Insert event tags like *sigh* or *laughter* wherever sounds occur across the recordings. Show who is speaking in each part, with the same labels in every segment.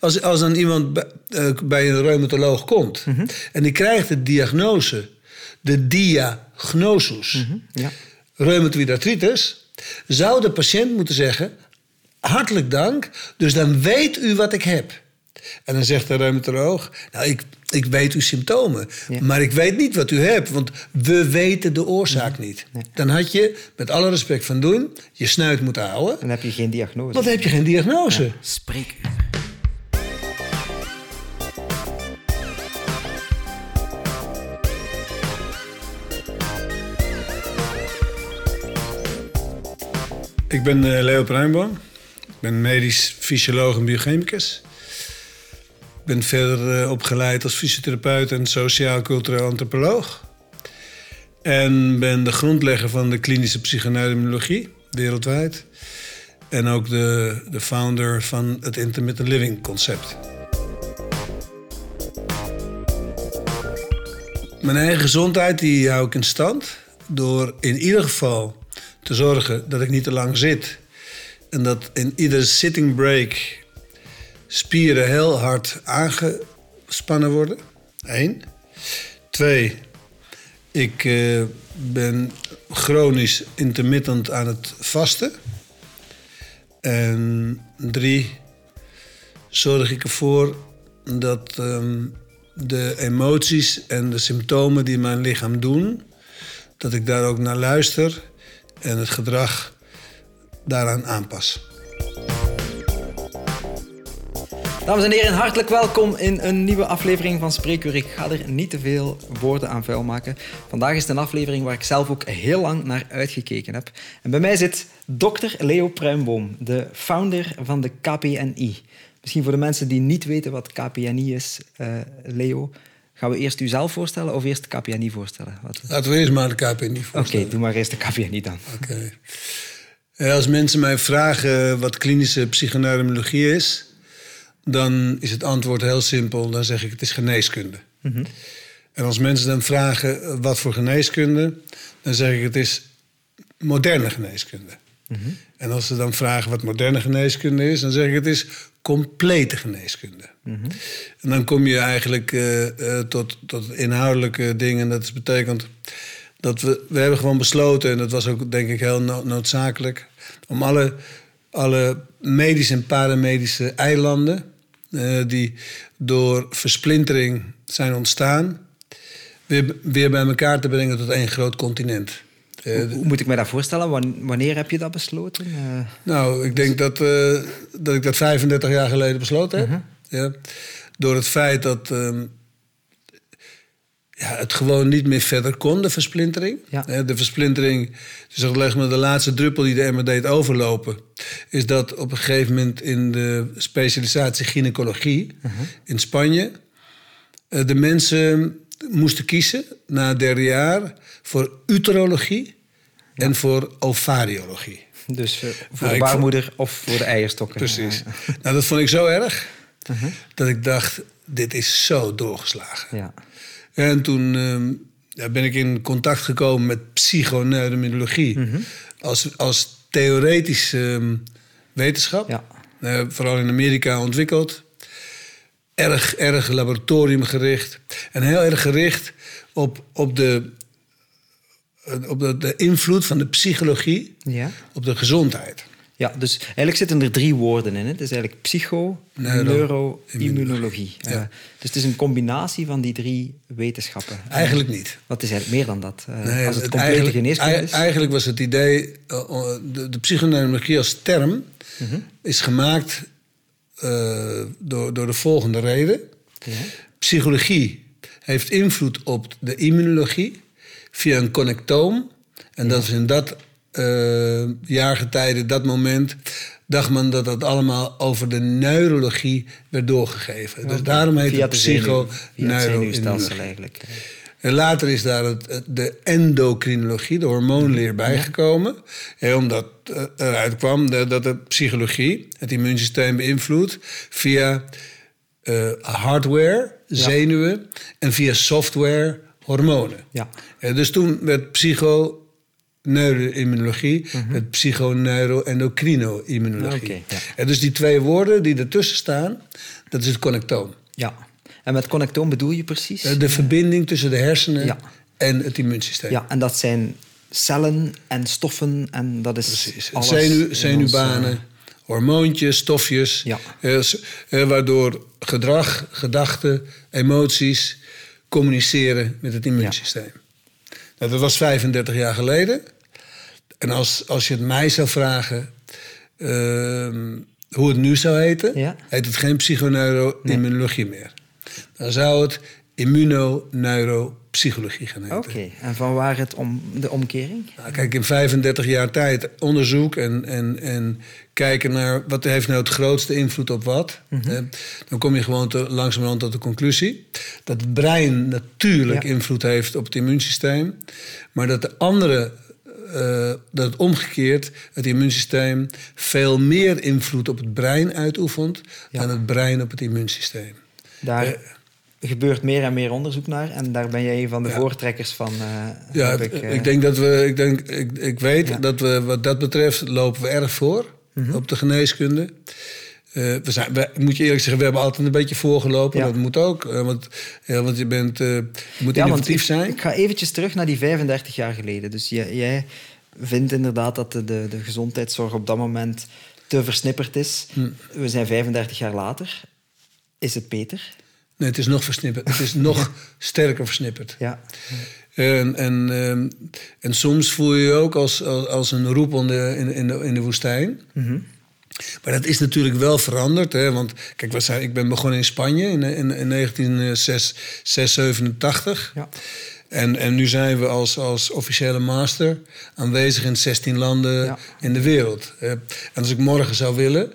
Speaker 1: als, als dan iemand bij, eh, bij een reumatoloog komt en die krijgt de diagnose, de diagnosus,
Speaker 2: Ja.
Speaker 1: reumatoïde artritis, zou de patiënt moeten zeggen: hartelijk dank, dus dan weet u wat ik heb. En dan zegt de reumatoloog: Nou, ik, ik weet uw symptomen,
Speaker 2: Ja.
Speaker 1: maar ik weet niet wat u hebt, want we weten de oorzaak niet. Dan had je, met alle respect van doen, je snuit moeten houden,
Speaker 2: Dan heb je geen diagnose.
Speaker 1: want dan heb je geen diagnose.
Speaker 2: Spreekuur.
Speaker 1: Ik ben eh, Leo. Ik ben medisch fysioloog en biochemicus. Ik ben verder eh, opgeleid als fysiotherapeut en sociaal-cultureel antropoloog. En ben de grondlegger van de klinische psychoneurologie wereldwijd. En ook de, de founder van het intermittent living concept. Mijn eigen gezondheid die hou ik in stand door in ieder geval te zorgen dat ik niet te lang zit. En dat in iedere sitting break spieren heel hard aangespannen worden. Eén. Twee. Ik eh, ben chronisch intermittent aan het vasten. En drie. Zorg ik ervoor dat ehm, de emoties en de symptomen die mijn lichaam doen, dat ik daar ook naar luister en het gedrag daaraan aanpas.
Speaker 2: Dames en heren, hartelijk welkom in een nieuwe aflevering van Spreekuur. Ik ga er niet te veel woorden aan vuil maken. Vandaag is het een aflevering waar ik zelf ook heel lang naar uitgekeken heb. En bij mij zit dokter Leo Pruimboom, de founder van de KPNI. Misschien voor de mensen die niet weten wat KPNI is, eh, Leo, gaan we eerst u zelf voorstellen of eerst de KPNI voorstellen? Wat- Oké,
Speaker 1: Laten we eerst maar de KPNI voorstellen.
Speaker 2: doe maar eerst de KPNI dan.
Speaker 1: Oké. Eh, Als mensen mij vragen wat klinische psychoneurologie is, dan is het antwoord heel simpel. Dan zeg ik het is geneeskunde. En als mensen dan vragen eh, wat voor geneeskunde, dan zeg ik het is moderne geneeskunde. En als ze dan vragen wat moderne geneeskunde is, dan zeg ik het is complete geneeskunde. En dan kom je eigenlijk eh, eh, tot, tot inhoudelijke dingen. Dat betekent dat we, we hebben gewoon besloten, en dat was ook denk ik heel no- noodzakelijk, om alle, alle medische en paramedische eilanden eh, die door versplintering zijn ontstaan, weer, weer bij elkaar te brengen tot één groot continent. Eh,
Speaker 2: Hoe, moet ik mij dat voorstellen? Wan- Wanneer heb je dat besloten? Eh,
Speaker 1: nou, ik denk dat, eh, dat ik dat 35 jaar geleden besloten heb. ja. Door het feit dat ehm, ja, het gewoon niet meer verder kon, de versplintering.
Speaker 2: Ja.
Speaker 1: De versplintering, dus dat leg maar de laatste druppel die de emmer deed overlopen... is dat op een gegeven moment in de specialisatie gynaecologie in Spanje... de mensen moesten kiezen na het derde jaar voor uterologie en voor ovariologie.
Speaker 2: dus eh, voor
Speaker 1: Nou,
Speaker 2: de
Speaker 1: ik vond-
Speaker 2: baarmoeder of voor de eierstokken?
Speaker 1: Precies. Nou, dat vond ik zo erg dat ik dacht: dit is zo doorgeslagen.
Speaker 2: ja.
Speaker 1: En toen ehm, ben ik in contact gekomen met psychoneurologie als, als theoretische ehm, wetenschap.
Speaker 2: Ja.
Speaker 1: Eh, vooral in Amerika ontwikkeld. Erg, erg laboratoriumgericht. En heel erg gericht op, op, de, op de, de invloed van de psychologie
Speaker 2: Ja.
Speaker 1: op de gezondheid.
Speaker 2: ja, dus eigenlijk zitten er drie woorden in. Hè? Het is eigenlijk psycho,
Speaker 1: Neuro-
Speaker 2: neuro, immunologie.
Speaker 1: Ja.
Speaker 2: Eh, dus het is een combinatie van die drie wetenschappen.
Speaker 1: Eigenlijk niet.
Speaker 2: Wat is eigenlijk meer dan dat? Eh,
Speaker 1: Nee,
Speaker 2: als het
Speaker 1: het
Speaker 2: complete geneeskunde is?
Speaker 1: Eigenlijk was het idee, uh, uh, de, de psychoneurologie als term
Speaker 2: Mhm.
Speaker 1: is gemaakt uh, door, door de volgende reden.
Speaker 2: Ja.
Speaker 1: Psychologie heeft invloed op de immunologie via een connectoom. En dat is in dat uh, jaargetijde, dat moment, dacht men dat dat allemaal over de neurologie werd doorgegeven. Dus daarom heet het psychoneuroimmunologie.
Speaker 2: eigenlijk.
Speaker 1: En later is daar het, het- de endocrinologie, de hormoonleer, bijgekomen. Ja, omdat eh, eruit kwam dat de psychologie het immuunsysteem beïnvloedt via eh, hardware, zenuwen, en via software, hormonen.
Speaker 2: Ja.
Speaker 1: Eh, dus toen werd psycho neuroimmunologie met psychoneuroendocrino-immunologie.
Speaker 2: Oké, ja.
Speaker 1: En dus die twee woorden die ertussen staan, dat is het connectoom.
Speaker 2: Ja. En met connectoom bedoel je precies?
Speaker 1: Eh, De verbinding tussen de hersenen
Speaker 2: Ja.
Speaker 1: en het immuunsysteem.
Speaker 2: ja, en dat zijn cellen en stoffen en dat is
Speaker 1: Precies.
Speaker 2: alles in
Speaker 1: zenuwbanen,
Speaker 2: ons,
Speaker 1: hormoontjes, stofjes.
Speaker 2: Ja.
Speaker 1: eh, eh, waardoor gedrag, gedachten, emoties communiceren met het immuunsysteem. Nou, dat was 35 jaar geleden. En als, als je het mij zou vragen ehm, hoe het nu zou heten,
Speaker 2: Ja.
Speaker 1: heet het geen psychoneuroimmunologie meer. Dan zou het immunoneuropsychologie gaan heten.
Speaker 2: Oké, en van waar het om, de omkering?
Speaker 1: Nou, kijk, in 35 jaar tijd onderzoek en, en, en kijken naar wat heeft nou het grootste invloed op wat.
Speaker 2: Mhm.
Speaker 1: Eh, dan kom je gewoon te, langzamerhand tot de conclusie dat het brein natuurlijk
Speaker 2: Ja.
Speaker 1: invloed heeft op het immuunsysteem, maar dat de andere. eh, dat het omgekeerd het immuunsysteem veel meer invloed op het brein uitoefent
Speaker 2: Ja.
Speaker 1: dan het brein op het immuunsysteem.
Speaker 2: Daar
Speaker 1: Eh.
Speaker 2: Gebeurt meer en meer onderzoek naar en daar ben jij een van de
Speaker 1: Ja.
Speaker 2: voortrekkers van. eh,
Speaker 1: Ja, ik,
Speaker 2: eh,
Speaker 1: ik denk dat we, ik, denk, ik, ik weet
Speaker 2: Ja.
Speaker 1: dat we wat dat betreft lopen we erg voor
Speaker 2: Mhm.
Speaker 1: op de geneeskunde. Eh, we zijn, we, moet je eerlijk zeggen, we hebben altijd een beetje voorgelopen.
Speaker 2: Ja.
Speaker 1: Dat moet ook, want, want je, bent, je moet innovatief zijn.
Speaker 2: Ik ga eventjes terug naar die 35 jaar geleden. Dus jij, jij vindt inderdaad dat de, de, de gezondheidszorg op dat moment te versnipperd is.
Speaker 1: Hm.
Speaker 2: We zijn 35 jaar later. Is het beter?
Speaker 1: Nee, het is nog versnipperd. Het is nog *laughs* sterker versnipperd.
Speaker 2: Ja.
Speaker 1: En, en, ehm, en soms voel je je ook als, als, een roepende in, in, de, in de woestijn.
Speaker 2: Mhm.
Speaker 1: Maar dat is natuurlijk wel veranderd. Hè? Want kijk, we zijn, ik ben begonnen in Spanje in, in, in 1987.
Speaker 2: Ja.
Speaker 1: En, en nu zijn we als, als officiële master aanwezig in 16 landen
Speaker 2: Ja.
Speaker 1: in de wereld. En als ik morgen zou willen,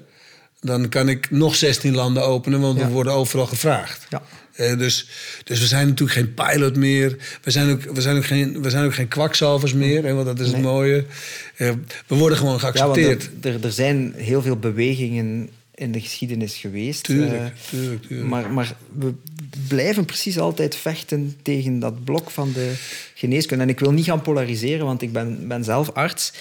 Speaker 1: dan kan ik nog 16 landen openen, want
Speaker 2: Ja.
Speaker 1: we worden overal gevraagd.
Speaker 2: Ja.
Speaker 1: Eh, dus, dus we zijn natuurlijk geen pilot meer. We zijn ook, we zijn ook, geen, we zijn ook geen kwakzalvers meer, hè, want dat is het mooie. Eh, we worden gewoon
Speaker 2: Ja,
Speaker 1: geaccepteerd.
Speaker 2: er, er, er zijn heel veel bewegingen in de geschiedenis geweest.
Speaker 1: Tuurlijk,
Speaker 2: eh,
Speaker 1: tuurlijk, tuurlijk.
Speaker 2: Maar, maar we blijven precies altijd vechten tegen dat blok van de geneeskunde. En ik wil niet gaan polariseren, want ik ben, ben zelf arts.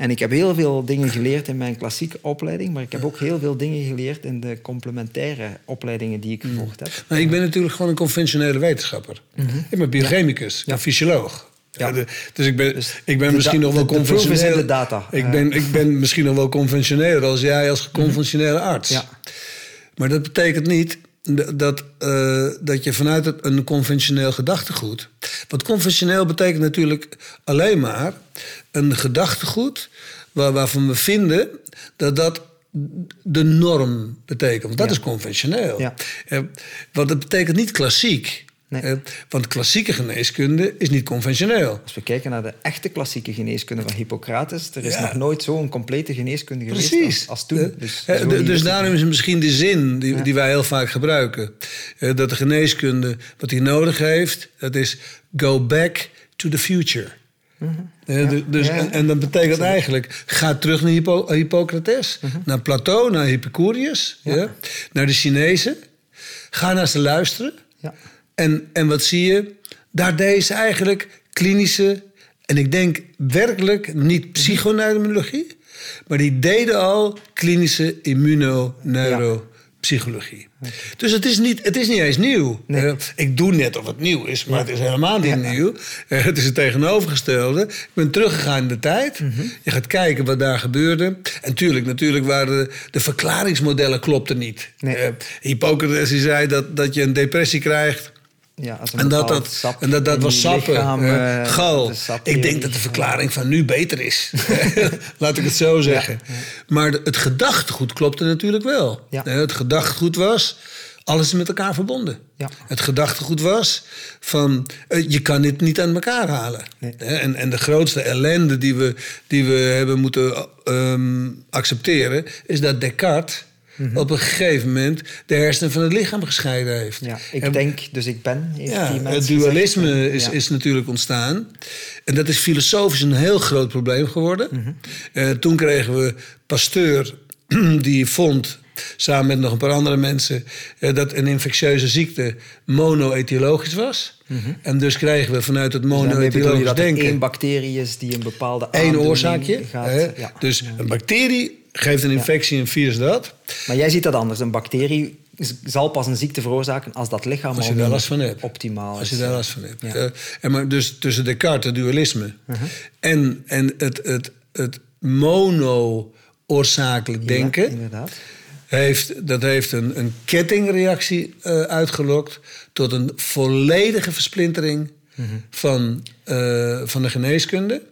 Speaker 2: En ik heb heel veel dingen geleerd in mijn klassieke opleiding, maar ik heb ook heel veel dingen geleerd in de complementaire opleidingen die ik
Speaker 1: Mm.
Speaker 2: gevolgd heb.
Speaker 1: Nou, ik ben natuurlijk gewoon een conventionele wetenschapper. Ik ben biochemicus,
Speaker 2: Ja.
Speaker 1: fysioloog.
Speaker 2: Ja.
Speaker 1: Ja, de- dus ik ben,
Speaker 2: Dus
Speaker 1: ik ben misschien nog wel conventioneel.
Speaker 2: de data.
Speaker 1: Ik ben, ik ben *laughs* misschien nog wel conventioneler als jij als conventionele arts.
Speaker 2: Ja.
Speaker 1: Maar dat betekent niet dat, eh, dat je vanuit het, een conventioneel gedachtegoed. Want conventioneel betekent natuurlijk alleen maar een gedachtegoed waar, waarvan we vinden dat dat de norm betekent. Want dat
Speaker 2: Ja.
Speaker 1: is conventioneel.
Speaker 2: Ja.
Speaker 1: Eh, want dat betekent niet klassiek.
Speaker 2: Nee.
Speaker 1: Eh, want klassieke geneeskunde is niet conventioneel.
Speaker 2: Als we kijken naar de echte klassieke geneeskunde van Hippocrates, er is
Speaker 1: Ja.
Speaker 2: nog nooit zo'n complete geneeskunde geweest
Speaker 1: Precies.
Speaker 2: als, als toen.
Speaker 1: Eh,
Speaker 2: Dus,
Speaker 1: dus
Speaker 2: is-
Speaker 1: daarom is misschien de zin die,
Speaker 2: Ja.
Speaker 1: die wij heel vaak gebruiken. dat de geneeskunde wat hij nodig heeft, dat is go back to the future. Eh, dus,
Speaker 2: Mhm. Ja, ja.
Speaker 1: En, en dat betekent eigenlijk, ga terug naar Hippo- Hippocrates, naar Plato, naar
Speaker 2: Mhm. Ja,
Speaker 1: naar de Chinezen. Ga naar ze luisteren.
Speaker 2: Ja.
Speaker 1: En, en wat zie je? Daar deed ze eigenlijk klinische, en ik denk werkelijk niet psychoneurobiologie, maar die deden al klinische immunoneuropsychologie. Dus het is, niet, het is niet eens nieuw.
Speaker 2: Nee.
Speaker 1: Eh, ik doe net of het nieuw is, maar het is helemaal niet nieuw. Eh, het is het tegenovergestelde. Ik ben teruggegaan in de tijd.
Speaker 2: Mhm.
Speaker 1: Je gaat kijken wat daar gebeurde. En tuurlijk, natuurlijk waren de, de verklaringsmodellen klopten niet.
Speaker 2: Nee.
Speaker 1: Eh, Hippocrates die zei dat, dat je een depressie krijgt.
Speaker 2: Ja, als
Speaker 1: En dat, dat,
Speaker 2: sap
Speaker 1: en dat, was sappen,
Speaker 2: lichaam,
Speaker 1: eh,
Speaker 2: eh,
Speaker 1: gal.
Speaker 2: de
Speaker 1: Ik denk dat de verklaring van nu beter is. *laughs* *laughs* Laat ik het zo zeggen. Maar het gedachtegoed klopte natuurlijk wel.
Speaker 2: Ja.
Speaker 1: Eh, Het gedachtegoed was, alles is met elkaar verbonden.
Speaker 2: Ja.
Speaker 1: Het gedachtegoed was van, je kan dit niet aan elkaar halen.
Speaker 2: Nee.
Speaker 1: En, en de grootste ellende die we, die we hebben moeten ehm, accepteren... is dat Descartes op een gegeven moment de hersenen van het lichaam gescheiden heeft.
Speaker 2: Ja, ik
Speaker 1: En-
Speaker 2: denk, dus ik ben. Heeft
Speaker 1: ja,
Speaker 2: die
Speaker 1: het dualisme
Speaker 2: gezegd.
Speaker 1: is,
Speaker 2: Ja.
Speaker 1: is natuurlijk ontstaan. En dat is filosofisch een heel groot probleem geworden.
Speaker 2: Mhm.
Speaker 1: Eh, toen kregen we Pasteur, *clears throat* die vond samen met nog een paar andere mensen, eh, dat een infectieuze ziekte monoetiologisch was. En dus krijgen we vanuit het
Speaker 2: Dus
Speaker 1: monoetiologisch
Speaker 2: dat er
Speaker 1: denken
Speaker 2: één bacterie is die een bepaalde
Speaker 1: één oorzaakje.
Speaker 2: gaat... ja.
Speaker 1: Dus een bacterie geeft een infectie, een virus dat.
Speaker 2: Maar jij ziet dat anders. Een bacterie zal pas een ziekte veroorzaken als dat lichaam
Speaker 1: Als je daar last van hebt.
Speaker 2: optimaal
Speaker 1: Als je daar last van hebt.
Speaker 2: Ja.
Speaker 1: Eh, en maar dus tussen Descartes, het dualisme, en, en het, het, het mono-oorzakelijk denken,
Speaker 2: inderdaad.
Speaker 1: heeft, dat heeft een, een kettingreactie eh, uitgelokt tot een volledige versplintering van, eh, van de geneeskunde.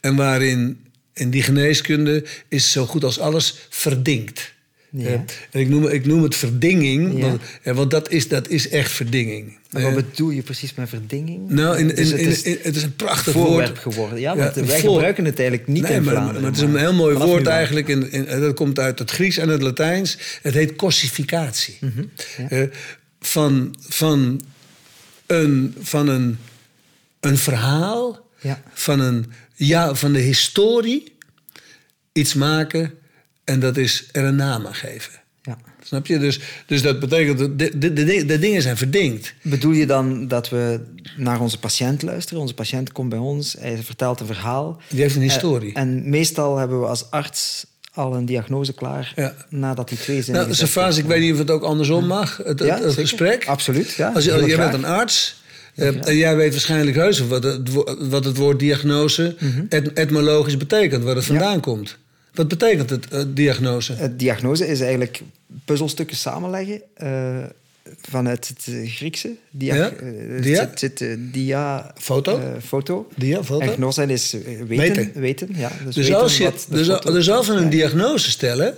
Speaker 1: En waarin in die geneeskunde is zo goed als alles verdinkt.
Speaker 2: Ja.
Speaker 1: Eh, en ik, noem, ik noem het verdinging,
Speaker 2: Ja.
Speaker 1: want, eh, want dat, is, dat is echt verdinging.
Speaker 2: Maar wat
Speaker 1: Eh,
Speaker 2: bedoel je precies met verdinging?
Speaker 1: nou, in, in,
Speaker 2: Dus het
Speaker 1: in-
Speaker 2: is
Speaker 1: in- het is een prachtig
Speaker 2: voorwerp
Speaker 1: woord.
Speaker 2: geworden. Ja, want wij
Speaker 1: voor-
Speaker 2: gebruiken het eigenlijk niet
Speaker 1: Nee,
Speaker 2: in
Speaker 1: maar,
Speaker 2: Vlaanderen.
Speaker 1: maar het is een heel mooi woord eigenlijk. In, in, dat komt uit het Grieks en het Latijns. Het heet cossificatie.
Speaker 2: Mhm,
Speaker 1: van, van, een, van een, een verhaal,
Speaker 2: Ja.
Speaker 1: van, een, ja, van de historie, iets maken en dat is er een naam aan geven.
Speaker 2: Ja.
Speaker 1: Snap je? Dus, dus dat betekent dat de, de, de, de dingen zijn verdinkt.
Speaker 2: Bedoel je dan dat we naar onze patiënt luisteren? Onze patiënt komt bij ons, hij vertelt een verhaal.
Speaker 1: Die heeft een historie.
Speaker 2: Eh, en meestal hebben we als arts al een diagnose klaar
Speaker 1: Ja.
Speaker 2: nadat die twee zinnen
Speaker 1: Nou, Savas, ik weet niet of het ook andersom mag, het,
Speaker 2: Ja,
Speaker 1: het, het
Speaker 2: zeker.
Speaker 1: gesprek.
Speaker 2: Absoluut, ja.
Speaker 1: Als je, jij
Speaker 2: graag.
Speaker 1: bent een arts eh, en jij weet waarschijnlijk heus wat het, wat het woord diagnose
Speaker 2: Mhm.
Speaker 1: et- etymologisch betekent, waar het vandaan komt. Wat betekent het, eh, diagnose?
Speaker 2: Het diagnose is eigenlijk puzzelstukken samenleggen eh, vanuit het eh, Griekse. Dia,
Speaker 1: Ja?
Speaker 2: eh,
Speaker 1: Dia?
Speaker 2: Het zit, eh, dia
Speaker 1: Foto?
Speaker 2: eh, foto.
Speaker 1: Dia, foto?
Speaker 2: En gnosen is eh, weten.
Speaker 1: Weten.
Speaker 2: weten. ja, dus
Speaker 1: Dus
Speaker 2: weten
Speaker 1: als je dus,
Speaker 2: foto-
Speaker 1: dus als we een diagnose stellen,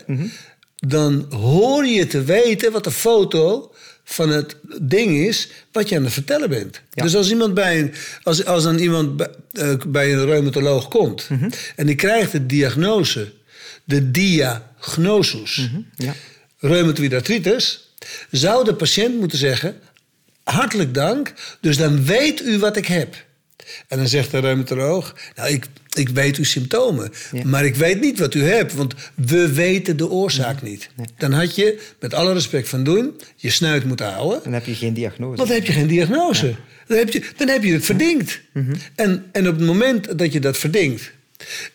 Speaker 1: dan hoor je te weten wat de foto van het ding is wat je aan het vertellen bent.
Speaker 2: Ja.
Speaker 1: Dus als iemand bij een, als, als dan iemand bij, eh, bij een reumatoloog komt en die krijgt de diagnose, de diagnosus,
Speaker 2: Ja.
Speaker 1: reumatoïde artritis, zou de patiënt moeten zeggen: hartelijk dank, dus dan weet u wat ik heb. En dan zegt de reumatoloog: Nou, ik, ik weet uw symptomen,
Speaker 2: Ja.
Speaker 1: maar ik weet niet wat u hebt, want we weten de oorzaak niet. Dan had je, met alle respect van doen, je snuit moeten houden.
Speaker 2: Dan heb je geen diagnose.
Speaker 1: Want dan heb je geen diagnose. Dan, heb je, dan heb je het verdinkt.
Speaker 2: Mhm.
Speaker 1: en, en op het moment dat je dat verdinkt.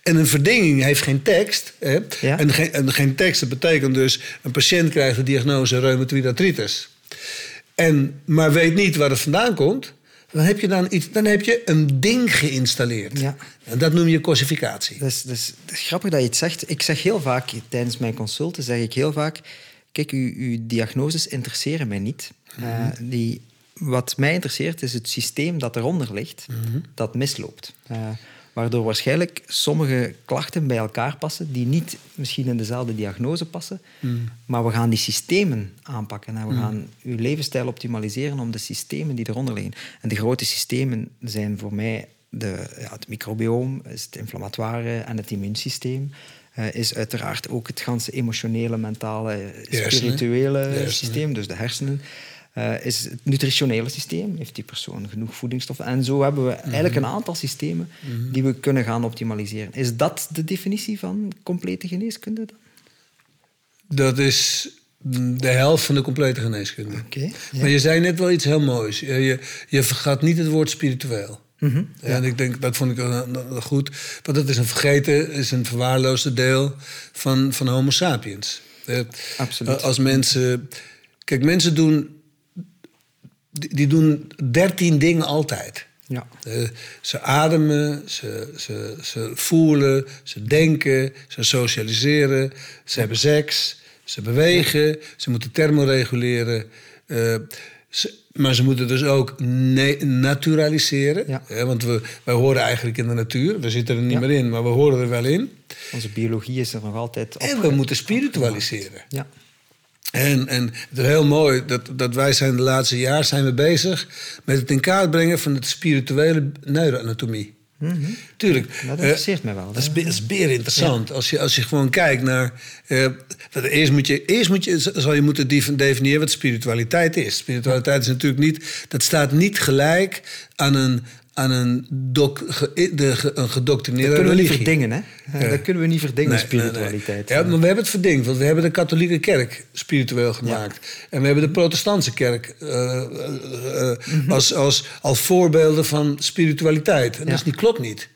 Speaker 1: En een verdinging heeft geen tekst. Hè?
Speaker 2: Ja.
Speaker 1: En, geen, en geen tekst, dat betekent dus... een patiënt krijgt de diagnose reumatoïde artritis. En, maar weet niet waar het vandaan komt... dan heb je, dan iets, dan heb je een ding geïnstalleerd.
Speaker 2: Ja.
Speaker 1: En dat noem je cossificatie.
Speaker 2: Dat is, grappig dat je het zegt. Ik zeg heel vaak, tijdens mijn consulten zeg ik heel vaak... Kijk, uw, uw diagnoses interesseren mij niet. Eh, die, wat mij interesseert is het systeem dat eronder ligt, dat misloopt. Eh, waardoor waarschijnlijk sommige klachten bij elkaar passen die niet misschien in dezelfde diagnose passen. Maar we gaan die systemen aanpakken en we gaan uw levensstijl optimaliseren om de systemen die eronder liggen. En de grote systemen zijn voor mij de, ja, het microbioom, is het inflammatoire en het immuunsysteem. eh, is uiteraard ook het ganse emotionele, mentale, spirituele systeem, dus de hersenen. Eh, is het nutritionele systeem, heeft die persoon genoeg voedingsstoffen? En zo hebben we eigenlijk een aantal systemen die we kunnen gaan optimaliseren. Is dat de definitie van complete geneeskunde dan?
Speaker 1: Dat is de helft van de complete geneeskunde.
Speaker 2: Oké, ja.
Speaker 1: Maar je zei net wel iets heel moois. Je, je, je vergat niet het woord spiritueel.
Speaker 2: Mhm,
Speaker 1: En ik denk, dat vond ik wel, wel goed. Want dat is een vergeten, is een verwaarloosde deel van, van Homo sapiens. Eh,
Speaker 2: Absoluut.
Speaker 1: Als mensen... Kijk, mensen doen... Die, doen dertien dingen altijd.
Speaker 2: Ja.
Speaker 1: Eh, ze ademen, ze, ze, ze voelen, ze denken, ze socialiseren, ze hebben seks, ze bewegen, ze moeten thermoreguleren. eh, ze- maar ze moeten dus ook naturaliseren.
Speaker 2: Ja.
Speaker 1: hè, want we, wij horen eigenlijk in de natuur. We zitten er niet
Speaker 2: Ja.
Speaker 1: meer in, maar we horen er wel in.
Speaker 2: Onze biologie is er nog altijd op.
Speaker 1: En we moeten spiritualiseren.
Speaker 2: Ja.
Speaker 1: En, en het is heel mooi dat, dat wij zijn de laatste jaar zijn we bezig met het in kaart brengen van het spirituele neuroanatomie. Tuurlijk.
Speaker 2: Mhm. Dat
Speaker 1: eh,
Speaker 2: interesseert mij wel.
Speaker 1: dat is, dat is beer interessant. Als, je, als je gewoon kijkt naar. eh, eerst, moet je, eerst moet je, zal je moeten def- definiëren wat spiritualiteit is. Spiritualiteit is natuurlijk niet. Dat staat niet gelijk aan een, aan een, doc, ge, de, een gedoctrineerde
Speaker 2: Dat kunnen we niet verdingen, hè? Dat kunnen we niet verdingen,
Speaker 1: Nee, nee, nee.
Speaker 2: spiritualiteit.
Speaker 1: Ja, maar we hebben het verdingd, want we hebben de katholieke kerk spiritueel gemaakt. En we hebben de protestantse kerk eh, eh, eh, als, als, als voorbeelden van spiritualiteit. En
Speaker 2: Ja.
Speaker 1: dat is niet, klopt niet.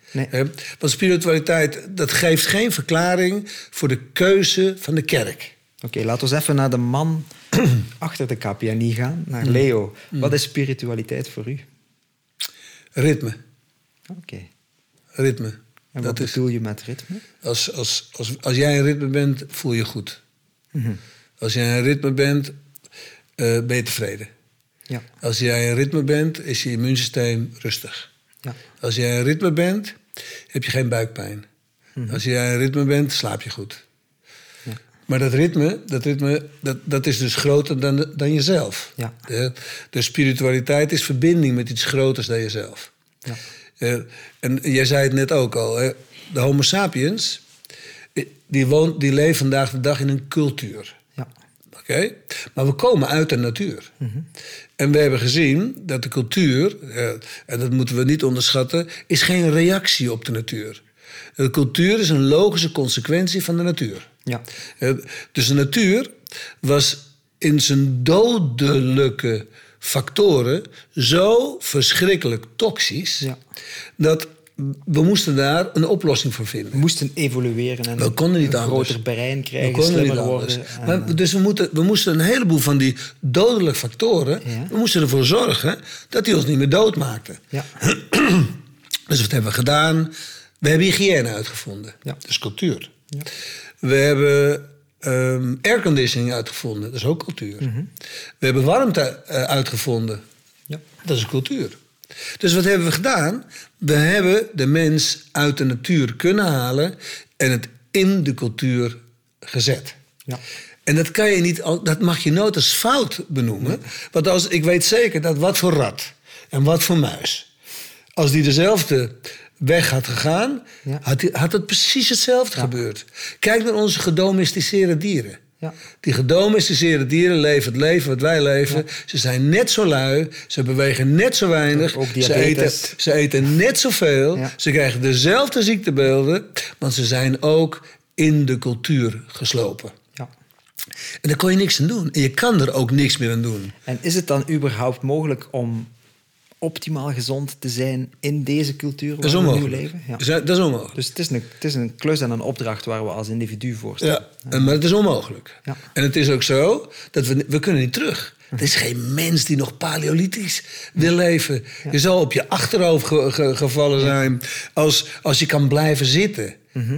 Speaker 1: Want spiritualiteit, dat geeft geen verklaring voor de keuze van de kerk.
Speaker 2: Oké, laten we eens even naar de man *clears throat* achter de KPNI gaan, naar Leo. Wat is spiritualiteit voor u?
Speaker 1: Ritme,
Speaker 2: Oké.
Speaker 1: ritme.
Speaker 2: En
Speaker 1: dat
Speaker 2: wat
Speaker 1: is,
Speaker 2: bedoel je met ritme?
Speaker 1: als, als, als, als jij in ritme bent, voel je goed.
Speaker 2: Mhm.
Speaker 1: Als jij in ritme bent, eh, ben je tevreden.
Speaker 2: Ja.
Speaker 1: Als jij in ritme bent, is je immuunsysteem rustig.
Speaker 2: ja.
Speaker 1: Als jij in ritme bent, heb je geen buikpijn. Als jij in ritme bent, slaap je goed. Maar dat ritme, dat, ritme dat, dat is dus groter dan, dan jezelf.
Speaker 2: Ja.
Speaker 1: De, de spiritualiteit is verbinding met iets groters dan jezelf.
Speaker 2: Ja.
Speaker 1: En jij zei het net ook al. Hè? De Homo sapiens, eh, die, woont, die leven vandaag de dag in een cultuur.
Speaker 2: Ja.
Speaker 1: Oké? Maar we komen uit de natuur. En we hebben gezien dat de cultuur, en dat moeten we niet onderschatten, is geen reactie op de natuur. De cultuur is een logische consequentie van de natuur.
Speaker 2: Ja.
Speaker 1: Eh, Dus de natuur was in zijn dodelijke factoren zo verschrikkelijk toxisch
Speaker 2: Ja.
Speaker 1: dat we moesten daar een oplossing voor vinden.
Speaker 2: We moesten evolueren en
Speaker 1: We konden niet
Speaker 2: een
Speaker 1: anders.
Speaker 2: groter brein
Speaker 1: We
Speaker 2: krijgen,
Speaker 1: konden niet anders.
Speaker 2: en,
Speaker 1: Maar, dus we, moeten, we moesten een heleboel van die dodelijke factoren...
Speaker 2: Ja.
Speaker 1: we moesten ervoor zorgen dat die ons niet meer doodmaakten.
Speaker 2: ja. *clears throat*
Speaker 1: Dus wat hebben we gedaan? We hebben hygiëne uitgevonden.
Speaker 2: Ja.
Speaker 1: Is cultuur.
Speaker 2: Ja.
Speaker 1: We hebben ehm, airconditioning uitgevonden. Dat is ook cultuur. We hebben warmte eh, uitgevonden.
Speaker 2: Ja.
Speaker 1: Dat is cultuur. Dus wat hebben we gedaan? We hebben de mens uit de natuur kunnen halen en het in de cultuur gezet.
Speaker 2: Ja.
Speaker 1: En dat, kan je niet, dat mag je nooit als fout benoemen. Want als, ik weet zeker dat wat voor rat en wat voor muis... als die dezelfde weg had gegaan...
Speaker 2: Ja.
Speaker 1: had, het precies hetzelfde gebeurd. Kijk naar onze gedomesticeerde dieren.
Speaker 2: Ja.
Speaker 1: Die gedomesticeerde dieren leven het leven wat wij leven. Ze zijn net zo lui. Ze bewegen net zo weinig. Ze eten, ze eten net zoveel. Ze krijgen dezelfde ziektebeelden. Want ze zijn ook in de cultuur geslopen. En daar kon je niks aan doen. En je kan er ook niks meer aan doen.
Speaker 2: En is het dan überhaupt mogelijk om optimaal gezond te zijn in deze cultuur
Speaker 1: Dat is
Speaker 2: waar we nu
Speaker 1: onmogelijk.
Speaker 2: leven? Ja.
Speaker 1: Dus, eh, Dat is onmogelijk.
Speaker 2: Dus het is, een, het is een klus en een opdracht waar we als individu voor staan.
Speaker 1: Ja, maar het is onmogelijk.
Speaker 2: Ja.
Speaker 1: En het is ook zo dat we, we kunnen niet terug. Er is geen mens die nog paleolithisch wil leven. Je zal op je achterhoofd ge- ge- gevallen zijn als, als je kan blijven zitten.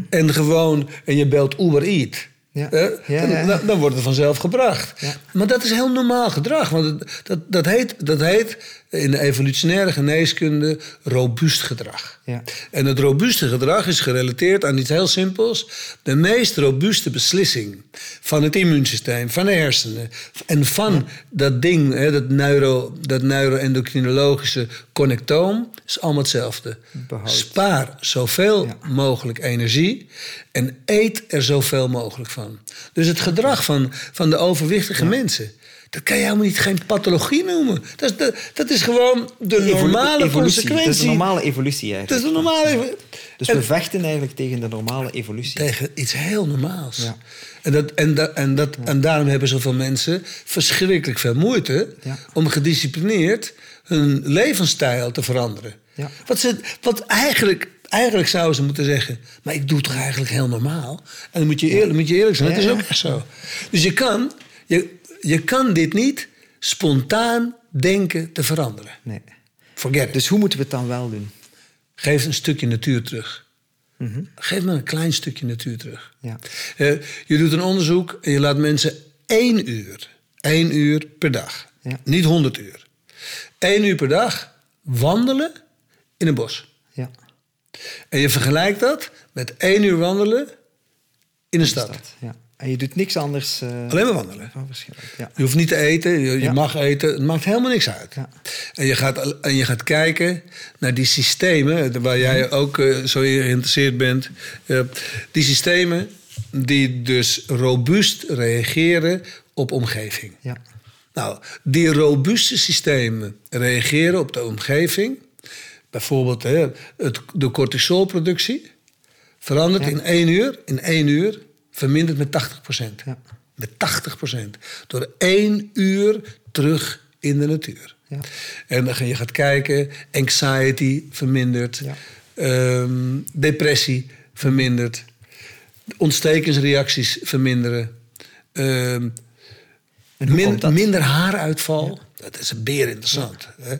Speaker 1: En gewoon, en je belt Uber Eat.
Speaker 2: Ja. Ja,
Speaker 1: dan,
Speaker 2: ja.
Speaker 1: dan- dan wordt het vanzelf gebracht.
Speaker 2: Ja.
Speaker 1: Maar dat is heel normaal gedrag. Want dat, dat, heet, dat heet in de evolutionaire geneeskunde robuust gedrag.
Speaker 2: Ja.
Speaker 1: En het robuuste gedrag is gerelateerd aan iets heel simpels. De meest robuuste beslissing van het immuunsysteem, van de hersenen... en van dat ding, hè, dat, neuro, dat neuroendocrinologische connectoom... is allemaal hetzelfde.
Speaker 2: Behoud.
Speaker 1: Spaar zoveel
Speaker 2: Ja.
Speaker 1: mogelijk energie... en eet er zoveel mogelijk van. Dus het gedrag van, van de overwichtige mensen... dat kan je helemaal niet geen pathologie noemen. Dat is, de, dat is gewoon de normale
Speaker 2: evolutie.
Speaker 1: consequentie.
Speaker 2: Het is een normale evolutie
Speaker 1: Het
Speaker 2: eigenlijk.
Speaker 1: is een normale...
Speaker 2: Dus
Speaker 1: en-
Speaker 2: we vechten eigenlijk tegen de normale evolutie.
Speaker 1: tegen iets heel normaals.
Speaker 2: Ja.
Speaker 1: En, dat, en, dat, en, dat, en daarom hebben zoveel mensen verschrikkelijk veel moeite
Speaker 2: Ja.
Speaker 1: om gedisciplineerd hun levensstijl te veranderen.
Speaker 2: Ja.
Speaker 1: Wat, ze, wat eigenlijk, eigenlijk zouden ze moeten zeggen: Maar ik doe het toch eigenlijk heel normaal? En dan moet je eerlijk, moet je eerlijk zijn, dat is ook echt zo. Dus je kan, je, je kan dit niet spontaan denken te veranderen.
Speaker 2: Nee.
Speaker 1: Forget it.
Speaker 2: Dus hoe moeten we het dan wel doen?
Speaker 1: Geef een stukje natuur terug. Geef maar een klein stukje natuur terug.
Speaker 2: Ja.
Speaker 1: Eh, je doet een onderzoek en je laat mensen één uur, één uur per dag,
Speaker 2: Ja.
Speaker 1: niet honderd uur, één uur per dag wandelen in een bos.
Speaker 2: Ja.
Speaker 1: En je vergelijkt dat met één uur wandelen in een stad.
Speaker 2: Stad, Ja. En je doet niks anders. eh,
Speaker 1: Alleen maar wandelen.
Speaker 2: Van. Ja.
Speaker 1: Je hoeft niet te eten, je, je
Speaker 2: Ja.
Speaker 1: mag eten, het maakt helemaal niks uit.
Speaker 2: Ja.
Speaker 1: En, je gaat, en je gaat kijken naar die systemen, waar jij ook eh, zo geïnteresseerd bent. Eh, die systemen die dus robuust reageren op omgeving.
Speaker 2: Ja.
Speaker 1: Nou, die robuuste systemen reageren op de omgeving. bijvoorbeeld hè, het, de cortisolproductie verandert in één uur, in één uur vermindert met 80
Speaker 2: Ja.
Speaker 1: Met 80% Door één uur terug in de natuur.
Speaker 2: Ja.
Speaker 1: En dan ga je gaat kijken, anxiety vermindert,
Speaker 2: Ja.
Speaker 1: ehm, depressie vermindert, ontstekingsreacties verminderen, ehm, min- minder haaruitval. Dat is een beer interessant. Hè?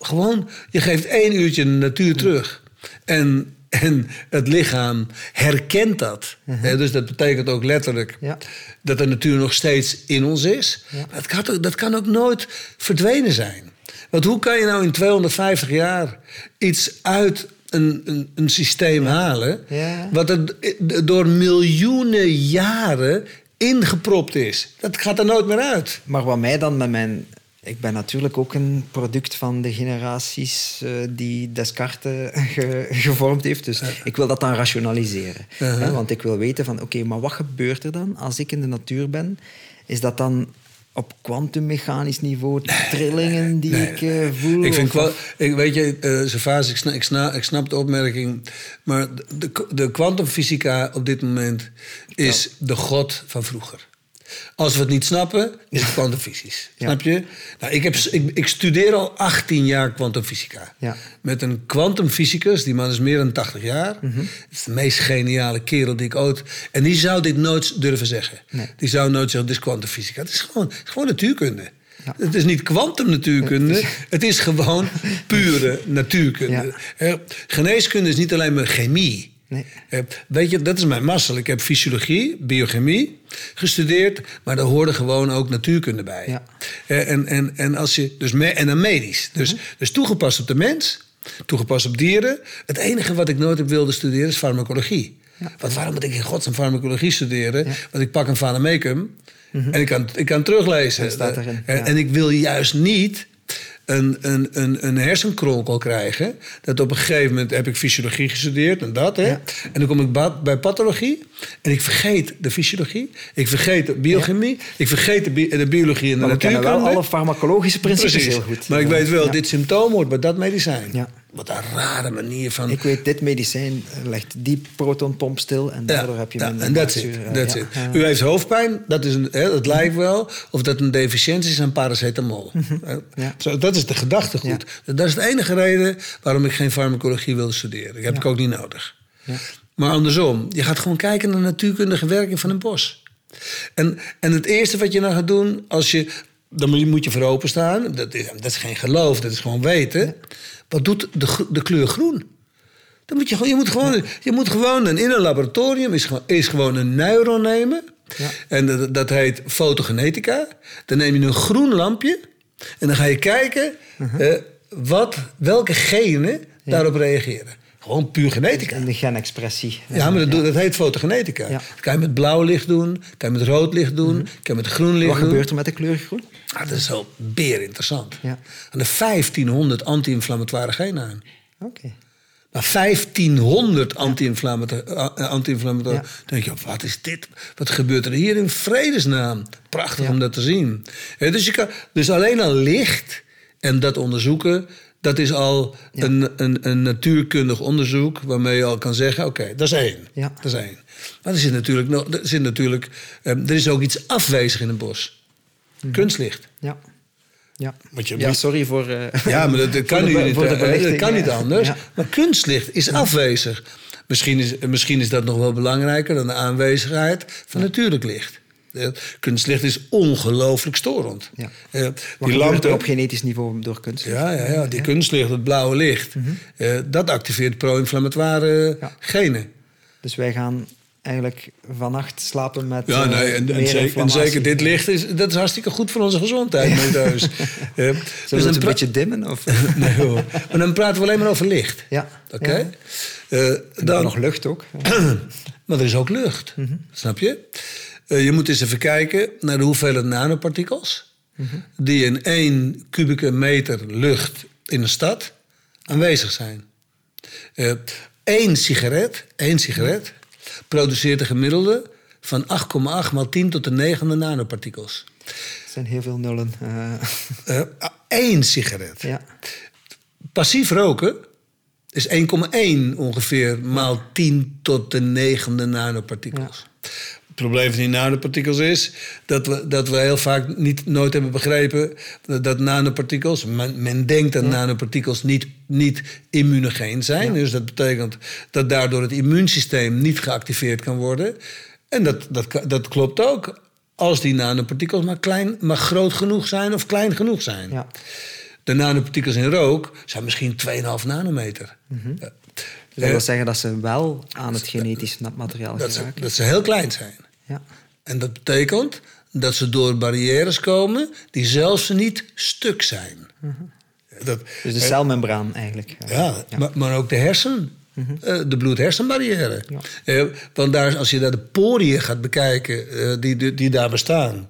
Speaker 1: Gewoon, je geeft één uurtje de natuur terug. En, en het lichaam herkent dat. Hè? Dus dat betekent ook letterlijk
Speaker 2: Mhm. Ja.
Speaker 1: dat de natuur nog steeds in ons is.
Speaker 2: Ja.
Speaker 1: Maar dat kan, ook, dat kan ook nooit verdwenen zijn. Want hoe kan je nou in 250 jaar iets uit een, een, een systeem halen... Wat er door miljoenen jaren ingepropt is? Dat gaat er nooit meer uit.
Speaker 2: Maar wat mij dan met mijn... Ik ben natuurlijk ook een product van de generaties eh, die Descartes *laughs* ge- gevormd heeft. Dus ik wil dat dan rationaliseren. Hè, want ik wil weten van, oké, maar wat gebeurt er dan als ik in de natuur ben? Is dat dan op kwantummechanisch niveau trillingen die ik eh, voel?
Speaker 1: Ik vind, ik, weet je, eh Servaas, ik snap, ik, snap, ik snap de opmerking. Maar de, de kwantumfysica op dit moment is de god van vroeger. Als we het niet snappen, is het kwantumfysisch.
Speaker 2: Ja.
Speaker 1: Snap je? Nou, ik, heb, ik, ik studeer al 18 jaar kwantumfysica.
Speaker 2: Ja.
Speaker 1: Met een kwantumfysicus, die man is meer dan 80 jaar.
Speaker 2: Mhm.
Speaker 1: Het is de meest geniale kerel die ik ooit... En die zou dit nooit durven zeggen.
Speaker 2: Nee.
Speaker 1: Die zou nooit zeggen, dit is kwantumfysica. Het is gewoon, het is gewoon natuurkunde.
Speaker 2: Ja.
Speaker 1: Het is niet kwantumnatuurkunde, het is gewoon *laughs* pure natuurkunde. Geneeskunde is niet alleen maar chemie.
Speaker 2: Nee.
Speaker 1: Eh, Weet je, dat is mijn mazzel. Ik heb fysiologie, biochemie gestudeerd, maar daar hoorde gewoon ook natuurkunde bij.
Speaker 2: Ja.
Speaker 1: Eh, En, en, en, als je, dus me, en dan medisch. Dus, dus toegepast op de mens, toegepast op dieren. Het enige wat ik nooit heb wilde studeren is farmacologie. Want waarom moet ik in godsnaam farmacologie studeren? Want ik pak een vademecum en ik kan, ik kan teruglezen. En,
Speaker 2: ja.
Speaker 1: en ik wil juist niet een, een, een, een hersenkronkel krijgen. Dat op een gegeven moment heb ik fysiologie gestudeerd en dat. Hè?
Speaker 2: Ja.
Speaker 1: En dan kom ik bij pathologie en ik vergeet de fysiologie. Ik vergeet de biochemie. Ik vergeet de, bi- de biologie en de
Speaker 2: Maar we kennen wel alle farmacologische principes
Speaker 1: Precies.
Speaker 2: heel goed.
Speaker 1: Maar ik weet wel, dit symptoom hoort bij dat medicijn.
Speaker 2: Ja.
Speaker 1: Wat een rare manier van...
Speaker 2: Ik weet, dit medicijn legt die protonpomp stil en daardoor heb je
Speaker 1: ja,
Speaker 2: minder
Speaker 1: en that's it.
Speaker 2: maagzuur.
Speaker 1: That's
Speaker 2: Ja,
Speaker 1: it.
Speaker 2: ja.
Speaker 1: U heeft hoofdpijn, dat, is een, hè, dat lijkt wel of dat een deficiëntie is aan paracetamol.
Speaker 2: Ja.
Speaker 1: Zo, dat is de gedachtegoed. Dat is de enige reden waarom ik geen farmacologie wilde studeren. Ik heb het ook niet nodig.
Speaker 2: Ja.
Speaker 1: Maar andersom, je gaat gewoon kijken naar de natuurkundige werking van een bos. En, en het eerste wat je dan gaat doen, als je, dan moet je- moet je voor openstaan. Dat is, dat is geen geloof, dat is gewoon weten. Wat doet de, de kleur groen? Dan moet je, je, moet gewoon, je moet gewoon een, in een laboratorium is, gewoon- is gewoon een neuron nemen.
Speaker 2: Ja.
Speaker 1: En dat, dat heet fotogenetica. Dan neem je een groen lampje en dan ga je kijken
Speaker 2: Uh-huh.
Speaker 1: eh, wat, welke genen daarop reageren. Gewoon puur genetica.
Speaker 2: In de genexpressie.
Speaker 1: Ja, maar dat, dat heet fotogenetica. Dat kan je met blauw licht doen, kan je met rood licht doen, kan je met groen licht
Speaker 2: Wat
Speaker 1: doen.
Speaker 2: gebeurt er met de kleur groen?
Speaker 1: Ah, dat is wel beer interessant.
Speaker 2: Ja.
Speaker 1: En er 1500 anti-inflammatoire genen aan.
Speaker 2: Oké.
Speaker 1: Maar 1500 anti-inflammatoire. eh, anti-inflammatoire.
Speaker 2: Ja.
Speaker 1: Dan denk je, wat is dit? Wat gebeurt er hier in vredesnaam? Prachtig
Speaker 2: Ja.
Speaker 1: om dat te zien. Eh, Dus, je kan, dus alleen al licht en dat onderzoeken... dat is al
Speaker 2: Ja.
Speaker 1: een, een, een natuurkundig onderzoek... waarmee je al kan zeggen, oké, dat is één.
Speaker 2: Ja.
Speaker 1: Dat is één. Maar er, zit natuurlijk, nog- er, zit natuurlijk, eh, er is ook iets afwezig in een bos.
Speaker 2: Mhm.
Speaker 1: Kunstlicht.
Speaker 2: Ja. Ja.
Speaker 1: Want je-
Speaker 2: ja, sorry voor... eh,
Speaker 1: Ja, maar dat, *laughs* kan
Speaker 2: de
Speaker 1: niet,
Speaker 2: voor de
Speaker 1: dat kan niet anders.
Speaker 2: Ja.
Speaker 1: Maar kunstlicht is afwezig. Misschien is, misschien is dat nog wel belangrijker dan de aanwezigheid van natuurlijk licht. Kunstlicht is ongelooflijk storend.
Speaker 2: Ja.
Speaker 1: Eh,
Speaker 2: Wat
Speaker 1: die lampen,
Speaker 2: op genetisch niveau door kunst?
Speaker 1: ja, ja, ja, die kunstlicht, het blauwe licht, eh, dat activeert pro-inflammatoire
Speaker 2: Ja.
Speaker 1: genen.
Speaker 2: Dus wij gaan eigenlijk vannacht slapen met
Speaker 1: Ja,
Speaker 2: eh,
Speaker 1: nee, en, zeker, en
Speaker 2: inflammatie.
Speaker 1: zeker dit licht is, dat is hartstikke goed voor onze gezondheid. meneer Thuis. *laughs*
Speaker 2: Zullen
Speaker 1: dus
Speaker 2: we een beetje dimmen? Of? *laughs*
Speaker 1: nee hoor. Maar dan praten we alleen maar over licht.
Speaker 2: Ja.
Speaker 1: Oké?
Speaker 2: Ja.
Speaker 1: Eh,
Speaker 2: dan nog lucht ook. *clears throat*
Speaker 1: maar er is ook lucht. Snap je? Eh, je moet eens even kijken naar de hoeveelheid nanopartikels... die in één kubieke meter lucht in een stad aanwezig zijn. Eén sigaret, één sigaret produceert een gemiddelde van 8,8 maal 10 tot de negende nanopartikels.
Speaker 2: Het zijn heel veel nullen. eh.
Speaker 1: Eén sigaret.
Speaker 2: ja.
Speaker 1: Passief roken is 1,1 ongeveer maal 10 tot de negende nanopartikels. Probleem van die nanopartikels is dat we, dat we heel vaak niet, nooit hebben begrepen dat, nanopartikels, men, men denkt dat nanopartikels niet, niet immunogeen zijn. Dus dat betekent dat daardoor het immuunsysteem niet geactiveerd kan worden. En dat, dat, dat klopt ook als die nanopartikels maar, klein, maar groot genoeg zijn of klein genoeg zijn.
Speaker 2: Ja.
Speaker 1: De nanopartikels in rook zijn misschien 2,5 nanometer.
Speaker 2: Dus dat wil zeggen dat ze wel aan het genetisch materiaal
Speaker 1: Dat ze, dat ze heel klein zijn.
Speaker 2: Ja.
Speaker 1: En dat betekent dat ze door barrières komen die zelfs niet stuk zijn. dat,
Speaker 2: Dus de celmembraan eigenlijk.
Speaker 1: ja, Maar, maar ook de hersen. eh, de bloed-hersenbarrière. Eh, want daar, als je daar de poriën gaat bekijken eh, die, die, die daar bestaan.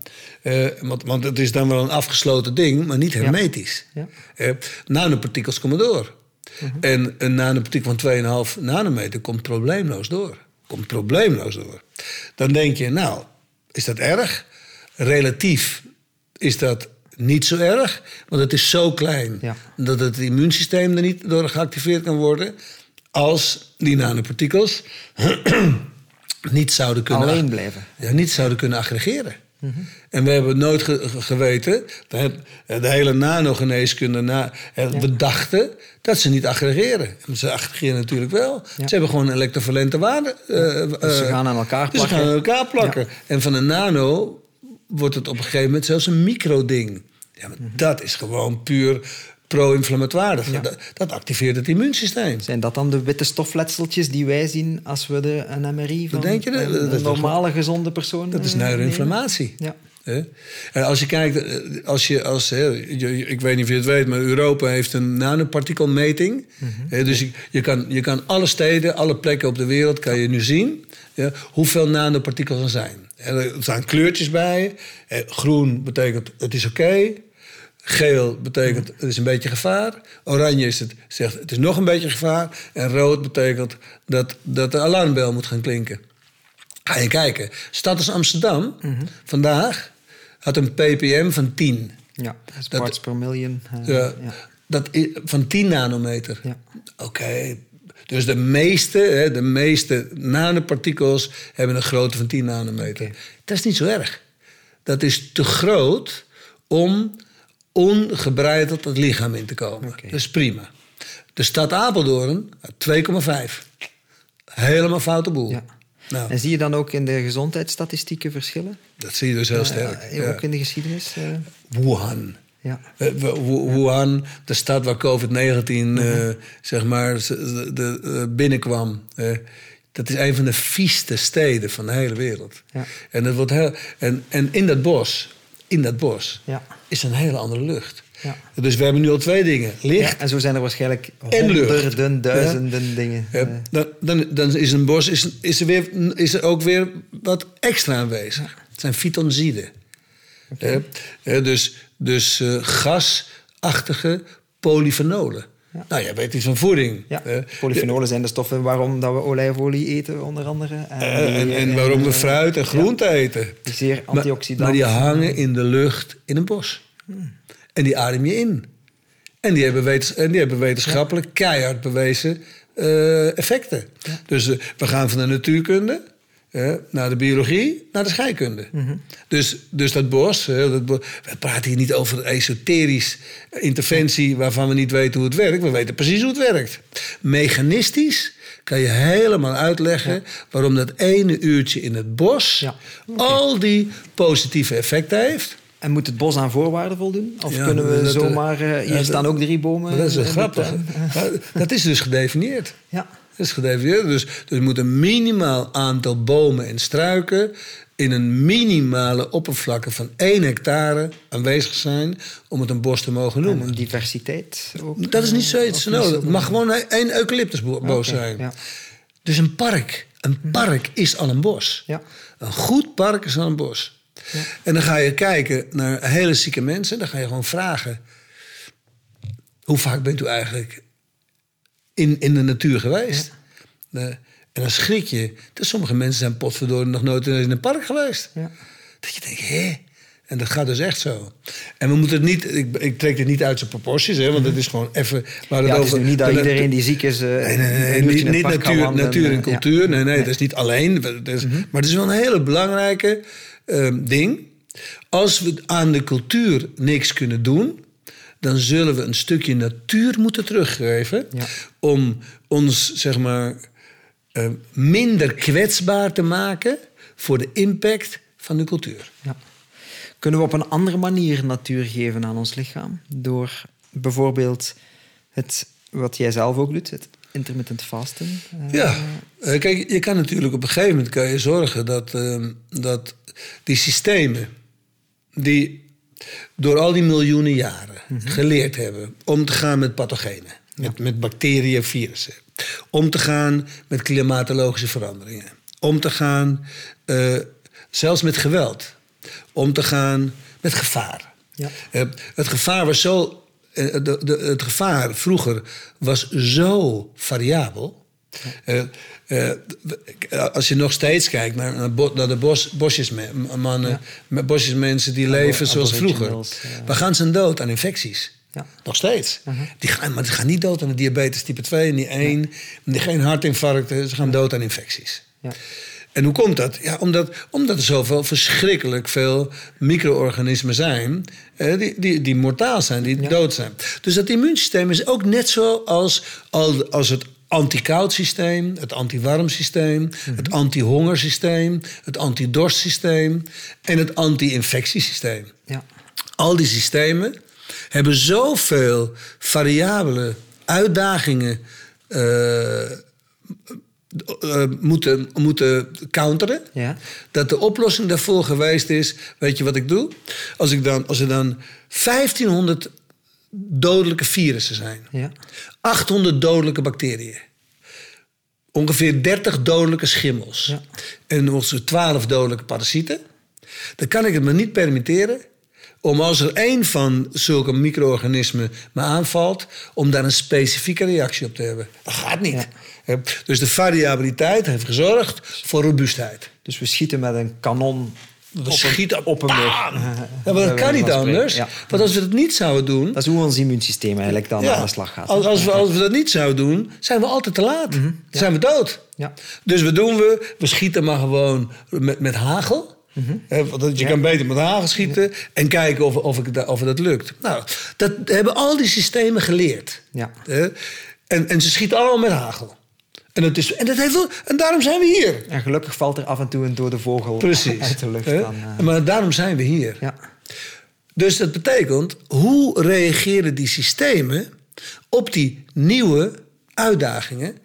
Speaker 1: want, want het is dan wel een afgesloten ding, maar niet hermetisch.
Speaker 2: Ja.
Speaker 1: Eh, nanopartikels komen door. En een nanopartikel van 2,5 nanometer komt probleemloos door. Komt probleemloos door. Dan denk je, nou, is dat erg? Relatief is dat niet zo erg, want het is zo klein
Speaker 2: Ja.
Speaker 1: dat het immuunsysteem er niet door geactiveerd kan worden. Als die nanopartikels *clears throat* niet zouden kunnen
Speaker 2: Alleen blijven.
Speaker 1: ja, niet zouden kunnen aggregeren. En we hebben nooit ge- ge- geweten, de hele nanogeneeskunde, na, eh, we dachten dat ze niet aggregeren. En Ze aggregeren natuurlijk wel. Ze hebben gewoon een elektrovalente waarde. eh,
Speaker 2: Dus ze
Speaker 1: eh,
Speaker 2: gaan aan elkaar
Speaker 1: dus ze
Speaker 2: plakken.
Speaker 1: gaan aan elkaar plakken. En van een nano wordt het op een gegeven moment zelfs een microding. Ja, maar dat is gewoon puur pro-inflammatoire. Dat, dat activeert het immuunsysteem.
Speaker 2: Zijn dat dan de witte stofletseltjes die wij zien als we de, een MRI van
Speaker 1: denk je? Dat-
Speaker 2: een, normale gezonde persoon
Speaker 1: Dat is
Speaker 2: eh,
Speaker 1: neuroinflammatie.
Speaker 2: Ja.
Speaker 1: En als je kijkt, eh, als je, als, ik weet niet of je het weet, maar Europa heeft een nanopartikelmeting. Hè, dus je, je, kan, je kan alle steden, alle plekken op de wereld, kan je nu zien ja, hoeveel nanopartikels er zijn. En er staan kleurtjes bij. Eh, Groen betekent het is oké. Geel betekent het is een beetje gevaar. Oranje is het, zegt het is nog een beetje gevaar. En rood betekent dat, dat de alarmbel moet gaan klinken. Ga je kijken. Stad als Amsterdam vandaag had een ppm van 10.
Speaker 2: Ja, dat is parts per million. eh,
Speaker 1: Ja,
Speaker 2: ja.
Speaker 1: Dat i- van 10 nanometer.
Speaker 2: Ja.
Speaker 1: Oké. Dus de meeste, hè, de meeste nanopartikels hebben een grootte van 10 nanometer. Dat is niet zo erg. Dat is te groot om ongebreideld het lichaam in te komen. Dat is prima. De stad Apeldoorn had 2,5. Helemaal foute boel.
Speaker 2: Ja.
Speaker 1: Nou,
Speaker 2: En zie je dan ook in de gezondheidsstatistieken verschillen?
Speaker 1: dat zie je dus heel sterk.
Speaker 2: Eh. Ook in de geschiedenis? eh,
Speaker 1: Wuhan.
Speaker 2: ja.
Speaker 1: Eh, Wu- Wu- Wuhan, de stad waar COVID-19
Speaker 2: Mhm.
Speaker 1: eh, zeg maar, z- de, de, eh, binnenkwam. eh, dat is een van de vieste steden van de hele wereld.
Speaker 2: Ja.
Speaker 1: En, dat wordt heel, en, en in dat bos, in dat bos
Speaker 2: Ja.
Speaker 1: is een hele andere lucht.
Speaker 2: Ja.
Speaker 1: Dus we hebben nu al twee dingen. Licht
Speaker 2: Ja, en zo zijn er
Speaker 1: lucht.
Speaker 2: honderden, duizenden dingen.
Speaker 1: Dan, dan, dan is een bos is, is, er weer, is er ook weer wat extra aanwezig. Het zijn fytonziden. Eh, dus dus eh, gasachtige polyfenolen. Nou, jij weet iets van voeding.
Speaker 2: ja,
Speaker 1: Eh,
Speaker 2: polyfenolen zijn de stoffen waarom dat we olijfolie eten, onder andere. En,
Speaker 1: eh, en, en waarom we
Speaker 2: eh,
Speaker 1: fruit en groente eten.
Speaker 2: die zeer
Speaker 1: Maar,
Speaker 2: antioxidant.
Speaker 1: maar die hangen in de lucht in een bos. En die adem je in. En die hebben, wetens- en die hebben wetenschappelijk keihard bewezen eh, effecten. Dus eh, we gaan van de natuurkunde eh, naar de biologie, naar de scheikunde. dus, dus dat bos, eh, dat we praten hier niet over esoterisch interventie waarvan we niet weten hoe het werkt. We weten precies hoe het werkt. Mechanistisch kan je helemaal uitleggen waarom dat ene uurtje in het bos
Speaker 2: Ja.
Speaker 1: al die positieve effecten heeft.
Speaker 2: En moet het bos aan voorwaarden voldoen? Of
Speaker 1: Ja,
Speaker 2: kunnen we
Speaker 1: dat-
Speaker 2: zomaar... eh, hier
Speaker 1: dat-
Speaker 2: staan ook drie bomen.
Speaker 1: Dat is grappig. Dat is dus gedefinieerd.
Speaker 2: Ja.
Speaker 1: Dat is gedefinieerd. Dus, dus er moet een minimaal aantal bomen en struiken in een minimale oppervlakte van 1 hectare aanwezig zijn om het een bos te mogen
Speaker 2: En
Speaker 1: noemen.
Speaker 2: diversiteit ook.
Speaker 1: Dat is niet
Speaker 2: eh,
Speaker 1: zoiets nodig. Het mag gewoon één eucalyptusboos
Speaker 2: Oké,
Speaker 1: zijn.
Speaker 2: ja.
Speaker 1: Dus een park. Een park is al een bos.
Speaker 2: Ja.
Speaker 1: Een goed park is al een bos. En dan ga je kijken naar hele zieke mensen. Dan ga je gewoon vragen... hoe vaak bent u eigenlijk in, in de natuur geweest? Eh, en dan schrik je. Dat sommige mensen zijn potverdorie nog nooit in een park geweest.
Speaker 2: Ja.
Speaker 1: Dat je denkt, hé? En dat gaat dus echt zo. En we moeten het niet, ik, ik trek dit niet uit zijn proporties, hè, want het is gewoon even.
Speaker 2: Maar ja, het is niet dat iedereen die ziek is. Uh,
Speaker 1: nee, nee, nee, niet, niet natuur, natuur en cultuur. Nee, nee, dat is niet alleen. Dat is, Maar het is wel een hele belangrijke uh, ding. Als we aan de cultuur niks kunnen doen, dan zullen we een stukje natuur moeten teruggeven. Ja. Om ons, zeg maar, uh, minder kwetsbaar te maken voor de impact van de cultuur. Ja.
Speaker 2: Kunnen we op een andere manier natuur geven aan ons lichaam? Door bijvoorbeeld het, wat jij zelf ook doet, het intermittent fasten?
Speaker 1: Uh, ja, uh, kijk, je kan natuurlijk op een gegeven moment kan je zorgen dat, uh, dat die systemen die door al die miljoenen jaren mm -hmm. geleerd hebben om te gaan met pathogenen, ja. met, met bacteriën, virussen, om te gaan met klimatologische veranderingen, om te gaan zelfs met geweld om te gaan met gevaar. Ja. Uh, het gevaar was zo. Uh, de, de, het gevaar vroeger was zo variabel. Ja. Uh, als je nog steeds kijkt naar, naar de bos, bosjesmannen, ja. met bosjesmensen die leven zoals vroeger. We gaan ze dood aan infecties. Ja. Nog steeds. -huh. die gaan, maar ze gaan niet dood aan de diabetes type 2 en die 1. Die geen hartinfarcten, ze gaan dood aan infecties. Ja. En hoe komt dat? Ja, omdat, omdat er zoveel verschrikkelijk veel micro-organismen zijn eh, die, die, die mortaal zijn, die dood zijn. Dus dat immuunsysteem is ook net zo als, als het anti-koud systeem, het anti-warm systeem, mm -hmm. het anti-hongersysteem, het anti-dorstsysteem en het anti-infectiesysteem. Ja. Al die systemen hebben zoveel variabele uitdagingen. Uh, uh, moeten, moeten counteren. Ja. Dat de oplossing daarvoor geweest is... weet je wat ik doe? Als, ik dan, als er dan 1500 dodelijke virussen zijn... Ja. 800 dodelijke bacteriën... ongeveer 30 dodelijke schimmels... Ja. en ongeveer 12 dodelijke parasieten... dan kan ik het me niet permitteren om als er één van zulke micro-organismen me aanvalt, om daar een specifieke reactie op te hebben. Dat gaat niet. Ja. Dus de variabiliteit heeft gezorgd voor robuustheid.
Speaker 2: Dus we schieten met een kanon
Speaker 1: we op schieten een, op een Ja, maar dat kan niet anders. Ja. Want als we dat niet zouden doen...
Speaker 2: Dat is hoe ons immuunsysteem eigenlijk dan ja, aan de slag gaat.
Speaker 1: Als, als, we, als we dat niet zouden doen, zijn we altijd te laat. Mm -hmm. Dan zijn we dood. Ja. Dus wat doen we? We schieten maar gewoon met, met hagel. Mm -hmm. je kan beter met hagel schieten en kijken of, of, ik, of dat lukt. Nou, dat hebben al die systemen geleerd. Ja. En, en ze schieten allemaal met hagel. En, dat is, en, dat heeft, en daarom zijn we hier.
Speaker 2: En gelukkig valt er af en toe een door de vogel
Speaker 1: Precies.
Speaker 2: uit de lucht.
Speaker 1: Dan, uh... Maar daarom zijn we hier. Ja. Dus dat betekent, hoe reageren die systemen op die nieuwe uitdagingen...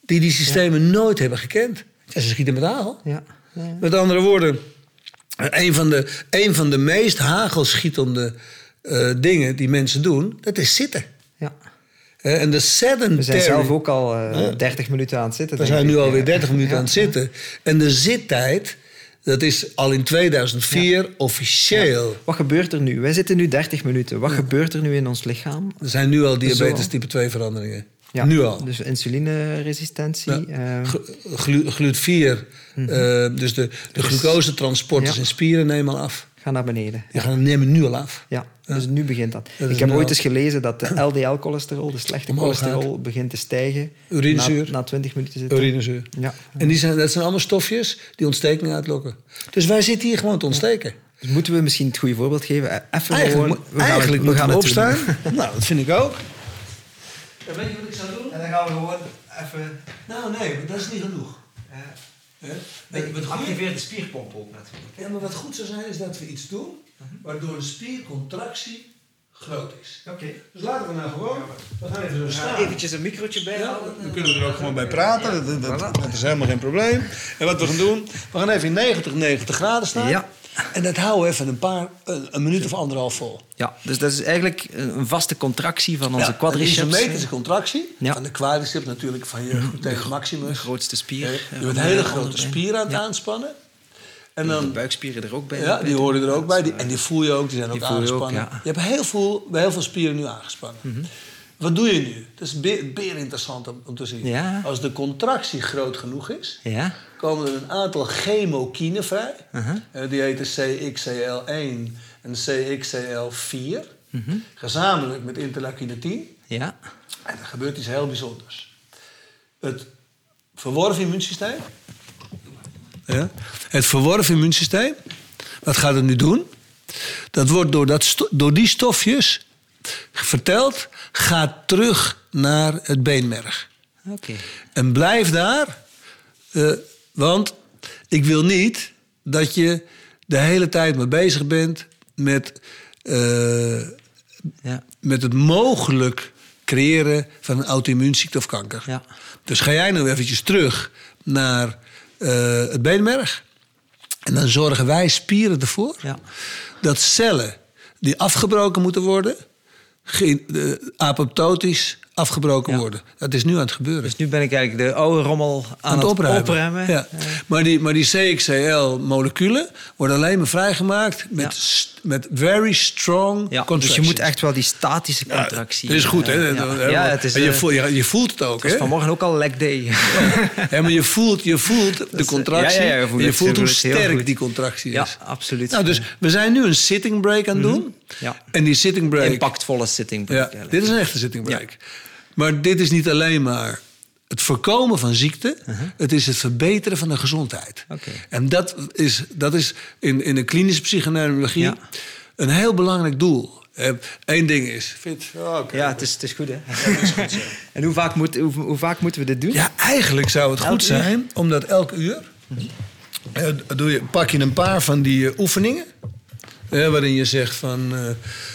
Speaker 1: die die systemen ja. nooit hebben gekend? En ze schieten met hagel. Ja. Met andere woorden, een van de, een van de meest hagelschietende uh, dingen die mensen doen, dat is zitten. Ja. En de sedentary... We
Speaker 2: zijn zelf ook al uh, eh, 30 minuten aan het zitten.
Speaker 1: We zijn nu alweer 30 minuten aan het zitten. En de zittijd, dat is al in 2004 officieel.
Speaker 2: Wat gebeurt er nu? Wij zitten nu 30 minuten. Wat gebeurt er nu in ons lichaam?
Speaker 1: Er zijn nu al diabetes type 2 veranderingen. Ja, nu al.
Speaker 2: Dus insulineresistentie. Ja.
Speaker 1: Uh... Glut 4, mm -hmm. uh, dus de, de glucosetransporters ja. in spieren nemen al af.
Speaker 2: Gaan naar beneden.
Speaker 1: Die gaan nemen nu al af.
Speaker 2: Ja, dus nu begint dat. dat ik heb ooit eens gelezen dat de *clears throat* LDL-cholesterol, de slechte Omhoog cholesterol, gaat. begint te stijgen.
Speaker 1: Urinezuur.
Speaker 2: Na, na 20 minuten zitten.
Speaker 1: Urinezuur. Ja. En die zijn, dat zijn allemaal stofjes die ontsteking uitlokken. Dus wij zitten hier gewoon te ontsteken.
Speaker 2: Dus moeten we misschien het goede voorbeeld geven? Even
Speaker 1: eigenlijk
Speaker 2: gewoon,
Speaker 1: we eigenlijk gaan, we gaan opstaan. *laughs* nou, dat vind ik ook.
Speaker 2: Ja, weet je wat ik zou doen? En dan gaan we gewoon even...
Speaker 1: Nou nee, dat is niet genoeg. Uh,
Speaker 2: Je, wat activeert de spierpomp ook natuurlijk.
Speaker 1: Ja, maar wat goed zou zijn is dat we iets doen waardoor de spiercontractie groot is.
Speaker 2: Oké. Okay.
Speaker 1: Dus laten we nou gewoon. We gaan even zo staan.
Speaker 2: Eventjes een microotje bij
Speaker 1: ja, Dan kunnen we er ook gewoon bij praten. Ja, dat, dat, dat, is helemaal geen probleem. En wat we gaan doen, we gaan even in 90, 90 graden staan. Ja. En dat houden we even een paar, een, een, minuut of anderhalf vol.
Speaker 2: Ja, dus dat is eigenlijk een vaste contractie van onze ja, quadriceps.
Speaker 1: een isometrische contractie ja. van de quadriceps natuurlijk, van je tegen maximus.
Speaker 2: De grootste spier.
Speaker 1: Je bent een hele grote spier aan het aanspannen.
Speaker 2: En dan, de buikspieren er ook bij.
Speaker 1: Ja, die horen er ook bij. Die, en die voel je ook, die zijn ook aangespannen. Ook, ja. Je hebt heel veel, heel veel spieren nu aangespannen. Mm -hmm. Wat doe je nu? Dat is beer interessant om, om te zien.
Speaker 2: Ja.
Speaker 1: Als de contractie groot genoeg is,
Speaker 2: Ja.
Speaker 1: komen er een aantal chemokinen vrij.
Speaker 2: Uh-huh.
Speaker 1: Eh, die heten CXCL1 en CXCL4.
Speaker 2: Mhm.
Speaker 1: Gezamenlijk met interleukine 10.
Speaker 2: Ja.
Speaker 1: En er gebeurt iets heel bijzonders. Het verworven immuunsysteem. Ja, het verworven immuunsysteem. Wat gaat het nu doen? Dat wordt door, dat door die stofjes verteld. Gaat terug naar het beenmerg.
Speaker 2: Oké.
Speaker 1: En blijf daar. eh, want ik wil niet dat je de hele tijd mee bezig bent met, eh,
Speaker 2: Ja.
Speaker 1: met het mogelijk creëren van een auto-immuunziekte of kanker.
Speaker 2: Ja.
Speaker 1: Dus ga jij nou eventjes terug naar eh, het beenmerg. En dan zorgen wij spieren ervoor
Speaker 2: Ja.
Speaker 1: dat cellen die afgebroken moeten worden, eh, apoptotisch afgebroken
Speaker 2: Ja.
Speaker 1: worden. Dat is nu aan het gebeuren.
Speaker 2: Dus nu ben ik eigenlijk de oude rommel aan, het opruimen.
Speaker 1: Ja. Maar, die, maar die CXCL-moleculen worden alleen maar vrijgemaakt met,
Speaker 2: Ja.
Speaker 1: st- met very strong
Speaker 2: Ja, dus je moet echt wel die statische contractie...
Speaker 1: Dat is goed, hè?
Speaker 2: eh, Ja, ja het is,
Speaker 1: en je,
Speaker 2: eh,
Speaker 1: voelt, je, je voelt het ook, hè?
Speaker 2: vanmorgen ook al leg day.
Speaker 1: Ja, maar je voelt, je voelt de
Speaker 2: is,
Speaker 1: contractie.
Speaker 2: ja, ja, ja, je voelt
Speaker 1: je hoe sterk die contractie
Speaker 2: ja,
Speaker 1: is.
Speaker 2: absoluut.
Speaker 1: Nou, dus we zijn nu een sitting break aan het doen.
Speaker 2: Ja.
Speaker 1: En die sitting break...
Speaker 2: Impactvolle sitting.
Speaker 1: Ja,
Speaker 2: eigenlijk.
Speaker 1: dit is een echte sitting break. Maar dit is niet alleen maar het voorkomen van ziekte. Het is het verbeteren van de gezondheid.
Speaker 2: Uh-huh. Oké.
Speaker 1: En dat is, dat is in, in de klinische psychoneurologie
Speaker 2: Ja.
Speaker 1: een heel belangrijk doel. Eén ding is fit. Oh.
Speaker 2: Ja, het is, het is goed, hè? *laughs* en hoe vaak, moet, hoe, hoe vaak moeten we dit doen?
Speaker 1: Ja, eigenlijk zou het
Speaker 2: Elk
Speaker 1: goed
Speaker 2: uur?
Speaker 1: zijn, omdat elk uur eh, doe je, pak je een paar van die eh, oefeningen. Eh, waarin je zegt van.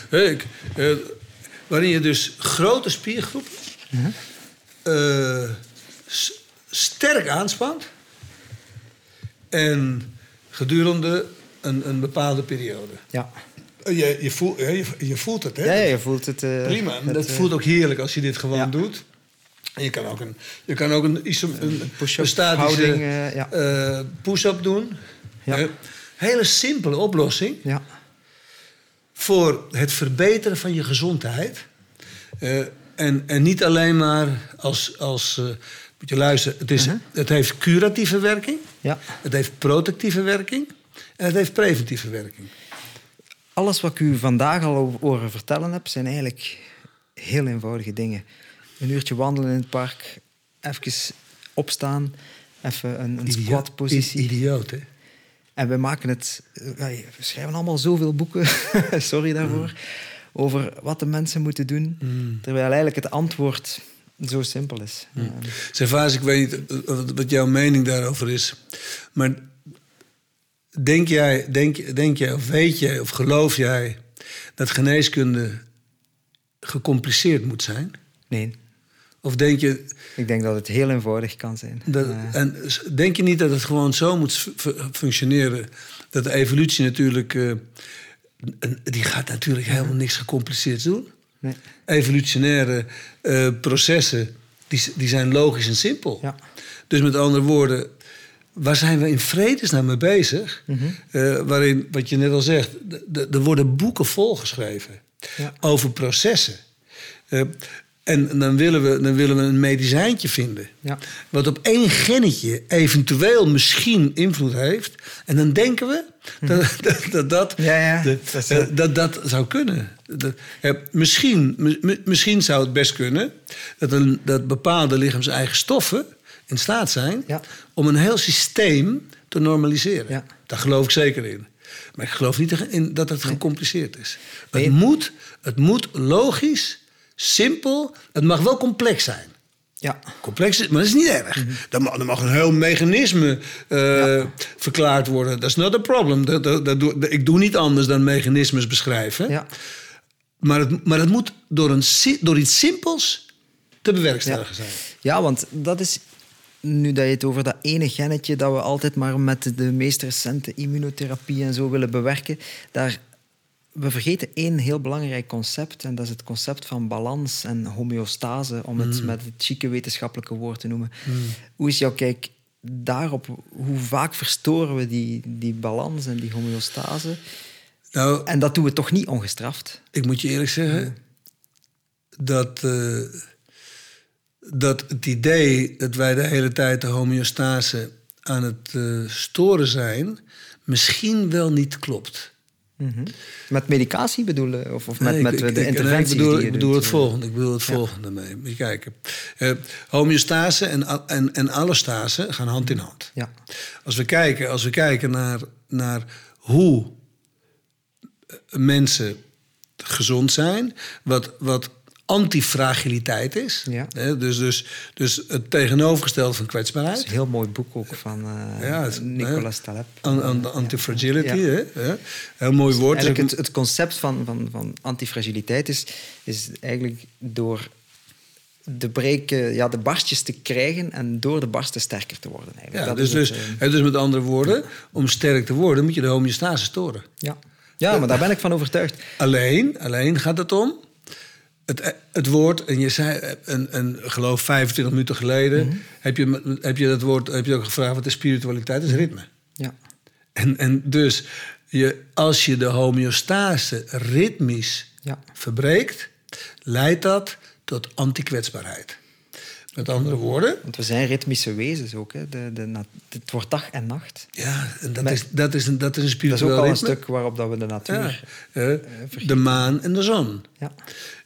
Speaker 1: ik, eh, waarin je dus grote spiergroepen eh, sterk aanspant. En gedurende een, een bepaalde periode.
Speaker 2: Ja.
Speaker 1: Je, je, voelt, je, je voelt het, hè?
Speaker 2: Ja, je voelt het... eh,
Speaker 1: Prima. En
Speaker 2: het,
Speaker 1: dat voelt ook heerlijk als je dit gewoon
Speaker 2: ja.
Speaker 1: doet. En je kan ook een, je kan ook een, een,
Speaker 2: push-up
Speaker 1: een statische
Speaker 2: houding, eh, ja.
Speaker 1: eh, push-up doen.
Speaker 2: Ja.
Speaker 1: Hele simpele oplossing
Speaker 2: Ja.
Speaker 1: Voor het verbeteren van je gezondheid. Eh, en, en niet alleen maar als... als eh, moet je luisteren, het, is, het heeft curatieve werking.
Speaker 2: Ja.
Speaker 1: Het heeft protectieve werking. En het heeft preventieve werking.
Speaker 2: Alles wat ik u vandaag al over- horen vertellen heb, zijn eigenlijk heel eenvoudige dingen. Een uurtje wandelen in het park, even opstaan, even een, een squat-positie.
Speaker 1: Idioot, hè?
Speaker 2: En we maken het... eh, ja, We schrijven allemaal zoveel boeken, *laughs* sorry daarvoor, over wat de mensen moeten doen. Terwijl eigenlijk het antwoord zo simpel is. Eh,
Speaker 1: Servaas, ik weet niet eh, wat- wat jouw mening daarover is. Maar denk jij, denk, denk jij of weet jij of geloof jij dat geneeskunde gecompliceerd moet zijn?
Speaker 2: nee,
Speaker 1: Of denk je,
Speaker 2: ik denk dat het heel eenvoudig kan zijn.
Speaker 1: dat, en denk je niet dat het gewoon zo moet fu- fu- functioneren? Dat de evolutie natuurlijk. eh, die gaat natuurlijk helemaal niks gecompliceerds doen.
Speaker 2: nee.
Speaker 1: Evolutionaire eh, processen die, die zijn logisch en simpel.
Speaker 2: Ja.
Speaker 1: Dus met andere woorden, waar zijn we in vredesnaam mee bezig?
Speaker 2: Mhm.
Speaker 1: Eh, waarin, wat je net al zegt, er worden boeken volgeschreven
Speaker 2: Ja.
Speaker 1: over processen. Eh, en dan willen, we, dan willen we een medicijntje vinden.
Speaker 2: Ja.
Speaker 1: Wat op één gennetje eventueel misschien invloed heeft. En dan denken we dat dat, dat, dat,
Speaker 2: Mhm. Ja, ja.
Speaker 1: de-
Speaker 2: Dat
Speaker 1: dat, dat zou kunnen. Dat, misschien, mi- mi- misschien zou het best kunnen dat, een, dat bepaalde lichaams-eigen stoffen in staat zijn om een heel systeem te normaliseren. Daar geloof ik zeker in. Maar ik geloof niet in dat het gecompliceerd is. Het, moet, het moet logisch, simpel. Het mag wel complex zijn.
Speaker 2: Ja.
Speaker 1: Complex is, maar dat is niet erg. Dan, mag, dan mag een heel mechanisme eh, verklaard worden. Dat is not a problem. Dat, dat, dat ik doe niet anders dan mechanismes beschrijven.
Speaker 2: Ja.
Speaker 1: Maar, het, maar het moet door, een, door iets simpels te bewerkstelligen zijn.
Speaker 2: Ja, want dat is nu dat je het over dat ene gennetje dat we altijd maar met de meest recente immunotherapie en zo willen bewerken, daar we vergeten één heel belangrijk concept en dat is het concept van balans en homeostase, om het met het chique wetenschappelijke woord te noemen. Hoe is jouw kijk daarop? Hoe vaak verstoren we die, die balans en die homeostase?
Speaker 1: Nou,
Speaker 2: En dat doen we toch niet ongestraft?
Speaker 1: ik moet je eerlijk zeggen. dat, eh, dat het idee dat wij de hele tijd de homeostase aan het eh, storen zijn, misschien wel niet klopt.
Speaker 2: Met medicatie bedoelen? Of, of met,
Speaker 1: Nee,
Speaker 2: met
Speaker 1: ik-
Speaker 2: de
Speaker 1: ik- ik- bedoel, ik bedoel het volgende. Ik bedoel het volgende mee. Moet je kijken. Eh, homeostase en, en, en allostase gaan hand in hand.
Speaker 2: Ja.
Speaker 1: Als we kijken, als we kijken naar, naar hoe eh, mensen gezond zijn, wat, wat antifragiliteit is.
Speaker 2: Ja.
Speaker 1: Hè, dus, dus, dus het tegenovergestelde van
Speaker 2: Dat
Speaker 1: kwetsbaarheid.
Speaker 2: is een heel mooi boek ook van
Speaker 1: Ja, het-
Speaker 2: Nicolas Taleb.
Speaker 1: An, an, antifragility,
Speaker 2: Ja.
Speaker 1: hè? hè? Heel mooi woord.
Speaker 2: Eigenlijk het, het concept van, van, van antifragiliteit is, is eigenlijk door de, breken, ja, de barstjes te krijgen en door de barsten sterker te worden. Eigenlijk.
Speaker 1: ja, dus, dus,
Speaker 2: eh,
Speaker 1: hè, dus met andere woorden, om sterk te worden moet je de homeostase storen.
Speaker 2: ja. ja, maar daar ben ik van overtuigd.
Speaker 1: Alleen, alleen gaat het om. Het, het woord, en je zei, een, een, geloof 25 minuten geleden,
Speaker 2: Mhm.
Speaker 1: heb, je, heb je dat woord, heb je ook gevraagd wat is spiritualiteit? Dat is ritme.
Speaker 2: Ja.
Speaker 1: En, en dus, je, als je de homeostase ritmisch
Speaker 2: Ja.
Speaker 1: verbreekt, leidt dat tot antikwetsbaarheid. Met andere woorden,
Speaker 2: Want we zijn ritmische wezens ook. Hè. De, de, het wordt dag en nacht.
Speaker 1: ja, en dat, is, dat, is een, dat is een
Speaker 2: Dat is
Speaker 1: spiritueel
Speaker 2: ook al een stuk waarop dat we de natuur...
Speaker 1: Ja, eh, de maan en de zon.
Speaker 2: Ja.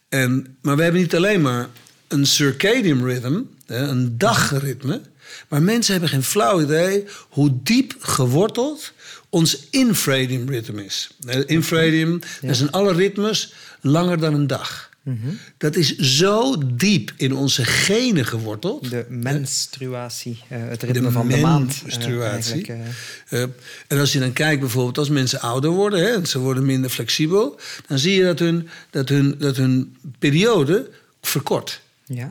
Speaker 1: En, maar we hebben niet alleen maar een circadian rhythm, een dagritme. Maar mensen hebben geen flauw idee hoe diep geworteld ons infradian rhythm is. Eh, Infradian, dat zijn alle ritmes langer dan een dag. Dat is zo diep in onze genen geworteld.
Speaker 2: De menstruatie, eh, het ritme van de maand. eh,
Speaker 1: menstruatie.
Speaker 2: eh.
Speaker 1: En als je dan kijkt bijvoorbeeld als mensen ouder worden... Hè, en ze worden minder flexibel... dan zie je dat hun, dat hun, dat hun periode verkort.
Speaker 2: ja.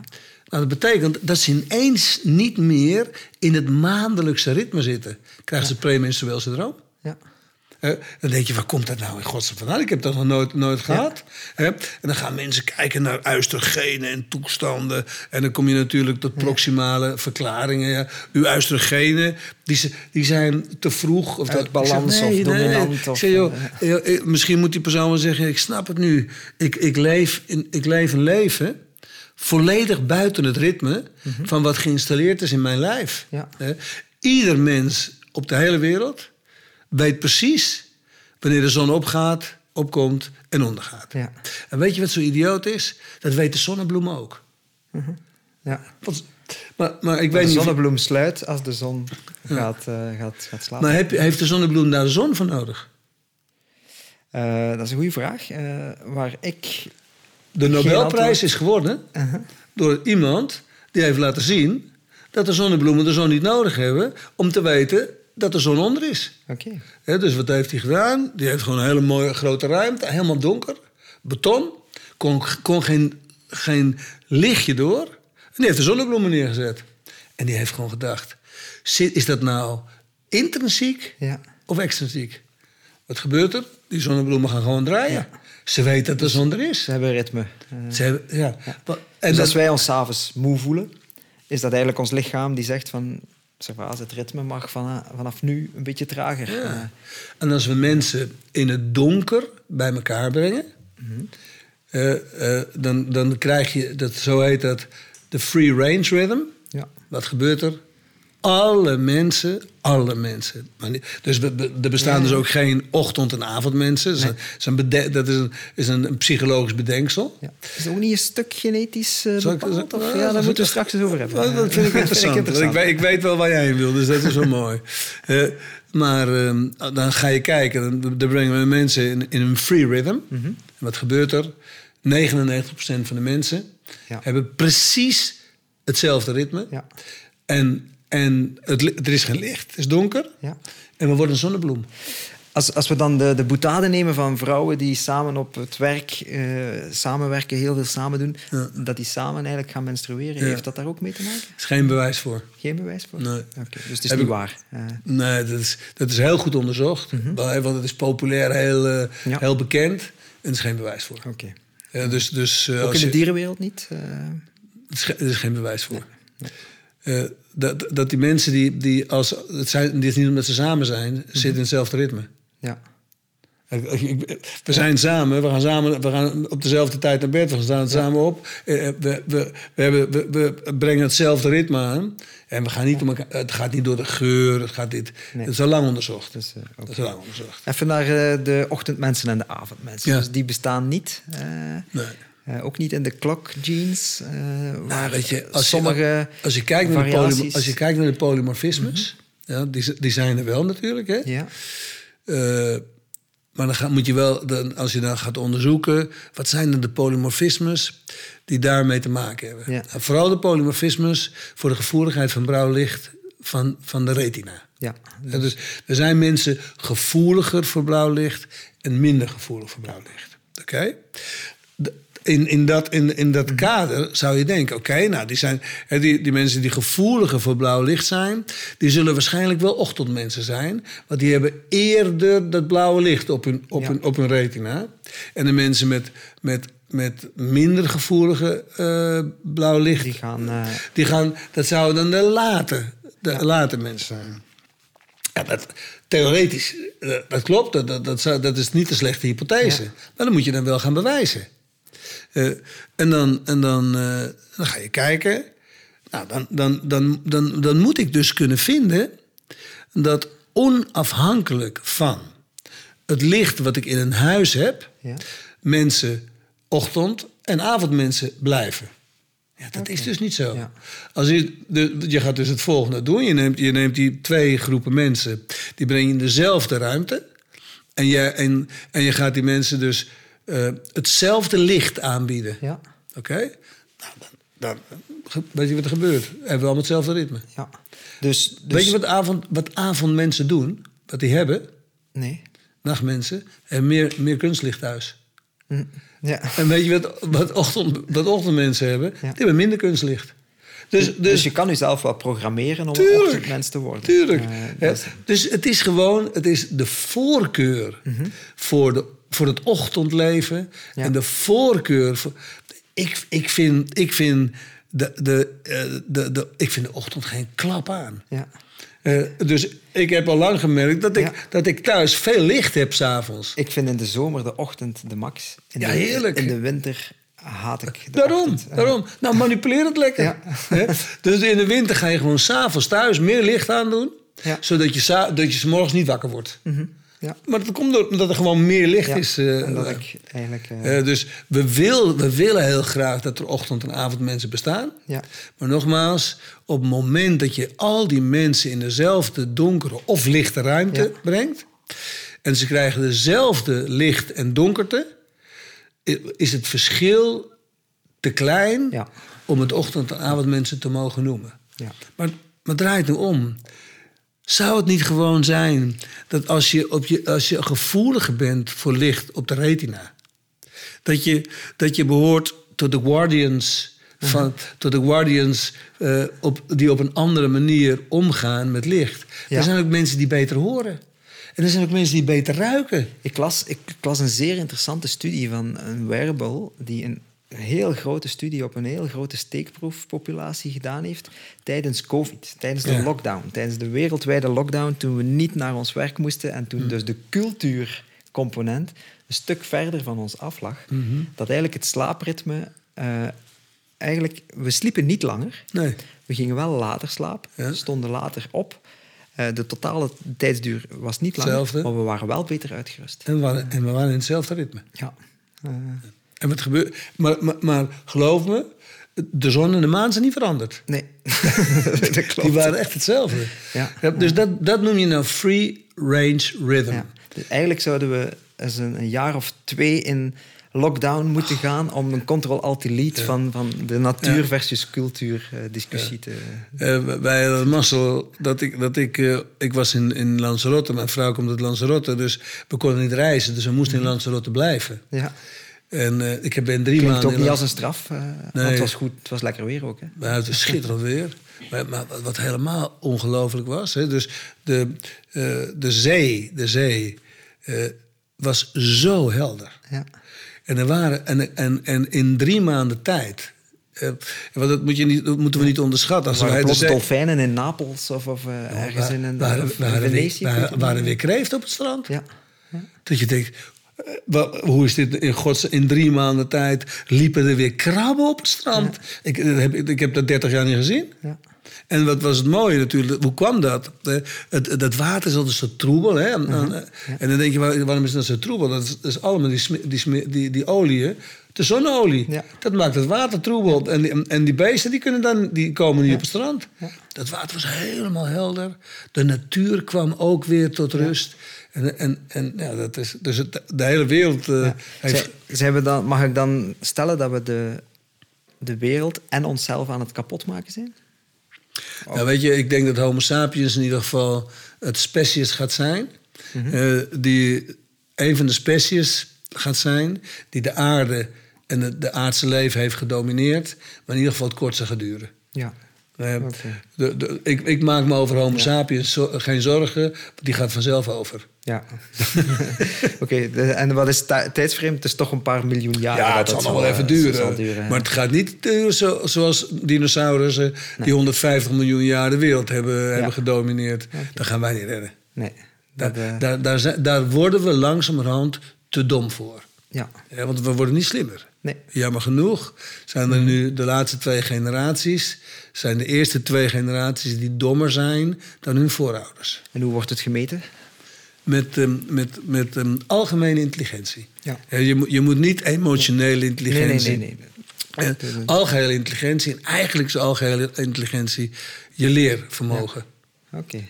Speaker 1: Nou, dat betekent dat ze ineens niet meer in het maandelijkse ritme zitten. Krijgen ze premenstrueel syndroom? Dan denk je, waar komt dat nou in godsnaam vandaan? Ik heb dat nog nooit, nooit gehad. En dan gaan mensen kijken naar oestrogenen en toestanden. En dan kom je natuurlijk tot proximale verklaringen. Ja. Uw oestrogenen, die, die zijn te vroeg. Of dat,
Speaker 2: balans
Speaker 1: zeg,
Speaker 2: of dominant of,
Speaker 1: zeg, joh,
Speaker 2: eh,
Speaker 1: eh, eh, misschien moet die persoon wel zeggen, ik snap het nu. Ik, ik, leef, in, ik leef een leven volledig buiten het ritme... van wat geïnstalleerd is in mijn lijf.
Speaker 2: Ja.
Speaker 1: Ieder mens op de hele wereld weet precies wanneer de zon opgaat, opkomt en ondergaat.
Speaker 2: Ja.
Speaker 1: En weet je wat zo idioot is? Dat weet de zonnebloem ook.
Speaker 2: ja.
Speaker 1: Want- Maar, maar ik
Speaker 2: De
Speaker 1: weet niet. of-
Speaker 2: zonnebloem sluit als de zon gaat, eh, gaat, gaat slapen.
Speaker 1: Maar heb, heeft de zonnebloem daar de zon voor nodig?
Speaker 2: Eh, dat is een goede vraag. Eh, waar ik...
Speaker 1: De Nobelprijs is geworden
Speaker 2: Uh-huh.
Speaker 1: door iemand die heeft laten zien dat de zonnebloemen de zon niet nodig hebben om te weten dat de zon onder is.
Speaker 2: Oké.
Speaker 1: Dus wat heeft hij gedaan? Die heeft gewoon een hele mooie grote ruimte, helemaal donker, beton, kon, kon geen, geen lichtje door. En die heeft de zonnebloemen neergezet. En die heeft gewoon gedacht: is dat nou intrinsiek
Speaker 2: Ja.
Speaker 1: of extrinsiek? Wat gebeurt er? Die zonnebloemen gaan gewoon draaien. Ze weten dat de zon er is.
Speaker 2: Ze hebben ritme.
Speaker 1: Ze hebben, ja. En
Speaker 2: dus
Speaker 1: dat,
Speaker 2: als wij ons s'avonds moe voelen, is dat eigenlijk ons lichaam die zegt van... Servaas, het ritme mag van, vanaf nu een beetje trager.
Speaker 1: Ja.
Speaker 2: Eh,
Speaker 1: En als we mensen in het donker bij elkaar brengen, eh, eh, dan, dan krijg je, dat, zo heet dat, de free range rhythm.
Speaker 2: ja.
Speaker 1: Wat gebeurt er? Alle mensen, alle mensen. Dus er bestaan dus ook geen ochtend- en avondmensen. Dat is, een, dat is, een, is een, psychologisch bedenksel.
Speaker 2: Ja. Is ook niet een stuk genetisch eh,
Speaker 1: ik-
Speaker 2: bepaald? Of,
Speaker 1: ja,
Speaker 2: daar moeten we straks eens over hebben.
Speaker 1: Dat, *laughs* dat vind ik interessant. Ik, weet, ik weet wel waar jij heen wil, dus dat is wel *laughs* mooi. Eh, maar ehm, dan ga je kijken, dan, dan brengen we mensen in, in een free rhythm.
Speaker 2: Mhm.
Speaker 1: En wat gebeurt er? 99% van de mensen
Speaker 2: Ja.
Speaker 1: hebben precies hetzelfde ritme.
Speaker 2: Ja.
Speaker 1: En, en het, er is geen licht, het is donker.
Speaker 2: Ja.
Speaker 1: En we worden een zonnebloem.
Speaker 2: Als, als we dan de, de boetade nemen van vrouwen die samen op het werk eh, samenwerken, heel veel samen doen,
Speaker 1: Ja.
Speaker 2: dat die samen eigenlijk gaan menstrueren,
Speaker 1: Ja.
Speaker 2: heeft dat daar ook mee te maken?
Speaker 1: Er is geen bewijs voor.
Speaker 2: Geen bewijs voor?
Speaker 1: Nee.
Speaker 2: Oké, dus het is
Speaker 1: Heb
Speaker 2: niet
Speaker 1: ik-
Speaker 2: waar. Eh,
Speaker 1: Nee, dat is, dat is heel goed onderzocht. Wel, Want het is populair, heel, eh, heel bekend. En er is geen bewijs voor.
Speaker 2: Oké.
Speaker 1: Ja, dus, dus,
Speaker 2: Ook in de dierenwereld niet?
Speaker 1: Er is, er is geen bewijs voor. Eh, dat, dat die mensen die, die als het zijn, die is niet omdat ze samen zijn, zitten in hetzelfde ritme.
Speaker 2: ja.
Speaker 1: We zijn samen, we gaan samen, we gaan op dezelfde tijd naar bed, we staan het samen op. Eh, eh, We, we, we, hebben, we, we brengen hetzelfde ritme aan. En we gaan niet om elkaar, het gaat niet door de geur, het gaat niet.
Speaker 2: Nee.
Speaker 1: Het is al lang onderzocht.
Speaker 2: Dus,
Speaker 1: Dat is al lang onderzocht.
Speaker 2: Even naar eh, de ochtendmensen en de avondmensen.
Speaker 1: Ja.
Speaker 2: Dus die bestaan niet.
Speaker 1: Nee.
Speaker 2: Eh, ook niet in de klok jeans. eh,
Speaker 1: weet je, als je-
Speaker 2: sommige
Speaker 1: Als je kijkt naar de, als je kijkt naar de polymorfismes, ja, die, die zijn er wel natuurlijk. Hè?
Speaker 2: Ja,
Speaker 1: Eh, maar dan gaat, moet je wel, dan, als je dan gaat onderzoeken, wat zijn dan de polymorfismes die daarmee te maken hebben?
Speaker 2: Ja.
Speaker 1: Nou, vooral de polymorfismes voor de gevoeligheid van blauw licht van, van de retina.
Speaker 2: ja.
Speaker 1: Dus er zijn mensen gevoeliger voor blauw licht en minder gevoelig voor blauw licht. Oké? In, in dat, in, in dat kader zou je denken: oké, nou, die, zijn, die, die mensen die gevoeliger voor blauw licht zijn, die zullen waarschijnlijk wel ochtendmensen zijn, want die hebben eerder dat blauwe licht op hun, op
Speaker 2: Ja.
Speaker 1: hun, op hun retina. En de mensen met, met, met minder gevoelige eh, blauw licht,
Speaker 2: Die gaan... eh,
Speaker 1: die gaan, dat zouden dan de late, de late mensen zijn. Ja, dat, theoretisch, eh, dat klopt. Dat, dat, dat, is niet een slechte hypothese.
Speaker 2: Ja.
Speaker 1: Maar dan moet je dan wel gaan bewijzen. Eh, en dan, en dan, eh, dan ga je kijken. Nou, dan, dan, dan, dan, dan moet ik dus kunnen vinden dat onafhankelijk van het licht wat ik in een huis heb,
Speaker 2: Ja.
Speaker 1: mensen ochtend- en avondmensen blijven. Ja, dat is dus niet zo.
Speaker 2: Ja.
Speaker 1: Als je, de, je gaat dus het volgende doen. Je neemt, je neemt die twee groepen mensen, die breng je in dezelfde ruimte. En je, en, en je gaat die mensen dus eh, hetzelfde licht aanbieden.
Speaker 2: ja,
Speaker 1: Oké? Nou, dan, dan, weet je wat er gebeurt? Hebben we allemaal hetzelfde ritme.
Speaker 2: ja. Dus, dus...
Speaker 1: Weet je wat, avond, wat avondmensen doen? Wat die hebben?
Speaker 2: Nee.
Speaker 1: Nachtmensen hebben meer, meer kunstlicht thuis.
Speaker 2: Hm, Ja.
Speaker 1: En weet je wat, wat, ochtend, wat ochtendmensen hebben? Die hebben minder kunstlicht. Dus, dus,
Speaker 2: Dus, je kan jezelf wel programmeren om een
Speaker 1: Tuurlijk.
Speaker 2: ochtendmens te worden.
Speaker 1: Tuurlijk.
Speaker 2: Eh,
Speaker 1: Ja,
Speaker 2: dat is-
Speaker 1: dus het is gewoon, het is de voorkeur voor, de, voor het ochtendleven.
Speaker 2: Ja.
Speaker 1: En de voorkeur voor. Ik, ik vind, ik, vind de, de, eh, de, de, ik vind de ochtend geen klap aan.
Speaker 2: ja.
Speaker 1: Eh, dus ik heb al lang gemerkt dat ik,
Speaker 2: Ja.
Speaker 1: dat ik thuis veel licht heb s'avonds.
Speaker 2: Ik vind in de zomer de ochtend de max. In
Speaker 1: Ja,
Speaker 2: de,
Speaker 1: heerlijk.
Speaker 2: In de winter haat ik de
Speaker 1: Daarom,
Speaker 2: ochtend.
Speaker 1: Daarom. Nou, manipuleer het lekker.
Speaker 2: Ja.
Speaker 1: Dus in de winter ga je gewoon s'avonds thuis meer licht aandoen.
Speaker 2: Ja.
Speaker 1: Zodat je, dat je 's morgens niet wakker wordt.
Speaker 2: Mhm. Ja.
Speaker 1: Maar dat komt door- omdat er gewoon meer licht
Speaker 2: Ja,
Speaker 1: is.
Speaker 2: en dat ik eigenlijk... eh,
Speaker 1: eh, dus we, wil, we willen heel graag dat er ochtend- en avondmensen bestaan.
Speaker 2: ja.
Speaker 1: Maar nogmaals, op het moment dat je al die mensen in dezelfde donkere of lichte ruimte
Speaker 2: Ja.
Speaker 1: brengt. en ze krijgen dezelfde licht en donkerte. is het verschil te klein om het ochtend- en avondmensen te mogen noemen.
Speaker 2: Ja.
Speaker 1: Maar, maar draai het nu om. Zou het niet gewoon zijn dat als je, op je, als je gevoeliger bent voor licht op de retina, dat je, dat je behoort tot de guardians, van, tot de guardians eh, op, die op een andere manier omgaan met licht.
Speaker 2: Ja.
Speaker 1: Er zijn ook mensen die beter horen. En er zijn ook mensen die beter ruiken.
Speaker 2: Ik las, ik las een zeer interessante studie van een wearable die een heel grote studie op een heel grote steekproefpopulatie gedaan heeft tijdens COVID, tijdens de
Speaker 1: Ja.
Speaker 2: lockdown, tijdens de wereldwijde lockdown, toen we niet naar ons werk moesten en
Speaker 1: Mm.
Speaker 2: toen dus de cultuurcomponent een stuk verder van ons af lag,
Speaker 1: Mhm.
Speaker 2: dat eigenlijk het slaapritme, eh, eigenlijk, we sliepen niet langer,
Speaker 1: Nee.
Speaker 2: we gingen wel later slapen,
Speaker 1: Ja.
Speaker 2: stonden later op. Eh, de totale tijdsduur was niet langer,
Speaker 1: Hetzelfde.
Speaker 2: maar we waren wel beter uitgerust.
Speaker 1: En we waren, en we waren in hetzelfde ritme.
Speaker 2: Ja. Eh,
Speaker 1: En wat gebeurt. Maar, maar, maar geloof me, de zon en de maan zijn niet veranderd.
Speaker 2: nee, *laughs* dat klopt.
Speaker 1: Die waren echt hetzelfde.
Speaker 2: Ja.
Speaker 1: dus Dat, dat noem je nou free range rhythm.
Speaker 2: Ja. Dus eigenlijk zouden we eens een, een jaar of twee in lockdown moeten gaan om een control-alt-delete van, van de natuur versus cultuur eh, discussie te...
Speaker 1: Eh, wij hadden mazzel dat ik... Dat ik, eh, ik was in, in Lanzarote, mijn vrouw komt uit Lanzarote... dus we konden niet reizen, dus we moesten in Lanzarote blijven.
Speaker 2: Ja.
Speaker 1: En eh, ik heb ben drie
Speaker 2: Klinkt
Speaker 1: maanden...
Speaker 2: ook
Speaker 1: in
Speaker 2: niet als een straf, eh,
Speaker 1: Nee.
Speaker 2: het was goed, het was lekker weer ook. Hè?
Speaker 1: Maar het is schitterend weer. Maar, maar wat helemaal ongelooflijk was... Hè, dus de, eh, de zee, de zee was zo helder.
Speaker 2: Ja.
Speaker 1: En, er waren, en, en, en in drie maanden tijd... eh, want dat, moet je niet, dat moeten we niet onderschatten. Als wij
Speaker 2: plots dolfijnen in Napels of, of ergens in een
Speaker 1: waren,
Speaker 2: of
Speaker 1: waren,
Speaker 2: Venetië. weet
Speaker 1: waren, weer kreeft op het strand.
Speaker 2: Ja.
Speaker 1: Dat je denkt, eh, hoe is dit in gods... In drie maanden tijd liepen er weer krabben op het strand. Ik, dat heb, ik heb dat 30 jaar niet gezien.
Speaker 2: Ja.
Speaker 1: En wat was het mooie natuurlijk, hoe kwam dat? Eh, Het, dat water is altijd zo troebel. Hè? En, en- en dan denk je, waar- waarom is dat zo troebel? Dat is, dat is allemaal die, die, die, die oliën, de zonneolie.
Speaker 2: Ja.
Speaker 1: Dat maakt het water troebel. En, die, en die beesten die kunnen dan, die komen niet op het strand. Dat water was helemaal helder. De natuur kwam ook weer tot rust. En, en, en ja, dat is, dus het, de hele wereld eh, heeft...
Speaker 2: Zij- we dan, mag ik dan stellen dat we de, de wereld en onszelf aan het kapotmaken zijn?
Speaker 1: Nou, weet je, ik denk dat Homo sapiens in ieder geval het species gaat zijn. eh, die een van de species gaat zijn die de aarde en het de aardse leven heeft gedomineerd, maar in ieder geval het kortste gaat duren.
Speaker 2: Ja.
Speaker 1: Eh, de, de, ik, ik maak me over Homo sapiens zo- geen zorgen, die gaat vanzelf over.
Speaker 2: Ja. *laughs* Oké, en wat is tijdsframe? Het is toch een paar miljoen jaar.
Speaker 1: Ja,
Speaker 2: dat
Speaker 1: het zal nog wel
Speaker 2: eh,
Speaker 1: even duren. maar het gaat niet duren zo, zoals dinosaurussen... die 150 miljoen jaar de wereld hebben, hebben gedomineerd. Dat gaan wij niet redden.
Speaker 2: Nee.
Speaker 1: Daar,
Speaker 2: Dat, eh,
Speaker 1: daar, daar, zijn- daar worden we langzamerhand te dom voor.
Speaker 2: ja.
Speaker 1: Ja, want we worden niet slimmer.
Speaker 2: Nee.
Speaker 1: Jammer genoeg zijn er nu de laatste twee generaties... zijn de eerste twee generaties die dommer zijn dan hun voorouders.
Speaker 2: En hoe wordt het gemeten?
Speaker 1: Met, ehm, met, met ehm, algemene intelligentie.
Speaker 2: Ja.
Speaker 1: je, moet- je moet niet emotionele
Speaker 2: Nee,
Speaker 1: intelligentie...
Speaker 2: nee, nee. nee.
Speaker 1: Eh, algehele intelligentie, en eigenlijk is algehele intelligentie je leervermogen.
Speaker 2: Oké.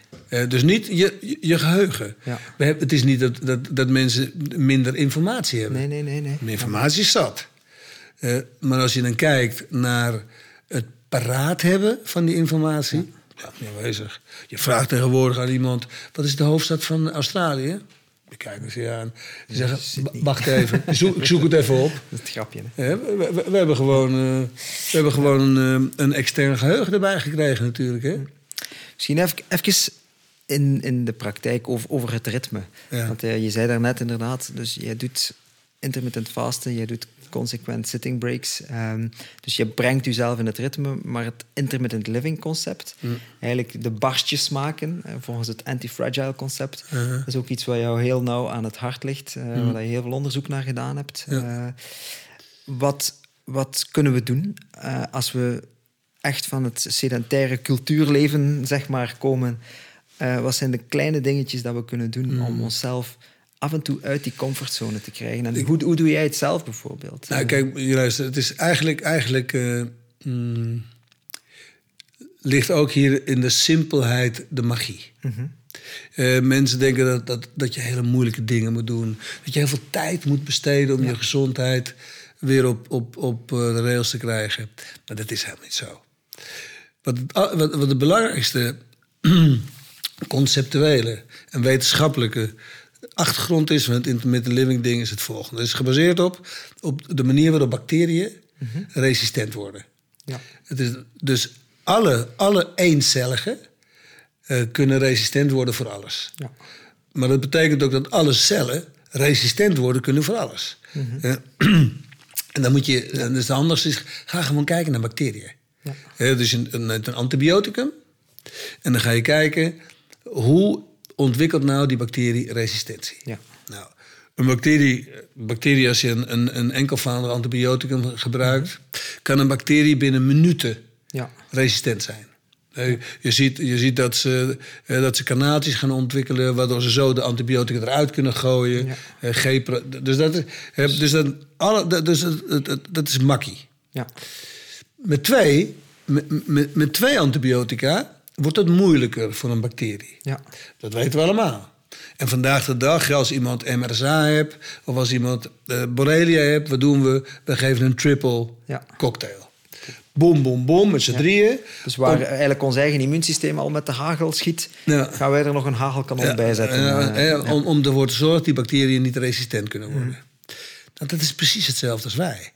Speaker 1: Dus niet je, je, je geheugen.
Speaker 2: Ja.
Speaker 1: We hebben, het is niet dat, dat, dat mensen minder informatie hebben.
Speaker 2: Nee, nee, nee. nee.
Speaker 1: Informatie is zat. Eh, maar als je dan kijkt naar het paraat hebben van die informatie... Ja, niet aanwezig. Je vraagt tegenwoordig aan iemand... wat is de hoofdstad van Australië? Die kijken ze aan. Die zeggen, "Wa- wacht even, ik zoek, ik zoek het even op. *laughs*
Speaker 2: Dat is het grapje. Hè?
Speaker 1: Hè, we, we- we hebben gewoon, eh, we hebben gewoon een, eh, een extern geheugen erbij gekregen natuurlijk. Hè?
Speaker 2: Misschien even, even in, in de praktijk over, over het ritme.
Speaker 1: Ja.
Speaker 2: Want eh, je zei daarnet inderdaad, dus jij doet intermittent fasten, jij doet consequent sitting breaks. ehm, dus je brengt jezelf in het ritme, maar het intermittent living concept, eigenlijk de barstjes maken, eh, volgens het anti-fragile concept, dat is ook iets wat jou heel nauw aan het hart ligt, eh, waar je heel veel onderzoek naar gedaan hebt. Eh, wat, wat kunnen we doen als we echt van het sedentaire cultuurleven zeg maar, komen? Wat zijn de kleine dingetjes dat we kunnen doen
Speaker 1: Mm.
Speaker 2: om onszelf af en toe uit die comfortzone te krijgen? En hoe, hoe doe jij het zelf bijvoorbeeld?
Speaker 1: Nou, kijk, je luistert, het is eigenlijk, eigenlijk eh, mm, ligt ook hier in de simpelheid de magie. Eh, mensen denken dat, dat, dat je hele moeilijke dingen moet doen. Dat je heel veel tijd moet besteden om je gezondheid weer op, op, op eh, de rails te krijgen. Maar dat is helemaal niet zo. Wat het, a- wat, wat de belangrijkste *clears throat* conceptuele en wetenschappelijke achtergrond is van het intermittent living ding is het volgende. Het is gebaseerd op, op de manier waarop bacteriën resistent worden.
Speaker 2: Ja.
Speaker 1: Het is dus alle, alle eencelligen eh, kunnen resistent worden voor alles.
Speaker 2: Ja.
Speaker 1: Maar dat betekent ook dat alle cellen resistent worden kunnen voor alles. Eh, *clears throat* en dan moet je, dus het handigste is, ga gewoon kijken naar bacteriën.
Speaker 2: Ja.
Speaker 1: Dus een, een, een antibioticum. En dan ga je kijken, hoe ontwikkelt nou die bacterie resistentie?
Speaker 2: Ja.
Speaker 1: Nou, een bacterie, bacterie als je een, een, een enkelvoudig antibioticum gebruikt... kan een bacterie binnen minuten
Speaker 2: Ja.
Speaker 1: resistent zijn. Je ziet, je ziet dat, ze, eh, dat ze kanaaltjes gaan ontwikkelen... waardoor ze zo de antibiotica eruit kunnen gooien.
Speaker 2: Ja.
Speaker 1: Eh, dus dat is, dus dat, alle, dus dat is makkie.
Speaker 2: Ja.
Speaker 1: Met twee, met, met, met twee antibiotica wordt het moeilijker voor een bacterie.
Speaker 2: Ja.
Speaker 1: Dat weten we allemaal. En vandaag de dag, als iemand MRSA hebt... of als iemand eh, Borrelia hebt, wat doen we? We geven een triple
Speaker 2: Ja.
Speaker 1: cocktail. Boom, boom, boom, met z'n drieën.
Speaker 2: Dus waar eigenlijk ons eigen immuunsysteem al met de hagel schiet,
Speaker 1: Ja.
Speaker 2: gaan wij er nog een hagelkanon bij zetten.
Speaker 1: Om, om ervoor te zorgen dat die bacteriën niet resistent kunnen worden. Nou, dat is precies hetzelfde als wij.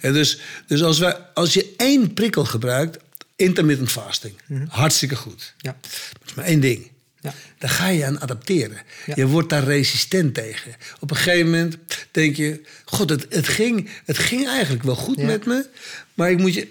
Speaker 1: En dus dus als, wij, als je één prikkel gebruikt, intermittent fasting, hartstikke goed.
Speaker 2: Ja.
Speaker 1: Dat is maar één ding.
Speaker 2: Ja.
Speaker 1: Daar ga je aan adapteren.
Speaker 2: Ja.
Speaker 1: Je wordt daar resistent tegen. Op een gegeven moment denk je... God, het, het, ging, het ging eigenlijk wel goed
Speaker 2: Ja.
Speaker 1: met me. Maar, ik moet je,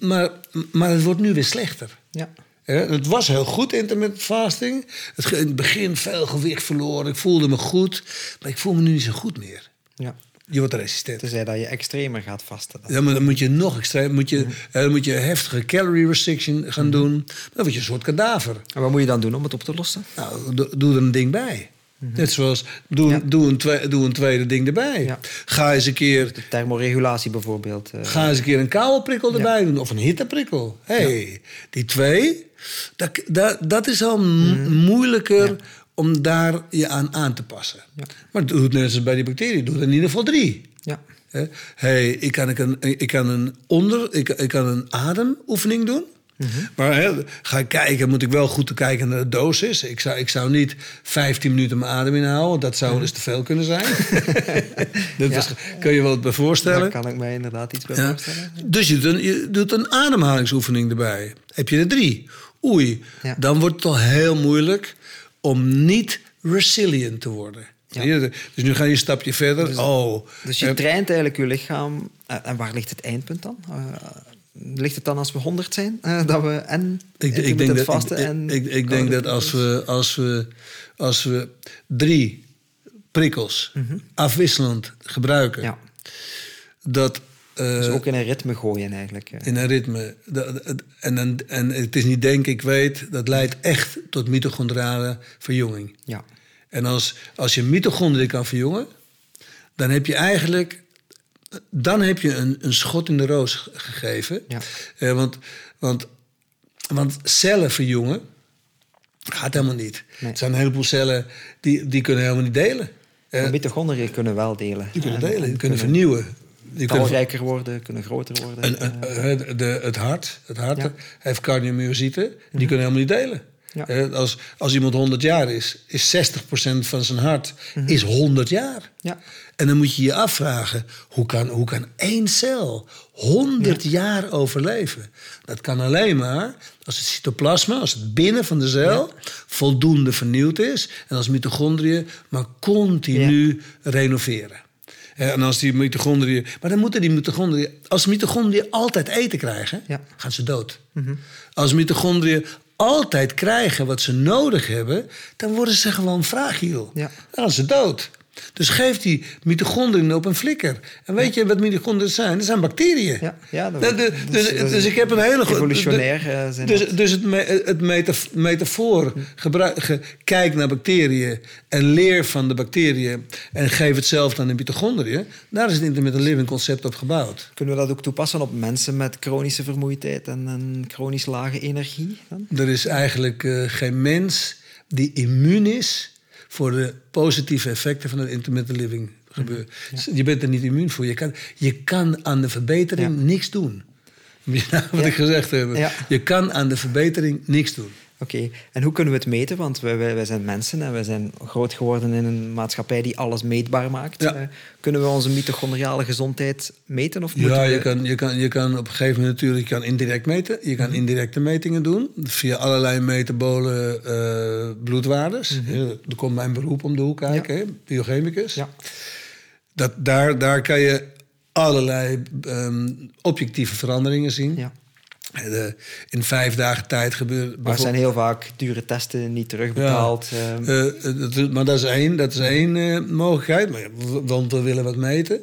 Speaker 1: maar, maar het wordt nu weer slechter.
Speaker 2: Ja.
Speaker 1: Het was heel goed, intermittent fasting. Het, in het begin veel gewicht verloren. Ik voelde me goed. Maar ik voel me nu niet zo goed meer.
Speaker 2: Ja.
Speaker 1: Je wordt resistent.
Speaker 2: Tenzij dat je extremer gaat vasten. dan.
Speaker 1: Ja, maar dan moet je nog extreem, moet je,
Speaker 2: Mhm.
Speaker 1: dan moet je heftige calorie restriction gaan doen. Dan word je een soort kadaver.
Speaker 2: En wat moet je dan doen om het op te lossen?
Speaker 1: Nou, do- doe er een ding bij. Net zoals, doe,
Speaker 2: Ja.
Speaker 1: doe, een twe- doe een tweede ding erbij.
Speaker 2: Ja.
Speaker 1: Ga eens een keer
Speaker 2: De thermoregulatie bijvoorbeeld. eh,
Speaker 1: Ga eens een keer een koude prikkel erbij doen. Of een hitteprikkel. hey, die twee, dat, dat, dat is al moeilijker om daar je aan aan te passen.
Speaker 2: Ja.
Speaker 1: Maar het net als bij die bacteriën. Doe er in ieder geval drie.
Speaker 2: ja.
Speaker 1: Hey, ik kan, ik, kan, ik kan een onder, ik, ik kan een ademoefening doen. Maar hè, ga ik kijken, moet ik wel goed te kijken naar de dosis. Ik zou, ik zou niet 15 minuten mijn adem inhouden, want dat zou dus te veel kunnen zijn. *laughs* dat kun je wel bij voorstellen.
Speaker 2: Daar kan ik mij inderdaad iets bij
Speaker 1: Ja.
Speaker 2: voorstellen.
Speaker 1: Dus je doet, een, je doet een ademhalingsoefening erbij. Heb je er drie? Oei,
Speaker 2: Ja.
Speaker 1: dan wordt het al heel moeilijk om niet resilient te worden.
Speaker 2: Ja.
Speaker 1: Dus nu ga je een stapje verder. oh,
Speaker 2: Dus je
Speaker 1: eh,
Speaker 2: traint eigenlijk je lichaam. eh, En waar ligt het eindpunt dan? Eh, ligt het dan als we 100 zijn? dat we en
Speaker 1: ik, ik denk
Speaker 2: intermittent
Speaker 1: dat,
Speaker 2: vasten
Speaker 1: ik,
Speaker 2: en
Speaker 1: ik, ik denk dat als we, als, we, als we drie prikkels afwisselend gebruiken,
Speaker 2: Mhm. Ja,
Speaker 1: dat
Speaker 2: dus ook in een ritme gooien eigenlijk. eh.
Speaker 1: in een ritme. En, dan- en het is niet denken, ik weet, dat leidt echt tot mitochondrale verjonging.
Speaker 2: Ja,
Speaker 1: En als, als je mitochondriën kan verjongen, dan heb je eigenlijk dan heb je een, een schot in de roos ge- gegeven.
Speaker 2: Ja.
Speaker 1: Eh, want, want, want cellen verjongen gaat helemaal niet.
Speaker 2: Nee.
Speaker 1: Er zijn een heleboel cellen die, die kunnen helemaal niet delen. Eh,
Speaker 2: mitochondriën kunnen wel delen.
Speaker 1: die kunnen
Speaker 2: En-
Speaker 1: delen,
Speaker 2: en
Speaker 1: die kunnen vernieuwen. Kunnen
Speaker 2: talrijker worden, kunnen groter worden.
Speaker 1: En, en, eh, de, het hart, het hart
Speaker 2: Ja.
Speaker 1: heeft die kunnen helemaal niet delen.
Speaker 2: Ja.
Speaker 1: Als, als iemand 100 jaar is, is 60% van zijn hart is 100 jaar.
Speaker 2: Ja.
Speaker 1: En dan moet je je afvragen, hoe kan, hoe kan één cel 100 jaar overleven? Dat kan alleen maar als het cytoplasma, als het binnen van de cel voldoende vernieuwd is. En als mitochondriën maar continu renoveren. En als die mitochondriën. Maar dan moeten die mitochondriën. Als mitochondriën altijd eten krijgen,
Speaker 2: Ja.
Speaker 1: gaan ze dood. Als mitochondriën altijd krijgen wat ze nodig hebben, dan worden ze gewoon fragiel.
Speaker 2: Ja.
Speaker 1: Dan gaan ze dood. Dus geef die mitochondriën op een flikker. En weet je wat mitochondriën zijn? Dat zijn bacteriën.
Speaker 2: Ja, ja, dat-
Speaker 1: Dat- dus,
Speaker 2: dat
Speaker 1: dus,
Speaker 2: is
Speaker 1: dus ik heb een hele
Speaker 2: evolutionair, eh, zijn
Speaker 1: dus, dus het, me- het metaf- metafoor. Gebruik, ge- kijk naar bacteriën en leer van de bacteriën. En geef hetzelfde aan de mitochondriën. Daar is het intermittent living concept op gebouwd.
Speaker 2: Kunnen we dat ook toepassen op mensen met chronische vermoeidheid en een chronisch lage energie? Dan?
Speaker 1: Er is eigenlijk eh, geen mens die immuun is voor de positieve effecten van het intermittent living gebeuren. Je bent er niet immuun voor. Je kan, je kan aan de verbetering
Speaker 2: Ja.
Speaker 1: niks doen. Nou wat ik gezegd heb? Je kan aan de verbetering niks doen.
Speaker 2: Oké, en hoe kunnen we het meten? Want wij, wij, wij zijn mensen en wij zijn groot geworden in een maatschappij die alles meetbaar maakt.
Speaker 1: Ja.
Speaker 2: Eh, kunnen we onze mitochondriale gezondheid meten? Of
Speaker 1: Ja,
Speaker 2: we...
Speaker 1: je kan, je, kan, je kan op een gegeven moment natuurlijk je kan indirect meten. Je
Speaker 2: Mhm.
Speaker 1: kan indirecte metingen doen via allerlei metabole eh, bloedwaardes. Ja, er komt mijn beroep om de hoek kijken, hè, biochemicus.
Speaker 2: Ja.
Speaker 1: Dat, daar, daar kan je allerlei ehm, objectieve veranderingen zien.
Speaker 2: Ja.
Speaker 1: De, in vijf dagen tijd gebeuren.
Speaker 2: Maar er zijn heel vaak dure testen niet terugbetaald. ehm.
Speaker 1: Eh, dat- maar dat is één, dat is één eh, mogelijkheid. Maar, want we willen wat meten.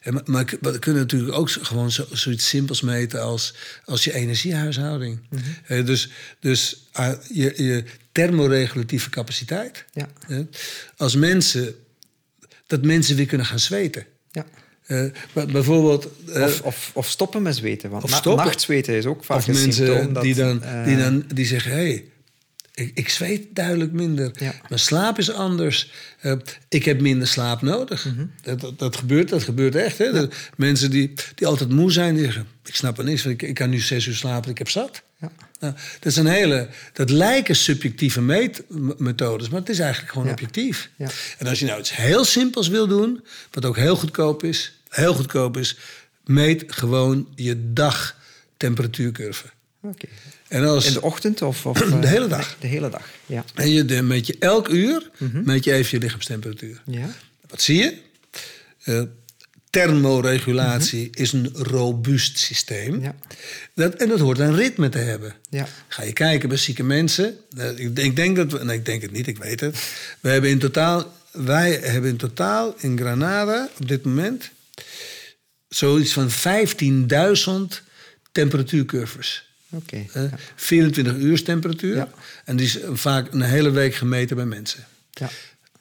Speaker 1: En, maar, maar we kunnen natuurlijk ook gewoon zo, zoiets simpels meten als, als je energiehuishouding. Eh, dus dus ah, je, je thermoregulatieve capaciteit.
Speaker 2: Ja.
Speaker 1: Eh, als mensen, dat mensen weer kunnen gaan zweten.
Speaker 2: ja.
Speaker 1: Eh, maar bijvoorbeeld. eh,
Speaker 2: Of, of, of stoppen met zweten. Want
Speaker 1: Of
Speaker 2: na-
Speaker 1: stoppen.
Speaker 2: nachtzweten is ook vaak
Speaker 1: of
Speaker 2: een
Speaker 1: mensen
Speaker 2: symptoom dat,
Speaker 1: die, dan,
Speaker 2: eh,
Speaker 1: die dan die zeggen: hé, hey, ik, ik zweet duidelijk minder.
Speaker 2: Ja.
Speaker 1: Mijn slaap is anders. Ik heb minder slaap nodig.
Speaker 2: Mhm.
Speaker 1: dat, dat, dat gebeurt, dat gebeurt echt. Hè? Mensen die, die altijd moe zijn, die zeggen: Ik snap er niks van. Ik, ik kan nu zes uur slapen, ik heb zat.
Speaker 2: Ja.
Speaker 1: Nou, dat, is een hele, dat lijken subjectieve meetmethodes, maar het is eigenlijk gewoon
Speaker 2: Ja.
Speaker 1: objectief.
Speaker 2: Ja.
Speaker 1: En als je nou iets heel simpels wil doen, wat ook heel goedkoop is, heel goedkoop is, meet gewoon je dagtemperatuurcurve.
Speaker 2: Oké.
Speaker 1: En als,
Speaker 2: In de ochtend of... of *clears throat*
Speaker 1: De
Speaker 2: eh,
Speaker 1: hele dag.
Speaker 2: De hele dag, ja.
Speaker 1: en je de, meet je elk uur,
Speaker 2: Mhm.
Speaker 1: meet je even je lichaamstemperatuur.
Speaker 2: Ja,
Speaker 1: Wat zie je? Eh, thermoregulatie is een robuust systeem.
Speaker 2: Mhm. Ja.
Speaker 1: Dat, en dat hoort een ritme te hebben.
Speaker 2: Ja.
Speaker 1: Ga je kijken bij zieke mensen. eh, Ik, ik denk dat we, nee, ik denk het niet, ik weet het. We hebben in totaal, wij hebben in totaal in Granada op dit moment zoiets van 15.000 temperatuurcurves.
Speaker 2: Oké.
Speaker 1: Eh, 24 uur temperatuur. En die is vaak een hele week gemeten bij mensen.
Speaker 2: Ja.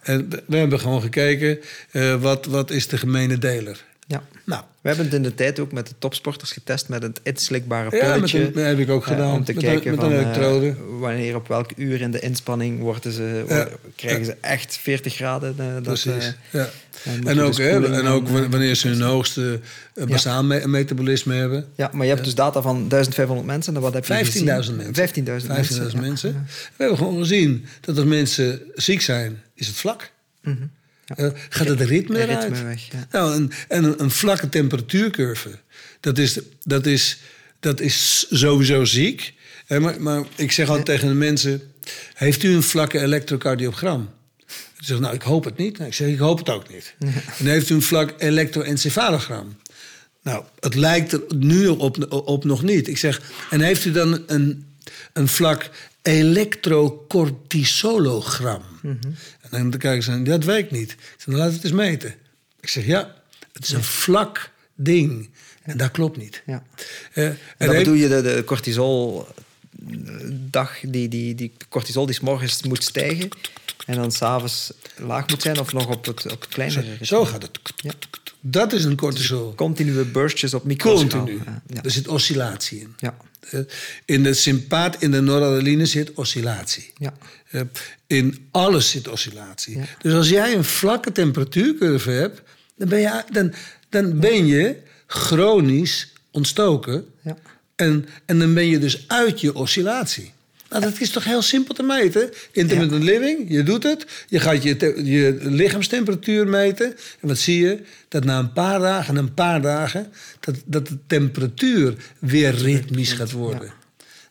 Speaker 1: En we hebben gewoon gekeken, eh, wat, wat is de gemene deler?
Speaker 2: Ja.
Speaker 1: Nou,
Speaker 2: We hebben het in de tijd ook met de topsporters getest met het inslikbare
Speaker 1: Ja, met
Speaker 2: pilletje.
Speaker 1: een- dat heb ik ook
Speaker 2: eh,
Speaker 1: gedaan.
Speaker 2: om te
Speaker 1: Met een-
Speaker 2: kijken
Speaker 1: met
Speaker 2: van,
Speaker 1: een
Speaker 2: eh, wanneer op welk uur in de inspanning worden ze,
Speaker 1: Ja.
Speaker 2: krijgen ze echt 40 graden. eh, dat,
Speaker 1: precies. ja. En ook,
Speaker 2: dus
Speaker 1: hè, en ook wanneer ze hun hoogste uh, basaal me- metabolisme hebben.
Speaker 2: ja, maar je hebt dus data van 1500 mensen. En wat heb je
Speaker 1: 15.000
Speaker 2: gezien?
Speaker 1: mensen.
Speaker 2: 15.000
Speaker 1: 15.000
Speaker 2: mensen.
Speaker 1: mensen.
Speaker 2: ja.
Speaker 1: We hebben gewoon gezien dat als mensen ziek zijn, is het vlak.
Speaker 2: Mhm. Ja.
Speaker 1: Eh, gaat het ritme eruit?
Speaker 2: ritme weg, ja.
Speaker 1: Nou, en, en een, vlakke temperatuurcurve, dat is, dat is, dat is sowieso ziek. Hè, maar, maar ik zeg altijd tegen de mensen, heeft u een vlakke elektrocardiogram? Ze zeggen, nou, ik hoop het niet. Nou, ik zeg, ik hoop het ook niet. En heeft u een vlak elektroencefalogram? Nou, het lijkt er nu op, op nog niet. Ik zeg, en heeft u dan een, een vlak elektrocortisologram? En dan kijken ze, dat weet ik niet. Ik zeg, dan laat het eens meten. Ik zeg, ja, het is een vlak ding. En dat klopt niet.
Speaker 2: Ja.
Speaker 1: Eh,
Speaker 2: En dan
Speaker 1: heeft-
Speaker 2: bedoel je de, de cortisol dag, die, die, die cortisol die 's morgens moet stijgen en dan s'avonds laag moet zijn of nog op het, op het kleinere?
Speaker 1: Zo gaat het.
Speaker 2: Ja.
Speaker 1: Dat is een cortisol.
Speaker 2: Continue burstjes op microschaal.
Speaker 1: Continu.
Speaker 2: Ja. Ja.
Speaker 1: Er zit oscillatie in.
Speaker 2: Ja.
Speaker 1: Eh, In de sympaat, in de noradrenaline zit oscillatie.
Speaker 2: Ja.
Speaker 1: Eh, In alles zit oscillatie.
Speaker 2: Ja.
Speaker 1: Dus als jij een vlakke temperatuurcurve hebt, dan ben je, dan, dan ben je chronisch ontstoken.
Speaker 2: Ja.
Speaker 1: En, en dan ben je dus uit je oscillatie. Nou, dat is toch heel simpel te meten? Intermittent living, je doet het. Je gaat je, je lichaamstemperatuur meten. En wat zie je? Dat na een paar dagen, een paar dagen... dat, dat de temperatuur weer ritmisch gaat worden.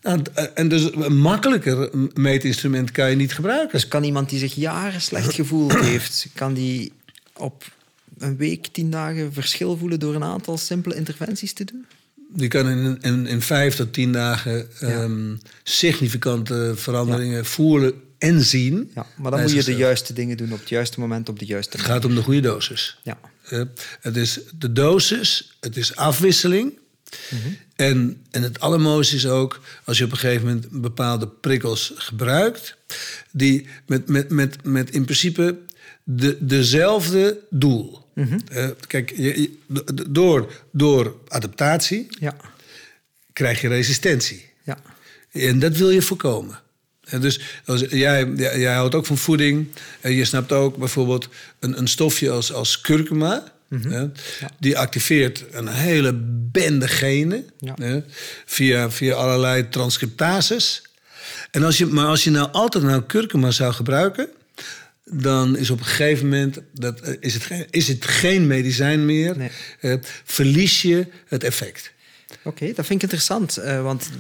Speaker 1: Nou, d- en dus een makkelijker meetinstrument kan je niet gebruiken.
Speaker 2: Dus kan iemand die zich jaren slecht gevoeld *clears throat* heeft, kan die op een week, tien dagen verschil voelen door een aantal simpele interventies te doen?
Speaker 1: Die kan in, in, in vijf tot tien dagen ehm, significante veranderingen voelen en zien.
Speaker 2: Ja, maar dan moet je de juiste dingen doen op het juiste moment, op de juiste
Speaker 1: Het gaat om de goede dosis.
Speaker 2: Ja.
Speaker 1: Het is de dosis, het is afwisseling. en, en het allermooiste is ook als je op een gegeven moment bepaalde prikkels gebruikt, die met, met, met, met in principe de, dezelfde doel. Eh, kijk, je, door, door adaptatie
Speaker 2: Ja.
Speaker 1: krijg je resistentie.
Speaker 2: Ja.
Speaker 1: En dat wil je voorkomen. En dus als, jij, jij houdt ook van voeding. En je snapt ook bijvoorbeeld een, een stofje als, als curcuma. hè, Die activeert een hele bende genen.
Speaker 2: Ja.
Speaker 1: via, via allerlei transcriptases. En als je, maar als je nou altijd nou curcuma zou gebruiken... dan is op een gegeven moment dat, eh, is, het geen, is het geen medicijn meer.
Speaker 2: Nee.
Speaker 1: Eh, verlies je het effect.
Speaker 2: Oké, dat vind ik interessant, eh, want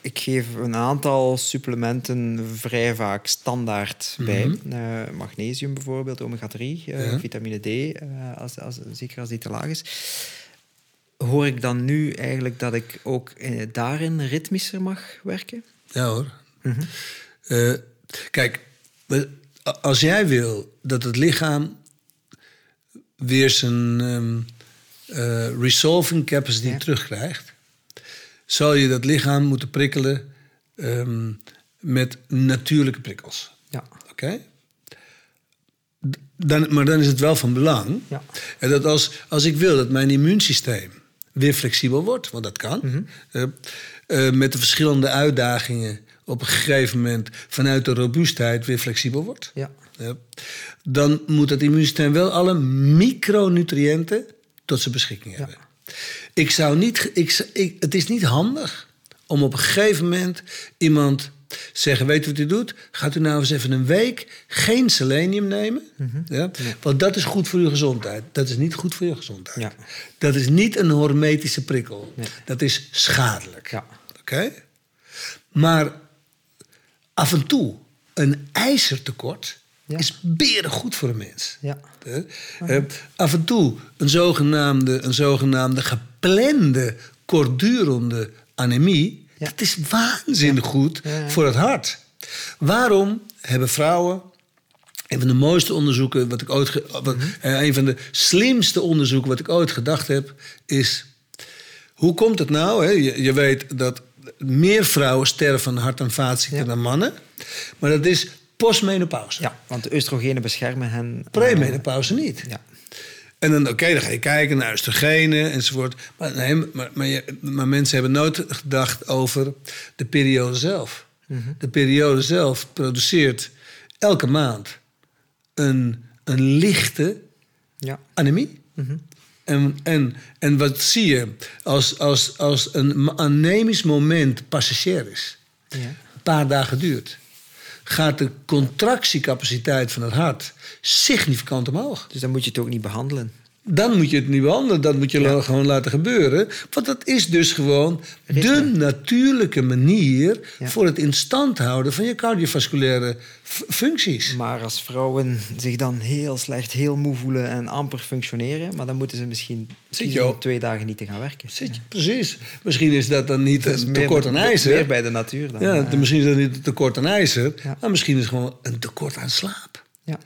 Speaker 2: ik geef een aantal supplementen vrij vaak standaard bij. Eh, magnesium bijvoorbeeld, omega-3, eh,
Speaker 1: Ja.
Speaker 2: vitamine D, als, als, zeker als die te laag is. Hoor ik dan nu eigenlijk dat ik ook daarin ritmischer mag werken?
Speaker 1: Ja hoor. Eh, kijk, als jij wil dat het lichaam weer zijn ehm, eh, resolving capacity
Speaker 2: Ja.
Speaker 1: terugkrijgt, zal je dat lichaam moeten prikkelen ehm, met natuurlijke prikkels.
Speaker 2: Ja.
Speaker 1: Oké? Dan, maar dan is het wel van belang
Speaker 2: Ja.
Speaker 1: en dat als, als ik wil dat mijn immuunsysteem weer flexibel wordt, want dat kan, eh, eh, met de verschillende uitdagingen op een gegeven moment vanuit de robuustheid weer flexibel wordt,
Speaker 2: Ja.
Speaker 1: eh, dan moet het immuunsysteem wel alle micronutriënten tot zijn beschikking hebben. Ik zou niet, ik, het is niet handig om op een gegeven moment iemand zeggen: Weet u wat u doet? Gaat u nou eens even een week geen selenium nemen? ja? Want dat is goed voor uw gezondheid. Dat is niet goed voor je gezondheid.
Speaker 2: Ja.
Speaker 1: Dat is niet een hormetische prikkel.
Speaker 2: Nee.
Speaker 1: Dat is schadelijk.
Speaker 2: Ja.
Speaker 1: Oké? Maar af en toe een ijzertekort
Speaker 2: Ja.
Speaker 1: is beren goed voor een mens.
Speaker 2: Ja.
Speaker 1: Af en toe een zogenaamde, een zogenaamde geplande, kortdurende anemie.
Speaker 2: Ja.
Speaker 1: Dat is waanzinnig goed voor het hart. Waarom hebben vrouwen. Een van de mooiste onderzoeken, wat ik ooit. wat,
Speaker 2: Mhm.
Speaker 1: eh, een van de slimste onderzoeken wat ik ooit gedacht heb, is. Hoe komt het nou? Hè? Je, je weet dat meer vrouwen sterven van hart- en vaatziekten
Speaker 2: Ja.
Speaker 1: dan mannen. Maar dat is postmenopauze.
Speaker 2: ja, want de oestrogenen beschermen hen. eh,
Speaker 1: Premenopauze niet.
Speaker 2: ja.
Speaker 1: En dan, oké, dan ga je kijken naar oestrogenen enzovoort. Maar, nee, maar, maar, je- maar mensen hebben nooit gedacht over de periode zelf. De periode zelf produceert elke maand een, een lichte
Speaker 2: ja.
Speaker 1: anemie. En, en, en wat zie je als, als, als een anemisch moment passagier is,
Speaker 2: Ja.
Speaker 1: een paar dagen duurt, gaat de contractiecapaciteit van het hart significant omhoog.
Speaker 2: Dus dan moet je het ook niet behandelen.
Speaker 1: Dan moet je het niet behandelen, dat moet je
Speaker 2: Ja.
Speaker 1: gewoon laten gebeuren. Want dat is dus gewoon
Speaker 2: Ritme.
Speaker 1: de natuurlijke manier
Speaker 2: Ja.
Speaker 1: voor het in stand houden van je cardiovasculaire functies.
Speaker 2: Maar als vrouwen zich dan heel slecht, heel moe voelen en amper functioneren, maar dan moeten ze misschien om
Speaker 1: op-
Speaker 2: twee dagen niet te gaan werken.
Speaker 1: Zit je, precies. Misschien is dat dan niet
Speaker 2: Dat
Speaker 1: een tekort aan ijzer.
Speaker 2: Meer bij de natuur dan.
Speaker 1: Ja,
Speaker 2: eh,
Speaker 1: misschien is dat niet een tekort aan ijzer, maar misschien is het gewoon een tekort aan slaap.
Speaker 2: ja.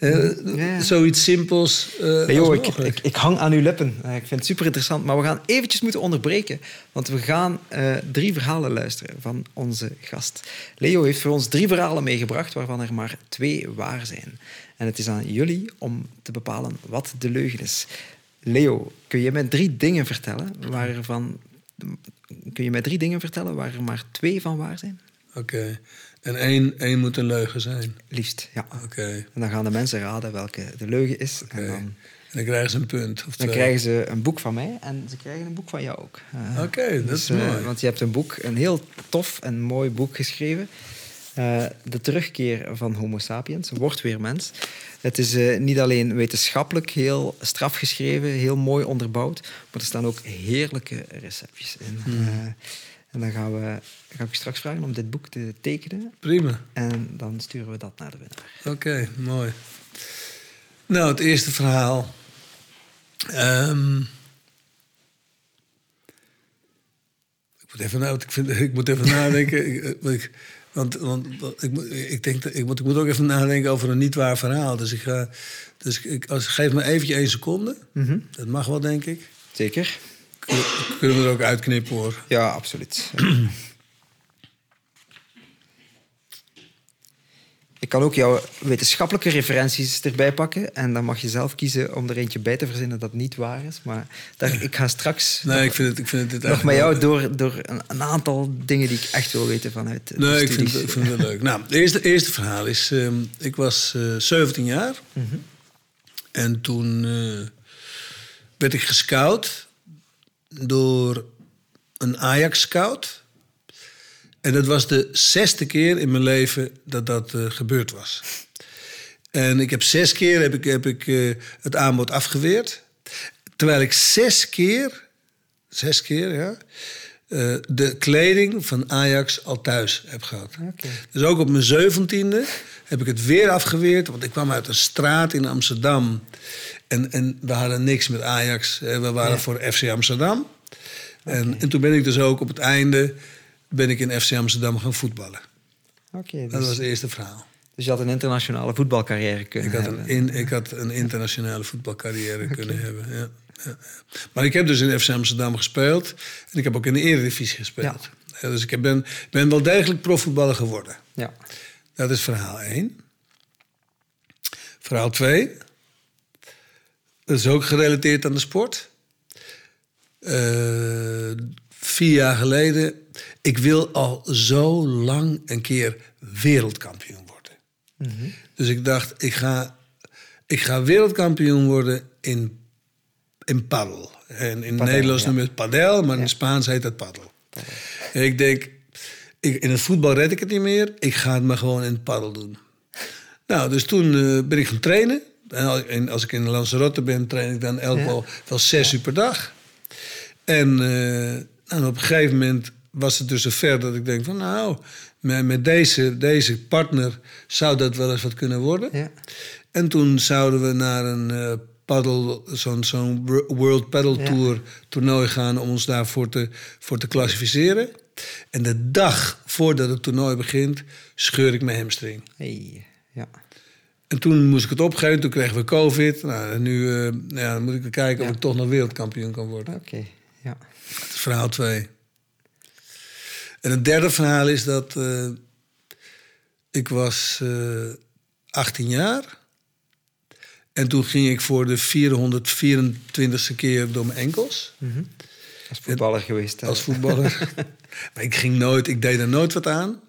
Speaker 1: Eh,
Speaker 2: Ja.
Speaker 1: Zoiets simpels.
Speaker 2: Leo,
Speaker 1: als
Speaker 2: ik,
Speaker 1: mogelijk.
Speaker 2: ik, ik hang aan uw lippen. Eh, Ik vind het super interessant. Maar we gaan eventjes moeten onderbreken. Want we gaan eh, drie verhalen luisteren van onze gast. Leo heeft voor ons drie verhalen meegebracht, waarvan er maar twee waar zijn. En het is aan jullie om te bepalen wat de leugen is. Leo, kun je mij drie dingen vertellen waarvan... Kun je mij drie dingen vertellen waar er maar twee van waar zijn?
Speaker 1: Oké. En één, één moet een leugen zijn.
Speaker 2: Liefst, ja.
Speaker 1: Oké.
Speaker 2: En dan gaan de mensen raden welke de leugen is. En dan,
Speaker 1: En dan krijgen ze een punt. Of
Speaker 2: dan
Speaker 1: twee.
Speaker 2: krijgen ze een boek van mij en ze krijgen een boek van jou ook. Eh,
Speaker 1: Oké, dat is
Speaker 2: eh,
Speaker 1: mooi.
Speaker 2: Want je hebt een boek, een heel tof en mooi boek geschreven. Eh, de terugkeer van Homo sapiens, wordt weer mens. Het is niet alleen wetenschappelijk heel straf geschreven, heel mooi onderbouwd, maar er staan ook heerlijke receptjes in. Eh, en dan gaan we, ga ik straks vragen om dit boek te tekenen.
Speaker 1: Prima.
Speaker 2: En dan sturen we dat naar de winnaar.
Speaker 1: Oké, mooi. Nou, het eerste verhaal. Ehm, ik moet even, nou, ik, vind, ik moet even nadenken. Ik, eh, want ik, want, ik, denk, dat- ik, moet, ik moet ook even nadenken over een niet waar verhaal. Dus ik ga. Dus ik, als, geef me eventjes één seconde. Dat mag wel, denk ik.
Speaker 2: Zeker?
Speaker 1: Kunnen, we er ook uitknippen hoor.
Speaker 2: Ja, absoluut. Ik kan ook jouw wetenschappelijke referenties erbij pakken. En dan mag je zelf kiezen om er eentje bij te verzinnen dat niet waar is. Maar daar, ik ga straks
Speaker 1: Nee,
Speaker 2: nog,
Speaker 1: ik vind het, ik vind het
Speaker 2: nog met jou door, door een, een aantal dingen die ik echt wil weten vanuit de
Speaker 1: Nee, ik vind, het- ik vind het wel leuk. Nou, het eerste, eerste verhaal is... ehm, ik was eh 17 jaar. En toen eh, werd ik gescout door een Ajax-scout. En dat was de zesde keer in mijn leven dat dat eh, gebeurd was. En ik heb zes keer heb ik, heb ik, eh, het aanbod afgeweerd. Terwijl ik zes keer, zes keer ja, eh, de kleding van Ajax al thuis heb gehad. Dus ook op mijn zeventiende heb ik het weer afgeweerd. Want ik kwam uit een straat in Amsterdam. En, en we hadden niks met Ajax. We waren
Speaker 2: Ja.
Speaker 1: voor FC Amsterdam. En, en toen ben ik dus ook op het einde ben ik in FC Amsterdam gaan voetballen.
Speaker 2: Oké,
Speaker 1: Dat
Speaker 2: dus,
Speaker 1: was het eerste verhaal.
Speaker 2: dus je had een internationale voetbalcarrière kunnen
Speaker 1: Ik had,
Speaker 2: hebben.
Speaker 1: een in, ik had een internationale voetbalcarrière kunnen hebben. Ja. Maar ik heb dus in FC Amsterdam gespeeld. En ik heb ook in de Eredivisie gespeeld. Ja, dus ik ben, ben wel degelijk profvoetballer geworden.
Speaker 2: Ja.
Speaker 1: Dat is verhaal 1. Verhaal 2. Dat is ook gerelateerd aan de sport. Eh, vier jaar geleden. Ik wil al zo lang een keer wereldkampioen worden. Dus ik dacht, ik ga, ik ga wereldkampioen worden in, in paddel. En in
Speaker 2: Padel,
Speaker 1: Nederlands
Speaker 2: ja.
Speaker 1: noemen het padel, maar in Spaans heet het paddel. En ik denk, ik, in het voetbal red ik het niet meer. Ik ga het maar gewoon in het paddel doen. Nou, dus toen eh, ben ik gaan trainen. En al- en als ik in Lanzarote ben, train ik dan elk
Speaker 2: Ja.
Speaker 1: wel, wel zes uur per dag. En, eh, nou, op een gegeven moment was het dus zover dat ik denk van nou, met, met deze, deze partner zou dat wel eens wat kunnen worden.
Speaker 2: Ja.
Speaker 1: En toen zouden we naar een eh paddle, zo'n zo'n World Paddle. Tour toernooi gaan om ons daarvoor te, voor te klassificeren. En de dag voordat het toernooi begint, scheur ik mijn hamstring.
Speaker 2: Hey.
Speaker 1: En toen moest ik het opgeven, toen kregen we COVID. Nou, en nu eh, ja, dan moet ik kijken
Speaker 2: Ja.
Speaker 1: of ik toch nog wereldkampioen kan worden.
Speaker 2: Oké. Ja.
Speaker 1: Dat is verhaal 2. En het derde verhaal is dat eh, ik was eh 18 jaar. En toen ging ik voor de 424ste keer door mijn enkels.
Speaker 2: Als voetballer geweest. hè?
Speaker 1: Als voetballer. *laughs* maar ik ging nooit, ik deed er nooit wat aan.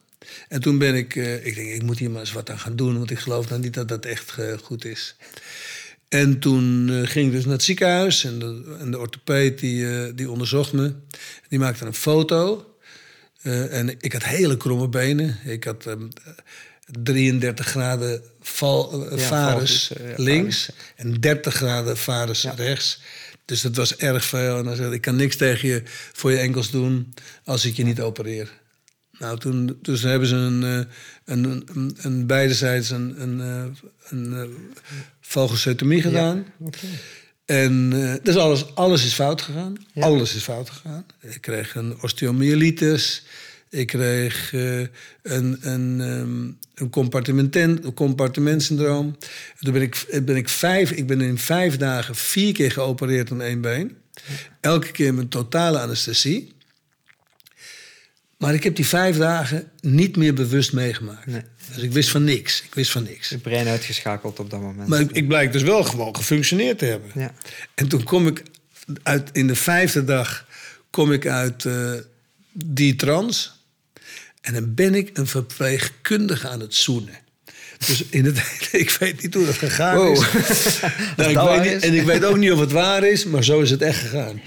Speaker 1: En toen ben ik, eh, ik denk, ik moet hier maar eens wat aan gaan doen, want ik geloof nou niet dat dat echt eh, goed is. En toen eh, ging ik dus naar het ziekenhuis en de, en de orthopeed die, die onderzocht me. Die maakte een foto. En ik had hele kromme benen. Ik had ehm, 33 graden val,
Speaker 2: Ja,
Speaker 1: varus links en 30 graden varus rechts. Dus dat was erg veel. En dan zei hij, ik kan niks tegen je voor je enkels doen als ik je niet opereer. Nou, toen dus hebben ze een, eh, een, een, een beidezijds een, een, eh, een, eh, valgocetomie gedaan. En eh, dus alles, alles is fout gegaan.
Speaker 2: Ja.
Speaker 1: Alles is fout gegaan. Ik kreeg een osteomyelitis. Ik kreeg een, een, ehm, een compartimenten- een compartimentsyndroom. En Toen ben ik, ben ik, vijf, ik ben in vijf dagen vier keer geopereerd aan één been. Elke keer met totale anesthesie. Maar ik heb die vijf dagen niet meer bewust meegemaakt.
Speaker 2: Nee.
Speaker 1: Dus ik wist van niks. Ik wist van niks.
Speaker 2: Je brein uitgeschakeld op dat moment.
Speaker 1: Maar ik, ik blijk dus wel gewoon gefunctioneerd te hebben.
Speaker 2: Ja.
Speaker 1: En toen kom ik uit, in de vijfde dag kom ik uit eh, die trance. En dan ben ik een verpleegkundige aan het zoenen. Dus in het, *laughs* ik weet niet hoe dat gegaan
Speaker 2: Wow.
Speaker 1: is. *laughs* Nou, ik weet niet, en ik weet ook niet of het waar is, maar zo is het echt gegaan.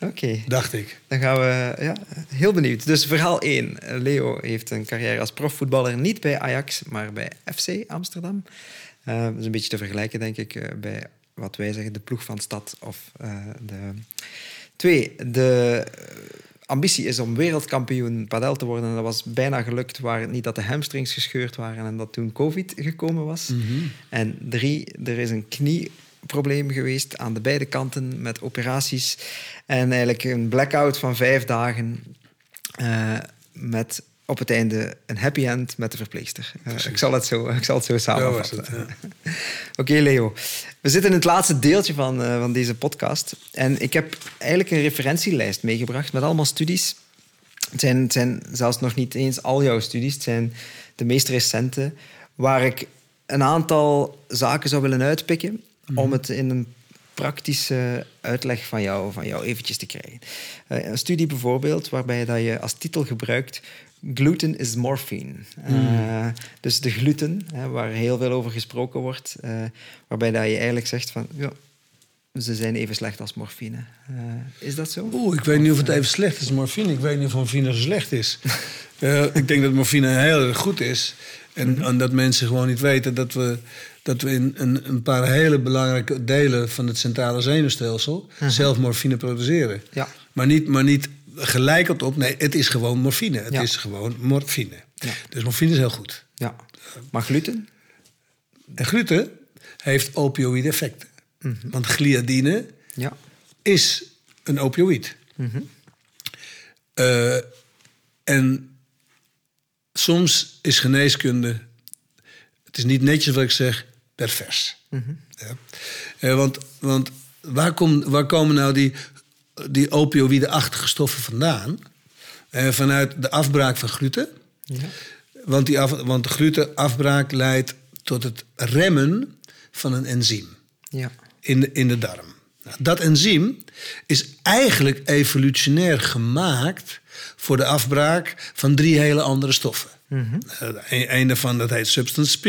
Speaker 2: Oké.
Speaker 1: Dacht ik.
Speaker 2: Dan gaan we, ja, heel benieuwd. Dus verhaal 1. Leo heeft een carrière als profvoetballer niet bij Ajax, maar bij FC Amsterdam. Eh, dat is een beetje te vergelijken, denk ik, eh, bij wat wij zeggen, de ploeg van stad. Of, eh, de... Twee, de ambitie is om wereldkampioen padel te worden. En dat was bijna gelukt, waar het niet dat de hamstrings gescheurd waren en dat toen COVID gekomen was. En drie, er is een knieprobleem geweest aan de beide kanten met operaties. En eigenlijk een blackout van vijf dagen eh, met op het einde een happy end met de verpleegster. Eh, ik, zal het zo, ik zal het zo samenvatten.
Speaker 1: ja. *laughs*
Speaker 2: Oké, Leo. We zitten in het laatste deeltje van, eh, van deze podcast. En ik heb eigenlijk een referentielijst meegebracht met allemaal studies. Het zijn, het zijn zelfs nog niet eens al jouw studies. Het zijn de meest recente, waar ik een aantal zaken zou willen uitpikken om het in een praktische uitleg van jou, van jou eventjes te krijgen. Eh, een studie bijvoorbeeld waarbij dat je als titel gebruikt gluten is morphine. Eh, dus de gluten, hè, waar heel veel over gesproken wordt, eh, waarbij dat je eigenlijk zegt van ja, ze zijn even slecht als morfine. Eh, is dat zo?
Speaker 1: Oeh, ik weet niet of het even slecht is, morfine. Ik weet niet of morfine zo slecht is. *laughs* Eh, ik denk dat morfine heel erg goed is. En, en dat mensen gewoon niet weten dat we, dat we in een, een paar hele belangrijke delen van het centrale zenuwstelsel zelf morfine produceren.
Speaker 2: Ja.
Speaker 1: Maar niet, maar niet gelijkend op. Nee, het is gewoon morfine. Het
Speaker 2: Ja.
Speaker 1: is gewoon morfine.
Speaker 2: Ja.
Speaker 1: Dus morfine is heel goed.
Speaker 2: Ja. Maar gluten?
Speaker 1: En gluten heeft opioïde effecten. Want gliadine
Speaker 2: Ja.
Speaker 1: is een opioïd. Eh, en soms is geneeskunde, het is niet netjes wat ik zeg, pervers. Ja. Eh, want want waar, kom, waar komen nou die, die opioïde-achtige stoffen vandaan? Eh, vanuit de afbraak van gluten.
Speaker 2: Ja.
Speaker 1: Want, die af, want de glutenafbraak leidt tot het remmen van een enzym
Speaker 2: Ja.
Speaker 1: In de, in de darm. Dat enzym is eigenlijk evolutionair gemaakt voor de afbraak van drie hele andere stoffen. Eh, een, een daarvan dat heet substance P.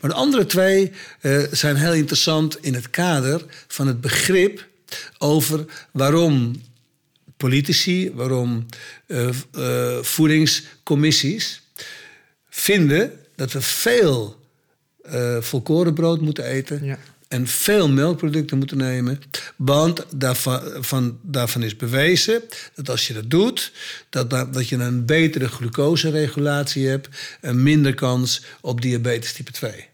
Speaker 1: Maar de andere twee eh, zijn heel interessant in het kader van het begrip over waarom politici, waarom eh, eh, voedingscommissies vinden dat we veel eh volkorenbrood moeten eten
Speaker 2: Ja.
Speaker 1: En veel melkproducten moeten nemen. Want daarvan, van, daarvan is bewezen dat als je dat doet, dat, dat je een betere glucoseregulatie hebt en minder kans op diabetes type 2.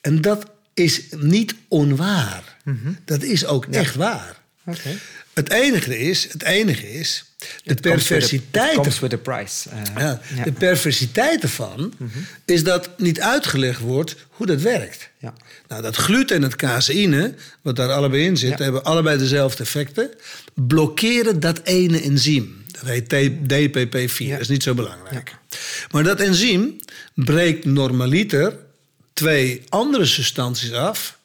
Speaker 1: En dat is niet onwaar. Dat is ook echt waar.
Speaker 2: Oké.
Speaker 1: Het enige is, het enige is de perversiteit.
Speaker 2: Comes with the price. Eh,
Speaker 1: Ja,
Speaker 2: ja.
Speaker 1: De perversiteit ervan is dat niet uitgelegd wordt hoe dat werkt.
Speaker 2: Ja.
Speaker 1: Nou, dat gluten en het caseïne, wat daar allebei in zit, hebben allebei dezelfde effecten. Blokkeren dat ene enzym. Dat heet T- DPP4.
Speaker 2: Ja.
Speaker 1: Dat is niet zo belangrijk. Maar dat enzym breekt normaliter twee andere substanties af.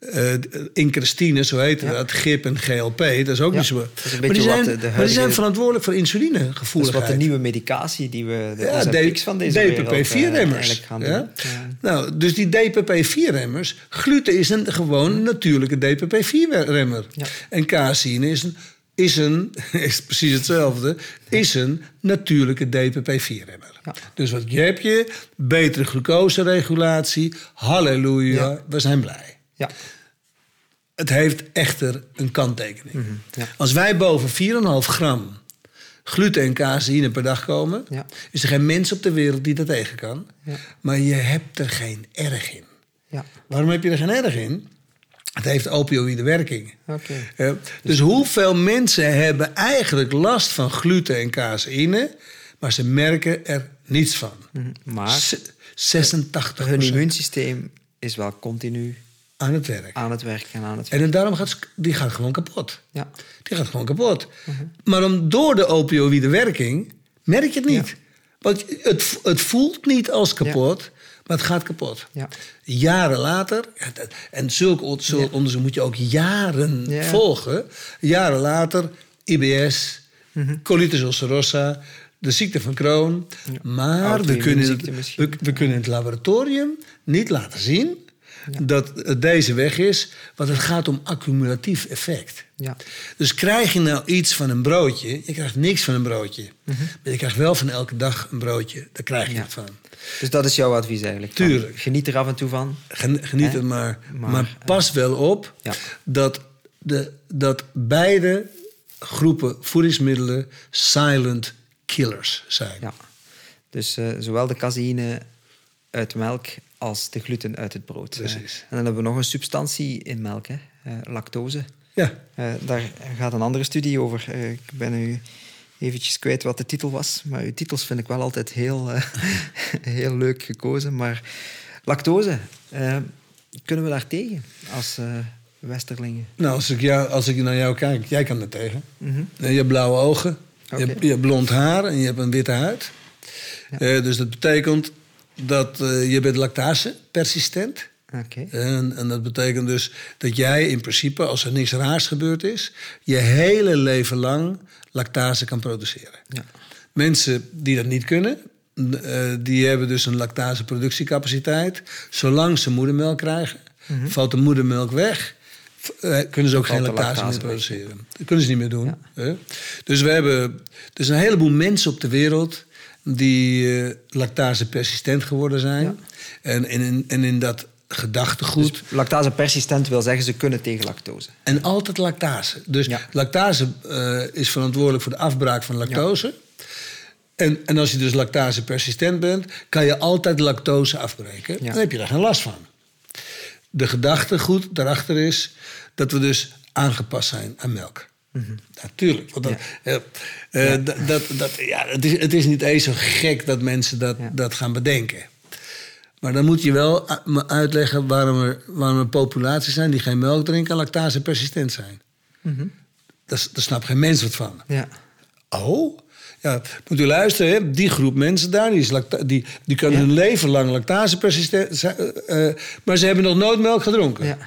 Speaker 1: Eh eh, increstine, zo heet
Speaker 2: Ja.
Speaker 1: dat, GIP en GLP, dat is ook
Speaker 2: Ja,
Speaker 1: niet zo.
Speaker 2: dat is een
Speaker 1: maar, die
Speaker 2: beetje wat
Speaker 1: zijn,
Speaker 2: de- de
Speaker 1: maar die zijn verantwoordelijk voor
Speaker 2: Dat is
Speaker 1: insulinegevoeligheid.
Speaker 2: wat de nieuwe medicatie die we... De,
Speaker 1: Ja,
Speaker 2: ja,
Speaker 1: D-
Speaker 2: van deze wereld, eh,
Speaker 1: DPP-4-remmers.
Speaker 2: eigenlijk gaan doen.
Speaker 1: ja? Nou, dus die DPP-4-remmers, gluten is een gewoon natuurlijke DPP-4-remmer.
Speaker 2: Ja.
Speaker 1: En caseïne is een, is een, *laughs* is precies hetzelfde, is een natuurlijke DPP-4-remmer.
Speaker 2: Ja.
Speaker 1: Dus wat heb je? Betere glucoseregulatie, halleluja,
Speaker 2: Ja.
Speaker 1: we zijn blij.
Speaker 2: Ja.
Speaker 1: Het heeft echter een kanttekening.
Speaker 2: Mhm, ja.
Speaker 1: Als wij boven 4,5 gram gluten en caseïne per dag komen,
Speaker 2: Ja.
Speaker 1: is er geen mens op de wereld die dat tegen kan.
Speaker 2: Ja.
Speaker 1: Maar je hebt er geen erg in.
Speaker 2: Ja.
Speaker 1: Waarom heb je er geen erg in? Het heeft opioïde werking. Eh, dus hoeveel mensen hebben eigenlijk last van gluten en caseïne, maar ze merken er niets van?
Speaker 2: Mhm. Maar
Speaker 1: Z- 86
Speaker 2: hun immuunsysteem is wel continu
Speaker 1: aan het werk.
Speaker 2: aan het werk en aan het
Speaker 1: En
Speaker 2: werk.
Speaker 1: dan daarom gaat die gaat gewoon kapot.
Speaker 2: Ja.
Speaker 1: Die gaat gewoon kapot. Maar om, door de opioïde werking merk je het niet.
Speaker 2: Ja.
Speaker 1: Want het, het voelt niet als kapot, maar het gaat kapot.
Speaker 2: Ja.
Speaker 1: Jaren later, dat- en zulk, on- zulk onderzoek moet je ook jaren
Speaker 2: Ja.
Speaker 1: volgen. Jaren later, IBS,
Speaker 2: Mhm.
Speaker 1: colitis ulcerosa, de ziekte van Crohn. Maar we kunnen, we, kunnen het laboratorium niet laten zien dat het deze weg is, want het gaat om accumulatief effect.
Speaker 2: Ja.
Speaker 1: Dus krijg je nou iets van een broodje, je krijgt niks van een broodje. Maar je krijgt wel van elke dag een broodje, daar krijg je
Speaker 2: Mhm. Ja.
Speaker 1: het van.
Speaker 2: Dus dat is jouw advies eigenlijk.
Speaker 1: Tuurlijk.
Speaker 2: Geniet er af en toe van.
Speaker 1: Gen- Geniet er maar.
Speaker 2: Maar,
Speaker 1: Maar, pas wel op dat, de, dat beide groepen voedingsmiddelen silent killers zijn.
Speaker 2: Ja. Dus eh, zowel de caseïne uit melk als de gluten uit het brood.
Speaker 1: Precies.
Speaker 2: Eh, en dan hebben we nog een substantie in melk, hè? eh, lactose.
Speaker 1: Ja.
Speaker 2: Eh, daar gaat een andere studie over. Ik ben nu eventjes kwijt wat de titel was. Maar uw titels vind ik wel altijd heel, *laughs* heel leuk gekozen. Maar lactose, kunnen we daar tegen als Westerlingen?
Speaker 1: Nou, als ik, jou, als ik naar jou kijk, jij kan er tegen.
Speaker 2: Mhm.
Speaker 1: Je hebt blauwe ogen, je, hebt, je hebt blond haar en je hebt een witte huid. Dus dat betekent dat eh, je bent lactase persistent.
Speaker 2: Oké.
Speaker 1: En, en dat betekent dus dat jij in principe, als er niks raars gebeurd is, je hele leven lang lactase kan produceren.
Speaker 2: Ja.
Speaker 1: Mensen die dat niet kunnen, eh, die hebben dus een lactaseproductiecapaciteit. Zolang ze moedermelk krijgen, valt de moedermelk weg. eh, kunnen ze ook
Speaker 2: Valt
Speaker 1: geen lactase,
Speaker 2: lactase
Speaker 1: meer produceren. Dat kunnen ze niet meer doen.
Speaker 2: Ja.
Speaker 1: Dus we hebben dus een heleboel mensen op de wereld die eh lactase persistent geworden zijn.
Speaker 2: Ja.
Speaker 1: En, en, in, en in dat gedachtegoed.
Speaker 2: Dus lactase persistent wil zeggen ze kunnen tegen lactose.
Speaker 1: En altijd lactase. Dus
Speaker 2: Ja.
Speaker 1: lactase eh, is verantwoordelijk voor de afbraak van lactose. En, en als je dus lactase persistent bent, kan je altijd lactose afbreken.
Speaker 2: Ja.
Speaker 1: Dan heb je daar geen last van. De gedachtegoed daarachter is dat we dus aangepast zijn aan melk. Natuurlijk. Want dat, eh, eh, dat, dat, dat- ja, het, is, het is niet eens zo gek dat mensen dat,
Speaker 2: Ja.
Speaker 1: dat gaan bedenken. Maar dan moet je wel me uitleggen waarom er, waarom er populaties zijn die geen melk drinken en lactase persistent zijn. Daar, s- daar snapt geen mens wat van.
Speaker 2: Ja.
Speaker 1: Oh? Ja, moet u luisteren, hè? die groep mensen daar, die, is die, die kan hun leven lang lactase persistent zijn, eh, eh, maar ze hebben nog nooit melk gedronken.
Speaker 2: Ja.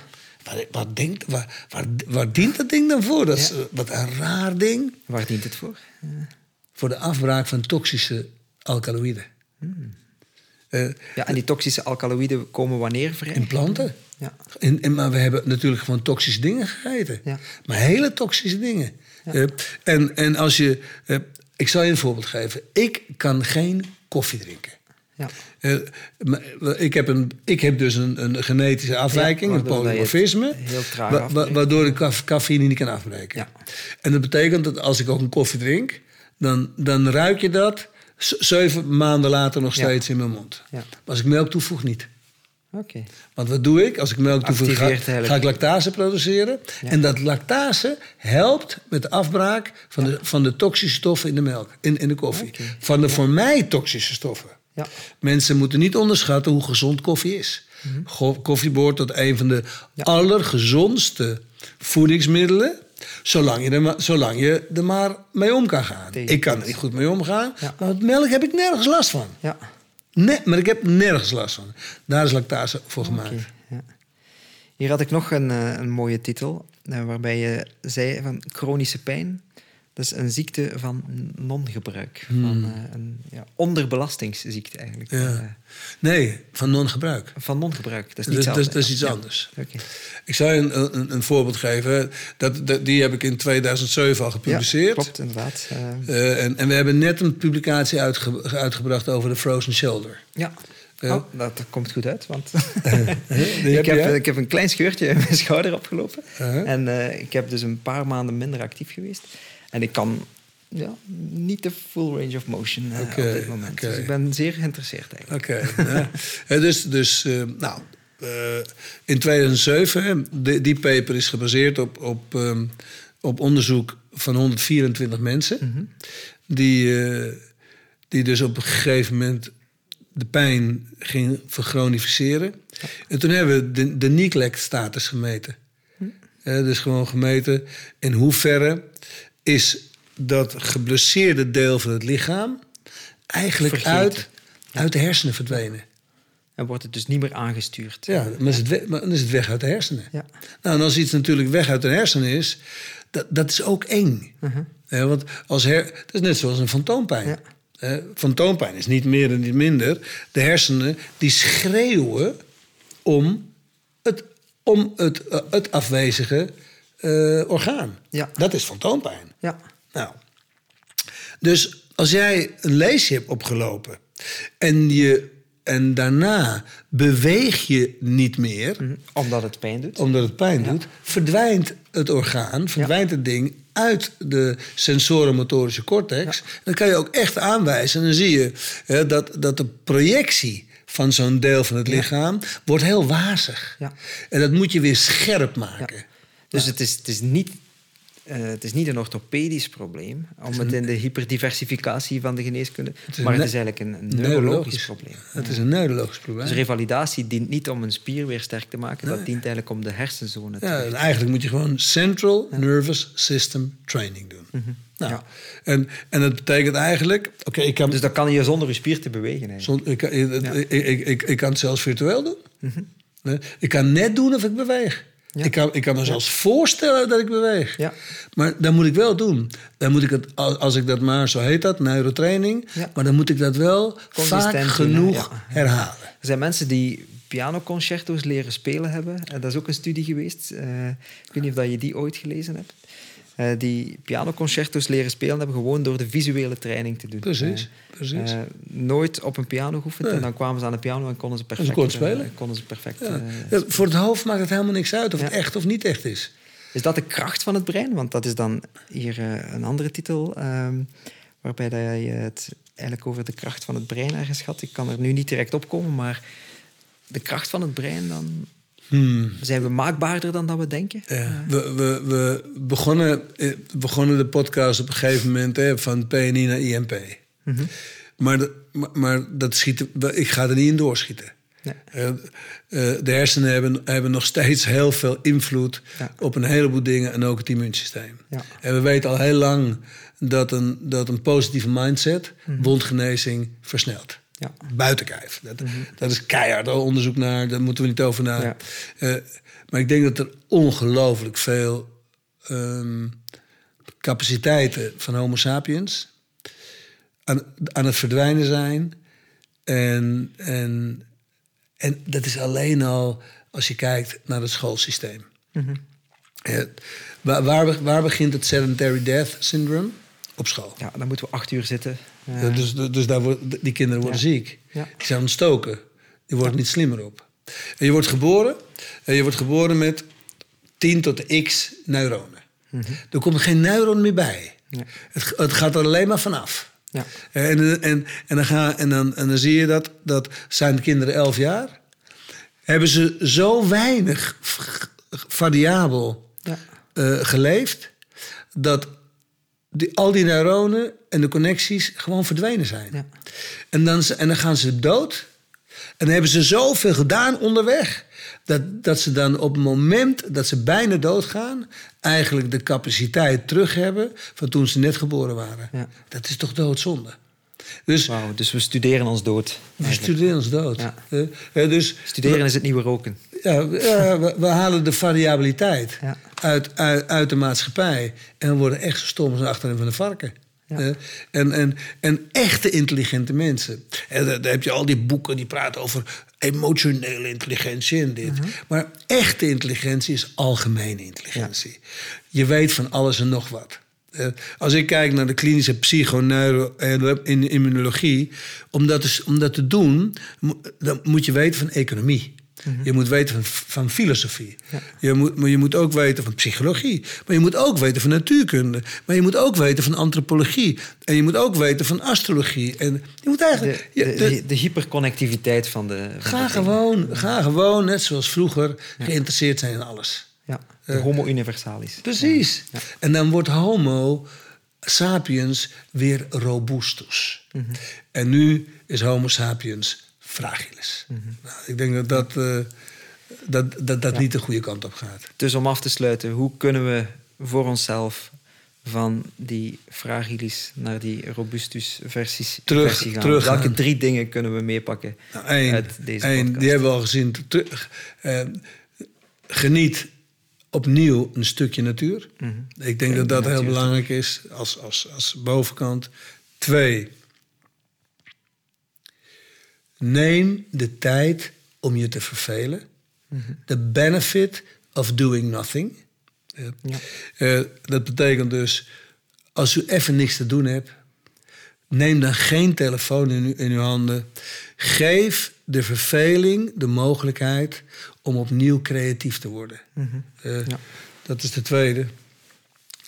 Speaker 1: Wat, wat denkt, waar, waar, waar dient dat ding dan voor? Dat is,
Speaker 2: Ja.
Speaker 1: eh, wat een raar ding.
Speaker 2: Waar dient het voor?
Speaker 1: Voor de afbraak van toxische alkaloïden. Eh,
Speaker 2: Ja, en die toxische alkaloïden komen wanneer vrij?
Speaker 1: in planten.
Speaker 2: Ja.
Speaker 1: En, en, maar we hebben natuurlijk gewoon toxische dingen gegeten.
Speaker 2: Ja.
Speaker 1: Maar hele toxische dingen. Eh, en, en als je... eh, ik zal je een voorbeeld geven. Ik kan geen koffie drinken.
Speaker 2: Ja.
Speaker 1: Eh, eh, ik, heb een, ik heb dus een, een genetische afwijking,
Speaker 2: Ja,
Speaker 1: een polymorfisme, wa- wa- waardoor ik caf- cafeïne niet kan afbreken.
Speaker 2: Ja.
Speaker 1: En dat betekent dat als ik ook een koffie drink, dan, dan ruik je dat zeven maanden later nog steeds in mijn mond.
Speaker 2: Ja.
Speaker 1: Maar als ik melk toevoeg, niet.
Speaker 2: Oké.
Speaker 1: Want wat doe ik? Als ik melk toevoeg, ga, ga ik lactase produceren. En dat lactase helpt met de afbraak van, de, van de toxische stoffen in de melk, in, in de koffie. Van de voor mij toxische stoffen.
Speaker 2: Ja.
Speaker 1: Mensen moeten niet onderschatten hoe gezond koffie is.
Speaker 2: Mhm.
Speaker 1: Go- Koffie behoort tot een van de allergezondste voedingsmiddelen. Zolang je, er maar, zolang je er maar mee om kan gaan.
Speaker 2: Tegen-
Speaker 1: Ik kan er niet goed mee omgaan.
Speaker 2: Ja.
Speaker 1: Maar met melk heb ik nergens last van.
Speaker 2: Ja.
Speaker 1: Nee, maar ik heb nergens last van. Daar is lactase voor gemaakt.
Speaker 2: Ja. Hier had ik nog een, eh, een mooie titel, eh, waarbij je zei van chronische pijn. Dat is een ziekte van non-gebruik. Van eh, een ja, onderbelastingsziekte eigenlijk.
Speaker 1: Hmm. Ja.
Speaker 2: Eh,
Speaker 1: Nee, van non-gebruik.
Speaker 2: van non-gebruik. Dat is niet
Speaker 1: dat, dat is iets
Speaker 2: Ja.
Speaker 1: anders.
Speaker 2: Oké.
Speaker 1: Ik zou je een, een, een voorbeeld geven. Dat, dat, die heb ik in 2007 al gepubliceerd.
Speaker 2: Ja, klopt, inderdaad. Eh,
Speaker 1: en, en we hebben net een publicatie uitge- uitgebracht over de frozen shoulder.
Speaker 2: ja. Oh, dat, komt goed uit, want *laughs* *laughs* ik,
Speaker 1: heb
Speaker 2: ik heb een klein scheurtje in mijn schouder opgelopen. En ik heb dus een paar maanden minder actief geweest. En ik kan ja, niet de full range of motion
Speaker 1: Oké,
Speaker 2: op dit moment. Dus ik ben zeer geïnteresseerd eigenlijk.
Speaker 1: Oké. ja. Eh, dus, dus eh, nou, eh, in 2007, hè, die, paper is gebaseerd op, op, ehm, op onderzoek van 124 mensen.
Speaker 2: Mhm.
Speaker 1: die, die dus op een gegeven moment de pijn ging verchronificeren. En toen hebben we de, de NICLEC-status gemeten.
Speaker 2: Hm.
Speaker 1: Dus gewoon gemeten in hoeverre is dat geblesseerde deel van het lichaam eigenlijk
Speaker 2: Vergeten.
Speaker 1: uit, uit de hersenen verdwenen.
Speaker 2: En wordt het dus niet meer aangestuurd.
Speaker 1: Ja, maar is het weg, maar dan is het weg uit de hersenen.
Speaker 2: Ja.
Speaker 1: Nou, en als iets natuurlijk weg uit de hersenen is, dat, dat is ook eng. Ja, want als her, dat is net zoals een fantoompijn.
Speaker 2: Ja.
Speaker 1: Fantoompijn is niet meer en niet minder. De hersenen die schreeuwen om het, om het, eh, het afwezige eh, orgaan.
Speaker 2: Ja.
Speaker 1: Dat is fantoompijn.
Speaker 2: Ja.
Speaker 1: Nou, dus als jij een leesje hebt opgelopen en, je, en daarna beweeg je niet meer,
Speaker 2: Mhm. Omdat het pijn doet.
Speaker 1: omdat het pijn doet, verdwijnt het orgaan, verdwijnt het ding uit de sensorenmotorische cortex. Dan kan je ook echt aanwijzen en dan zie je hè, dat, dat de projectie van zo'n deel van het lichaam wordt heel wazig.
Speaker 2: Ja.
Speaker 1: En dat moet je weer scherp maken.
Speaker 2: Dus het, is, het, is niet, eh, het is niet een orthopedisch probleem, om het in de hyperdiversificatie van de geneeskunde, maar het is eigenlijk een,
Speaker 1: neurologisch.
Speaker 2: neurologisch probleem.
Speaker 1: Het is een neurologisch probleem.
Speaker 2: Dus revalidatie dient niet om een spier weer sterk te maken, dat dient eigenlijk om de hersenzone te
Speaker 1: Ja, en eigenlijk moet je gewoon Central Nervous System Training doen. Nou,
Speaker 2: Mhm. Ja.
Speaker 1: en, en dat betekent eigenlijk... Oké, ik kan...
Speaker 2: Dus dat kan je zonder je spier te bewegen. Eigenlijk.
Speaker 1: Zon- ik, kan- ik, ik, ik, ik, ik kan het zelfs virtueel doen.
Speaker 2: Mhm.
Speaker 1: Nee, Ik kan net doen of ik beweeg.
Speaker 2: Ja.
Speaker 1: Ik, kan, ik kan me zelfs voorstellen dat ik beweeg.
Speaker 2: Ja.
Speaker 1: Maar dan moet ik wel doen. Dan moet ik het, als ik dat maar, zo heet dat, neurotraining. Maar dan moet ik dat wel
Speaker 2: Consistent
Speaker 1: vaak genoeg herhalen.
Speaker 2: Er zijn mensen die pianoconcerto's leren spelen hebben. Eh, dat is ook een studie geweest. Eh, ik weet niet of dat je die ooit gelezen hebt. Eh, die pianoconcerto's leren spelen hebben gewoon door de visuele training te doen.
Speaker 1: Precies,
Speaker 2: Eh,
Speaker 1: precies.
Speaker 2: eh, nooit op een piano geoefend. En dan kwamen ze aan de piano en konden ze perfect,
Speaker 1: konden spelen.
Speaker 2: konden ze perfect
Speaker 1: Ja. voor het hoofd maakt het helemaal niks uit of het echt of niet echt is.
Speaker 2: Is dat de kracht van het brein? Want dat is dan hier een andere titel, ehm, waarbij dat je het eigenlijk over de kracht van het brein ergens had. Ik kan er nu niet direct op komen, maar de kracht van het brein, dan
Speaker 1: Hmm.
Speaker 2: zijn we maakbaarder dan dat we denken.
Speaker 1: Ja. We, we, we begonnen, eh, begonnen de podcast op een gegeven moment hè, van PNI naar IMP.
Speaker 2: Mhm.
Speaker 1: maar, de- maar, maar dat schieten, ik ga er niet in doorschieten.
Speaker 2: Nee.
Speaker 1: Eh, eh, de hersenen hebben, hebben nog steeds heel veel invloed
Speaker 2: Ja.
Speaker 1: op een heleboel dingen en ook het immuunsysteem.
Speaker 2: Ja.
Speaker 1: En we weten al heel lang dat een, dat een positieve mindset wondgenezing versnelt.
Speaker 2: Ja.
Speaker 1: Buiten kijf. Dat, dat is keihard al onderzoek naar, daar moeten we niet over na.
Speaker 2: Ja.
Speaker 1: Eh, maar ik denk dat er ongelooflijk veel ehm, capaciteiten van Homo sapiens aan, aan het verdwijnen zijn. En, en, en dat is alleen al als je kijkt naar het schoolsysteem. Eh, waar, waar, waar begint het sedentary death syndrome? op school.
Speaker 2: Ja, dan moeten we acht uur zitten.
Speaker 1: Ja, dus dus daar wordt, die kinderen worden
Speaker 2: Ja.
Speaker 1: ziek.
Speaker 2: Ja.
Speaker 1: Die zijn ontstoken. Die worden niet slimmer op. En je wordt geboren, en je wordt geboren met 10 tot x neuronen. Er komt geen neuron meer bij.
Speaker 2: Mhm.
Speaker 1: Het, het gaat er alleen maar vanaf.
Speaker 2: ja.
Speaker 1: En, en, en, dan, ga, en, dan, en dan zie je dat, dat zijn de kinderen 11 jaar. Hebben ze zo weinig variabel
Speaker 2: Ja.
Speaker 1: eh, geleefd. dat die, al die neuronen en de connecties gewoon verdwenen zijn.
Speaker 2: Ja.
Speaker 1: En, dan, en dan gaan ze dood. En dan hebben ze zoveel gedaan onderweg. Dat, dat ze dan op het moment dat ze bijna doodgaan. eigenlijk de capaciteit terug hebben. van toen ze net geboren waren.
Speaker 2: Ja.
Speaker 1: Dat is toch doodzonde? Dus
Speaker 2: dus we studeren ons dood.
Speaker 1: we
Speaker 2: eigenlijk.
Speaker 1: studeren ons dood.
Speaker 2: Ja.
Speaker 1: Eh, eh, dus
Speaker 2: Studeren is het nieuwe roken.
Speaker 1: ja, we- ja, we, we halen de variabiliteit
Speaker 2: Ja.
Speaker 1: uit, uit, uit de maatschappij. En we worden echt zo stom als achterin van de varken.
Speaker 2: Ja.
Speaker 1: Eh, en, en, en echte intelligente mensen. En dan dan heb je al die boeken die praten over emotionele intelligentie en dit.
Speaker 2: Mhm.
Speaker 1: Maar echte intelligentie is algemene intelligentie. Je weet van alles en nog wat. Eh, als ik kijk naar de klinische psychoneuro en in immunologie, om dat, te, om dat te doen, dan moet je weten van economie. Je moet weten van, van filosofie. Je, moet, maar je moet ook weten van psychologie. Maar je moet ook weten van natuurkunde. Maar je moet ook weten van antropologie. En je moet ook weten van astrologie. En je moet eigenlijk.
Speaker 2: de,
Speaker 1: je- de-
Speaker 2: de, de hyperconnectiviteit van de. van
Speaker 1: ga, gewoon, ga gewoon, net zoals vroeger, geïnteresseerd zijn in alles.
Speaker 2: Ja, de Homo universalis.
Speaker 1: Precies. En dan wordt Homo sapiens weer robustus. En nu is Homo sapiens fragilis. nou, ik denk dat dat, eh, dat, dat, dat niet de goede kant op gaat.
Speaker 2: Dus om af te sluiten, hoe kunnen we voor onszelf van die fragilis naar die robustus versies
Speaker 1: Terug-
Speaker 2: versie gaan?
Speaker 1: teruggaan.
Speaker 2: Welke drie dingen kunnen we meepakken
Speaker 1: Nou, één,
Speaker 2: uit deze
Speaker 1: één,
Speaker 2: podcast?
Speaker 1: die hebben we al gezien. Terug, eh, geniet opnieuw een stukje natuur. Ik denk dat dat heel belangrijk is als, als, als bovenkant. Twee, neem de tijd om je te vervelen. The benefit of doing nothing. Eh,
Speaker 2: Ja.
Speaker 1: eh, dat betekent dus, als u even niks te doen hebt, neem dan geen telefoon in uw, in uw handen. Geef de verveling de mogelijkheid om opnieuw creatief te worden. Eh,
Speaker 2: Ja.
Speaker 1: Dat is de tweede.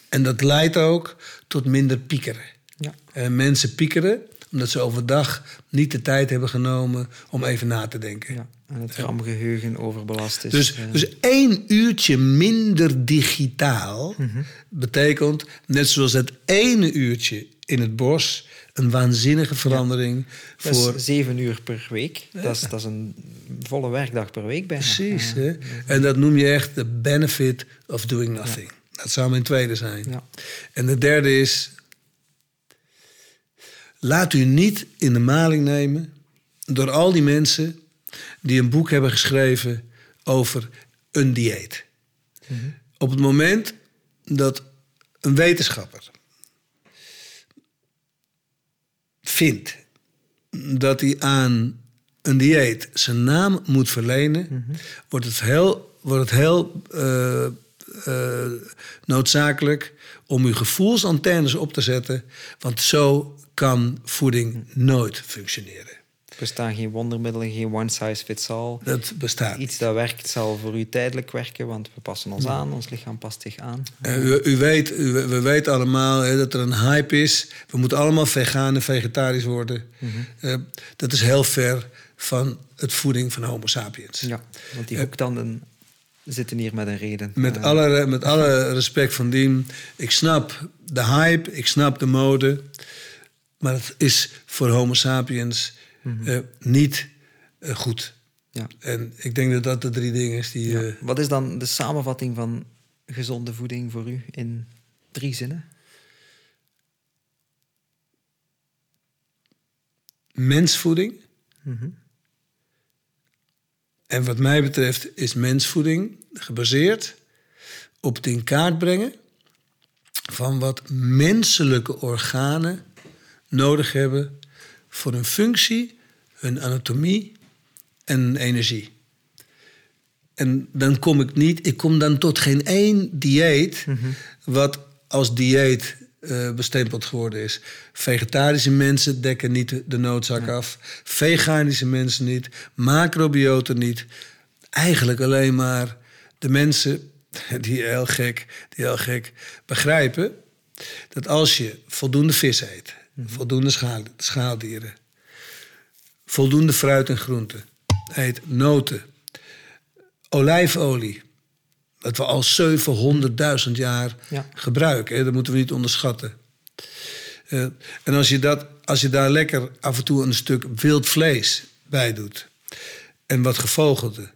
Speaker 1: En dat leidt ook tot minder piekeren.
Speaker 2: Ja.
Speaker 1: Eh, mensen piekeren omdat ze overdag niet de tijd hebben genomen om even na te denken.
Speaker 2: Ja, en het ramgeheugen overbelast is.
Speaker 1: Dus,
Speaker 2: eh,
Speaker 1: dus één uurtje minder digitaal
Speaker 2: Mhm.
Speaker 1: betekent, net zoals het ene uurtje in het bos, een waanzinnige verandering voor.
Speaker 2: zeven uur per week. Dat, is, dat is een volle werkdag per week bijna.
Speaker 1: Precies,
Speaker 2: Ja.
Speaker 1: hè? En dat noem je echt de benefit of doing nothing. Dat zou mijn tweede zijn.
Speaker 2: Ja.
Speaker 1: En de derde is, laat u niet in de maling nemen door al die mensen die een boek hebben geschreven over een dieet. Op het moment dat een wetenschapper vindt dat hij aan een dieet zijn naam moet verlenen, wordt het heel, wordt het heel eh, eh, noodzakelijk om uw gevoelsantennes op te zetten, want zo kan voeding nooit functioneren.
Speaker 2: Er bestaan geen wondermiddelen, geen one size fits all.
Speaker 1: Dat bestaat.
Speaker 2: Iets dat werkt zal voor u tijdelijk werken, want we passen ons aan, ons lichaam past zich aan.
Speaker 1: Eh, U, u weet, u- we weten allemaal hè, dat er een hype is. We moeten allemaal vegan en vegetarisch worden. Eh, dat is heel ver van het voeding van Homo sapiens.
Speaker 2: Ja, want die hoektanden zitten hier met een reden.
Speaker 1: Met,
Speaker 2: Eh,
Speaker 1: alle, met alle respect van dien. Ik snap de hype, ik snap de mode. Maar het is voor Homo sapiens eh, niet eh, goed.
Speaker 2: ja.
Speaker 1: En ik denk dat dat de drie dingen is die...
Speaker 2: Ja.
Speaker 1: eh,
Speaker 2: Wat is dan de samenvatting van gezonde voeding voor u in drie zinnen?
Speaker 1: mensvoeding.
Speaker 2: Mhm.
Speaker 1: En wat mij betreft is mensvoeding gebaseerd op het in kaart brengen van wat menselijke organen nodig hebben voor hun functie, hun anatomie en energie. En dan kom ik niet, ik kom dan tot geen één dieet wat als dieet uh, bestempeld geworden is. Vegetarische mensen dekken niet de noodzak af. Veganische mensen niet. Macrobioten niet. Eigenlijk alleen maar de mensen die heel gek, die heel gek begrijpen dat als je voldoende vis eet, mhm. voldoende schaal, schaaldieren, voldoende fruit en groenten eet, noten, olijfolie, dat we al 700.000 jaar gebruiken. Hè? Dat moeten we niet onderschatten. Uh, en als je, dat, als je daar lekker af en toe een stuk wild vlees bij doet en wat gevogelde,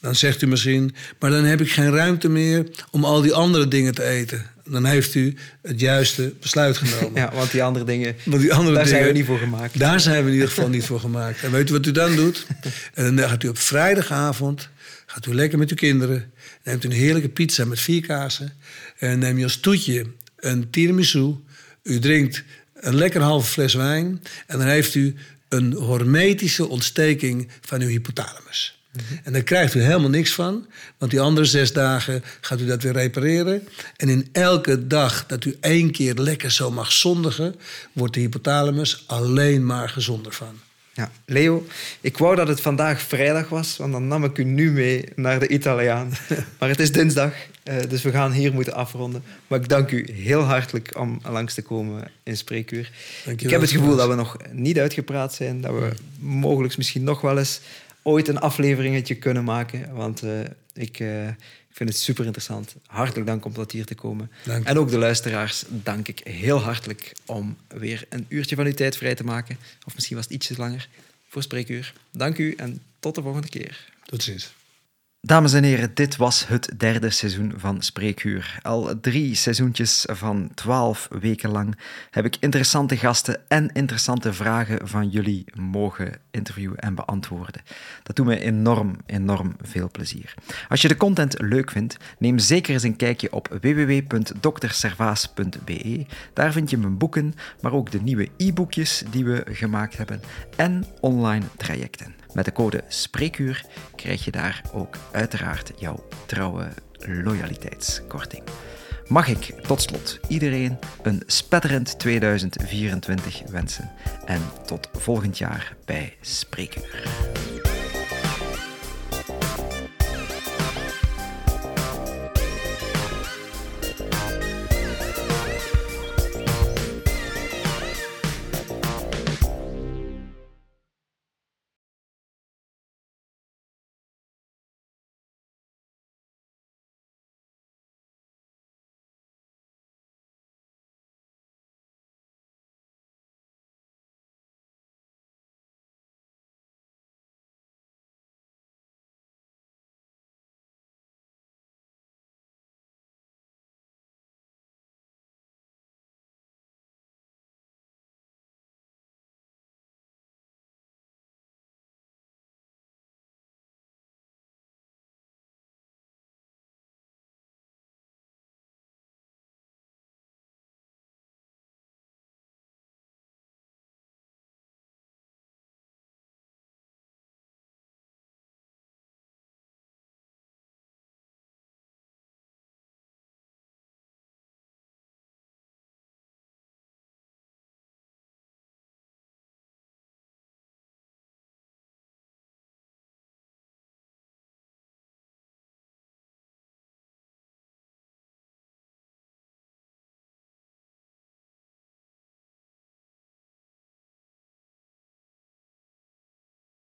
Speaker 1: dan zegt u misschien, maar dan heb ik geen ruimte meer om al die andere dingen te eten. Dan heeft u het juiste besluit genomen. *laughs*
Speaker 2: Ja, want die andere dingen, *laughs*
Speaker 1: want die andere
Speaker 2: daar
Speaker 1: dingen,
Speaker 2: zijn we niet voor gemaakt.
Speaker 1: Daar zijn we in ieder geval niet voor gemaakt. En weet u wat u dan doet? *laughs* En dan gaat u op vrijdagavond, gaat u lekker met uw kinderen, neemt u een heerlijke pizza met vier kazen en neem je als toetje een tiramisu. U drinkt een lekker halve fles wijn en dan heeft u een hormetische ontsteking van uw hypothalamus. En daar krijgt u helemaal niks van, want die andere zes dagen gaat u dat weer repareren. En in elke dag dat u één keer lekker zo mag zondigen, wordt de hypothalamus alleen maar gezonder van.
Speaker 2: Ja, Leo, ik wou dat het vandaag vrijdag was, want dan nam ik u nu mee naar de Italiaan. *laughs* maar het is dinsdag, eh, dus we gaan hier moeten afronden. Maar ik dank u heel hartelijk om langs te komen in Spreekuur. Ik heb het gevoel dat we nog niet uitgepraat zijn, dat we mogelijk misschien nog wel eens ooit een afleveringetje kunnen maken. Want uh, ik, uh, ik vind het super interessant. Hartelijk dank om tot hier te komen.
Speaker 1: Dank.
Speaker 2: En ook de luisteraars dank ik heel hartelijk om weer een uurtje van uw tijd vrij te maken. Of misschien was het ietsje langer voor Spreekuur. Dank u en tot de volgende keer.
Speaker 1: Tot ziens.
Speaker 2: Dames en heren, dit was het derde seizoen van Spreekuur. Al drie seizoentjes van twaalf weken lang heb ik interessante gasten en interessante vragen van jullie mogen interviewen en beantwoorden. Dat doet me enorm, enorm veel plezier. Als je de content leuk vindt, neem zeker eens een kijkje op www.dokterservaas.be. Daar vind je mijn boeken, maar ook de nieuwe e-boekjes die we gemaakt hebben en online trajecten. Met de code Spreekuur krijg je daar ook uiteraard jouw trouwe loyaliteitskorting. Mag ik tot slot iedereen een spetterend 2024 wensen en tot volgend jaar bij Spreekuur.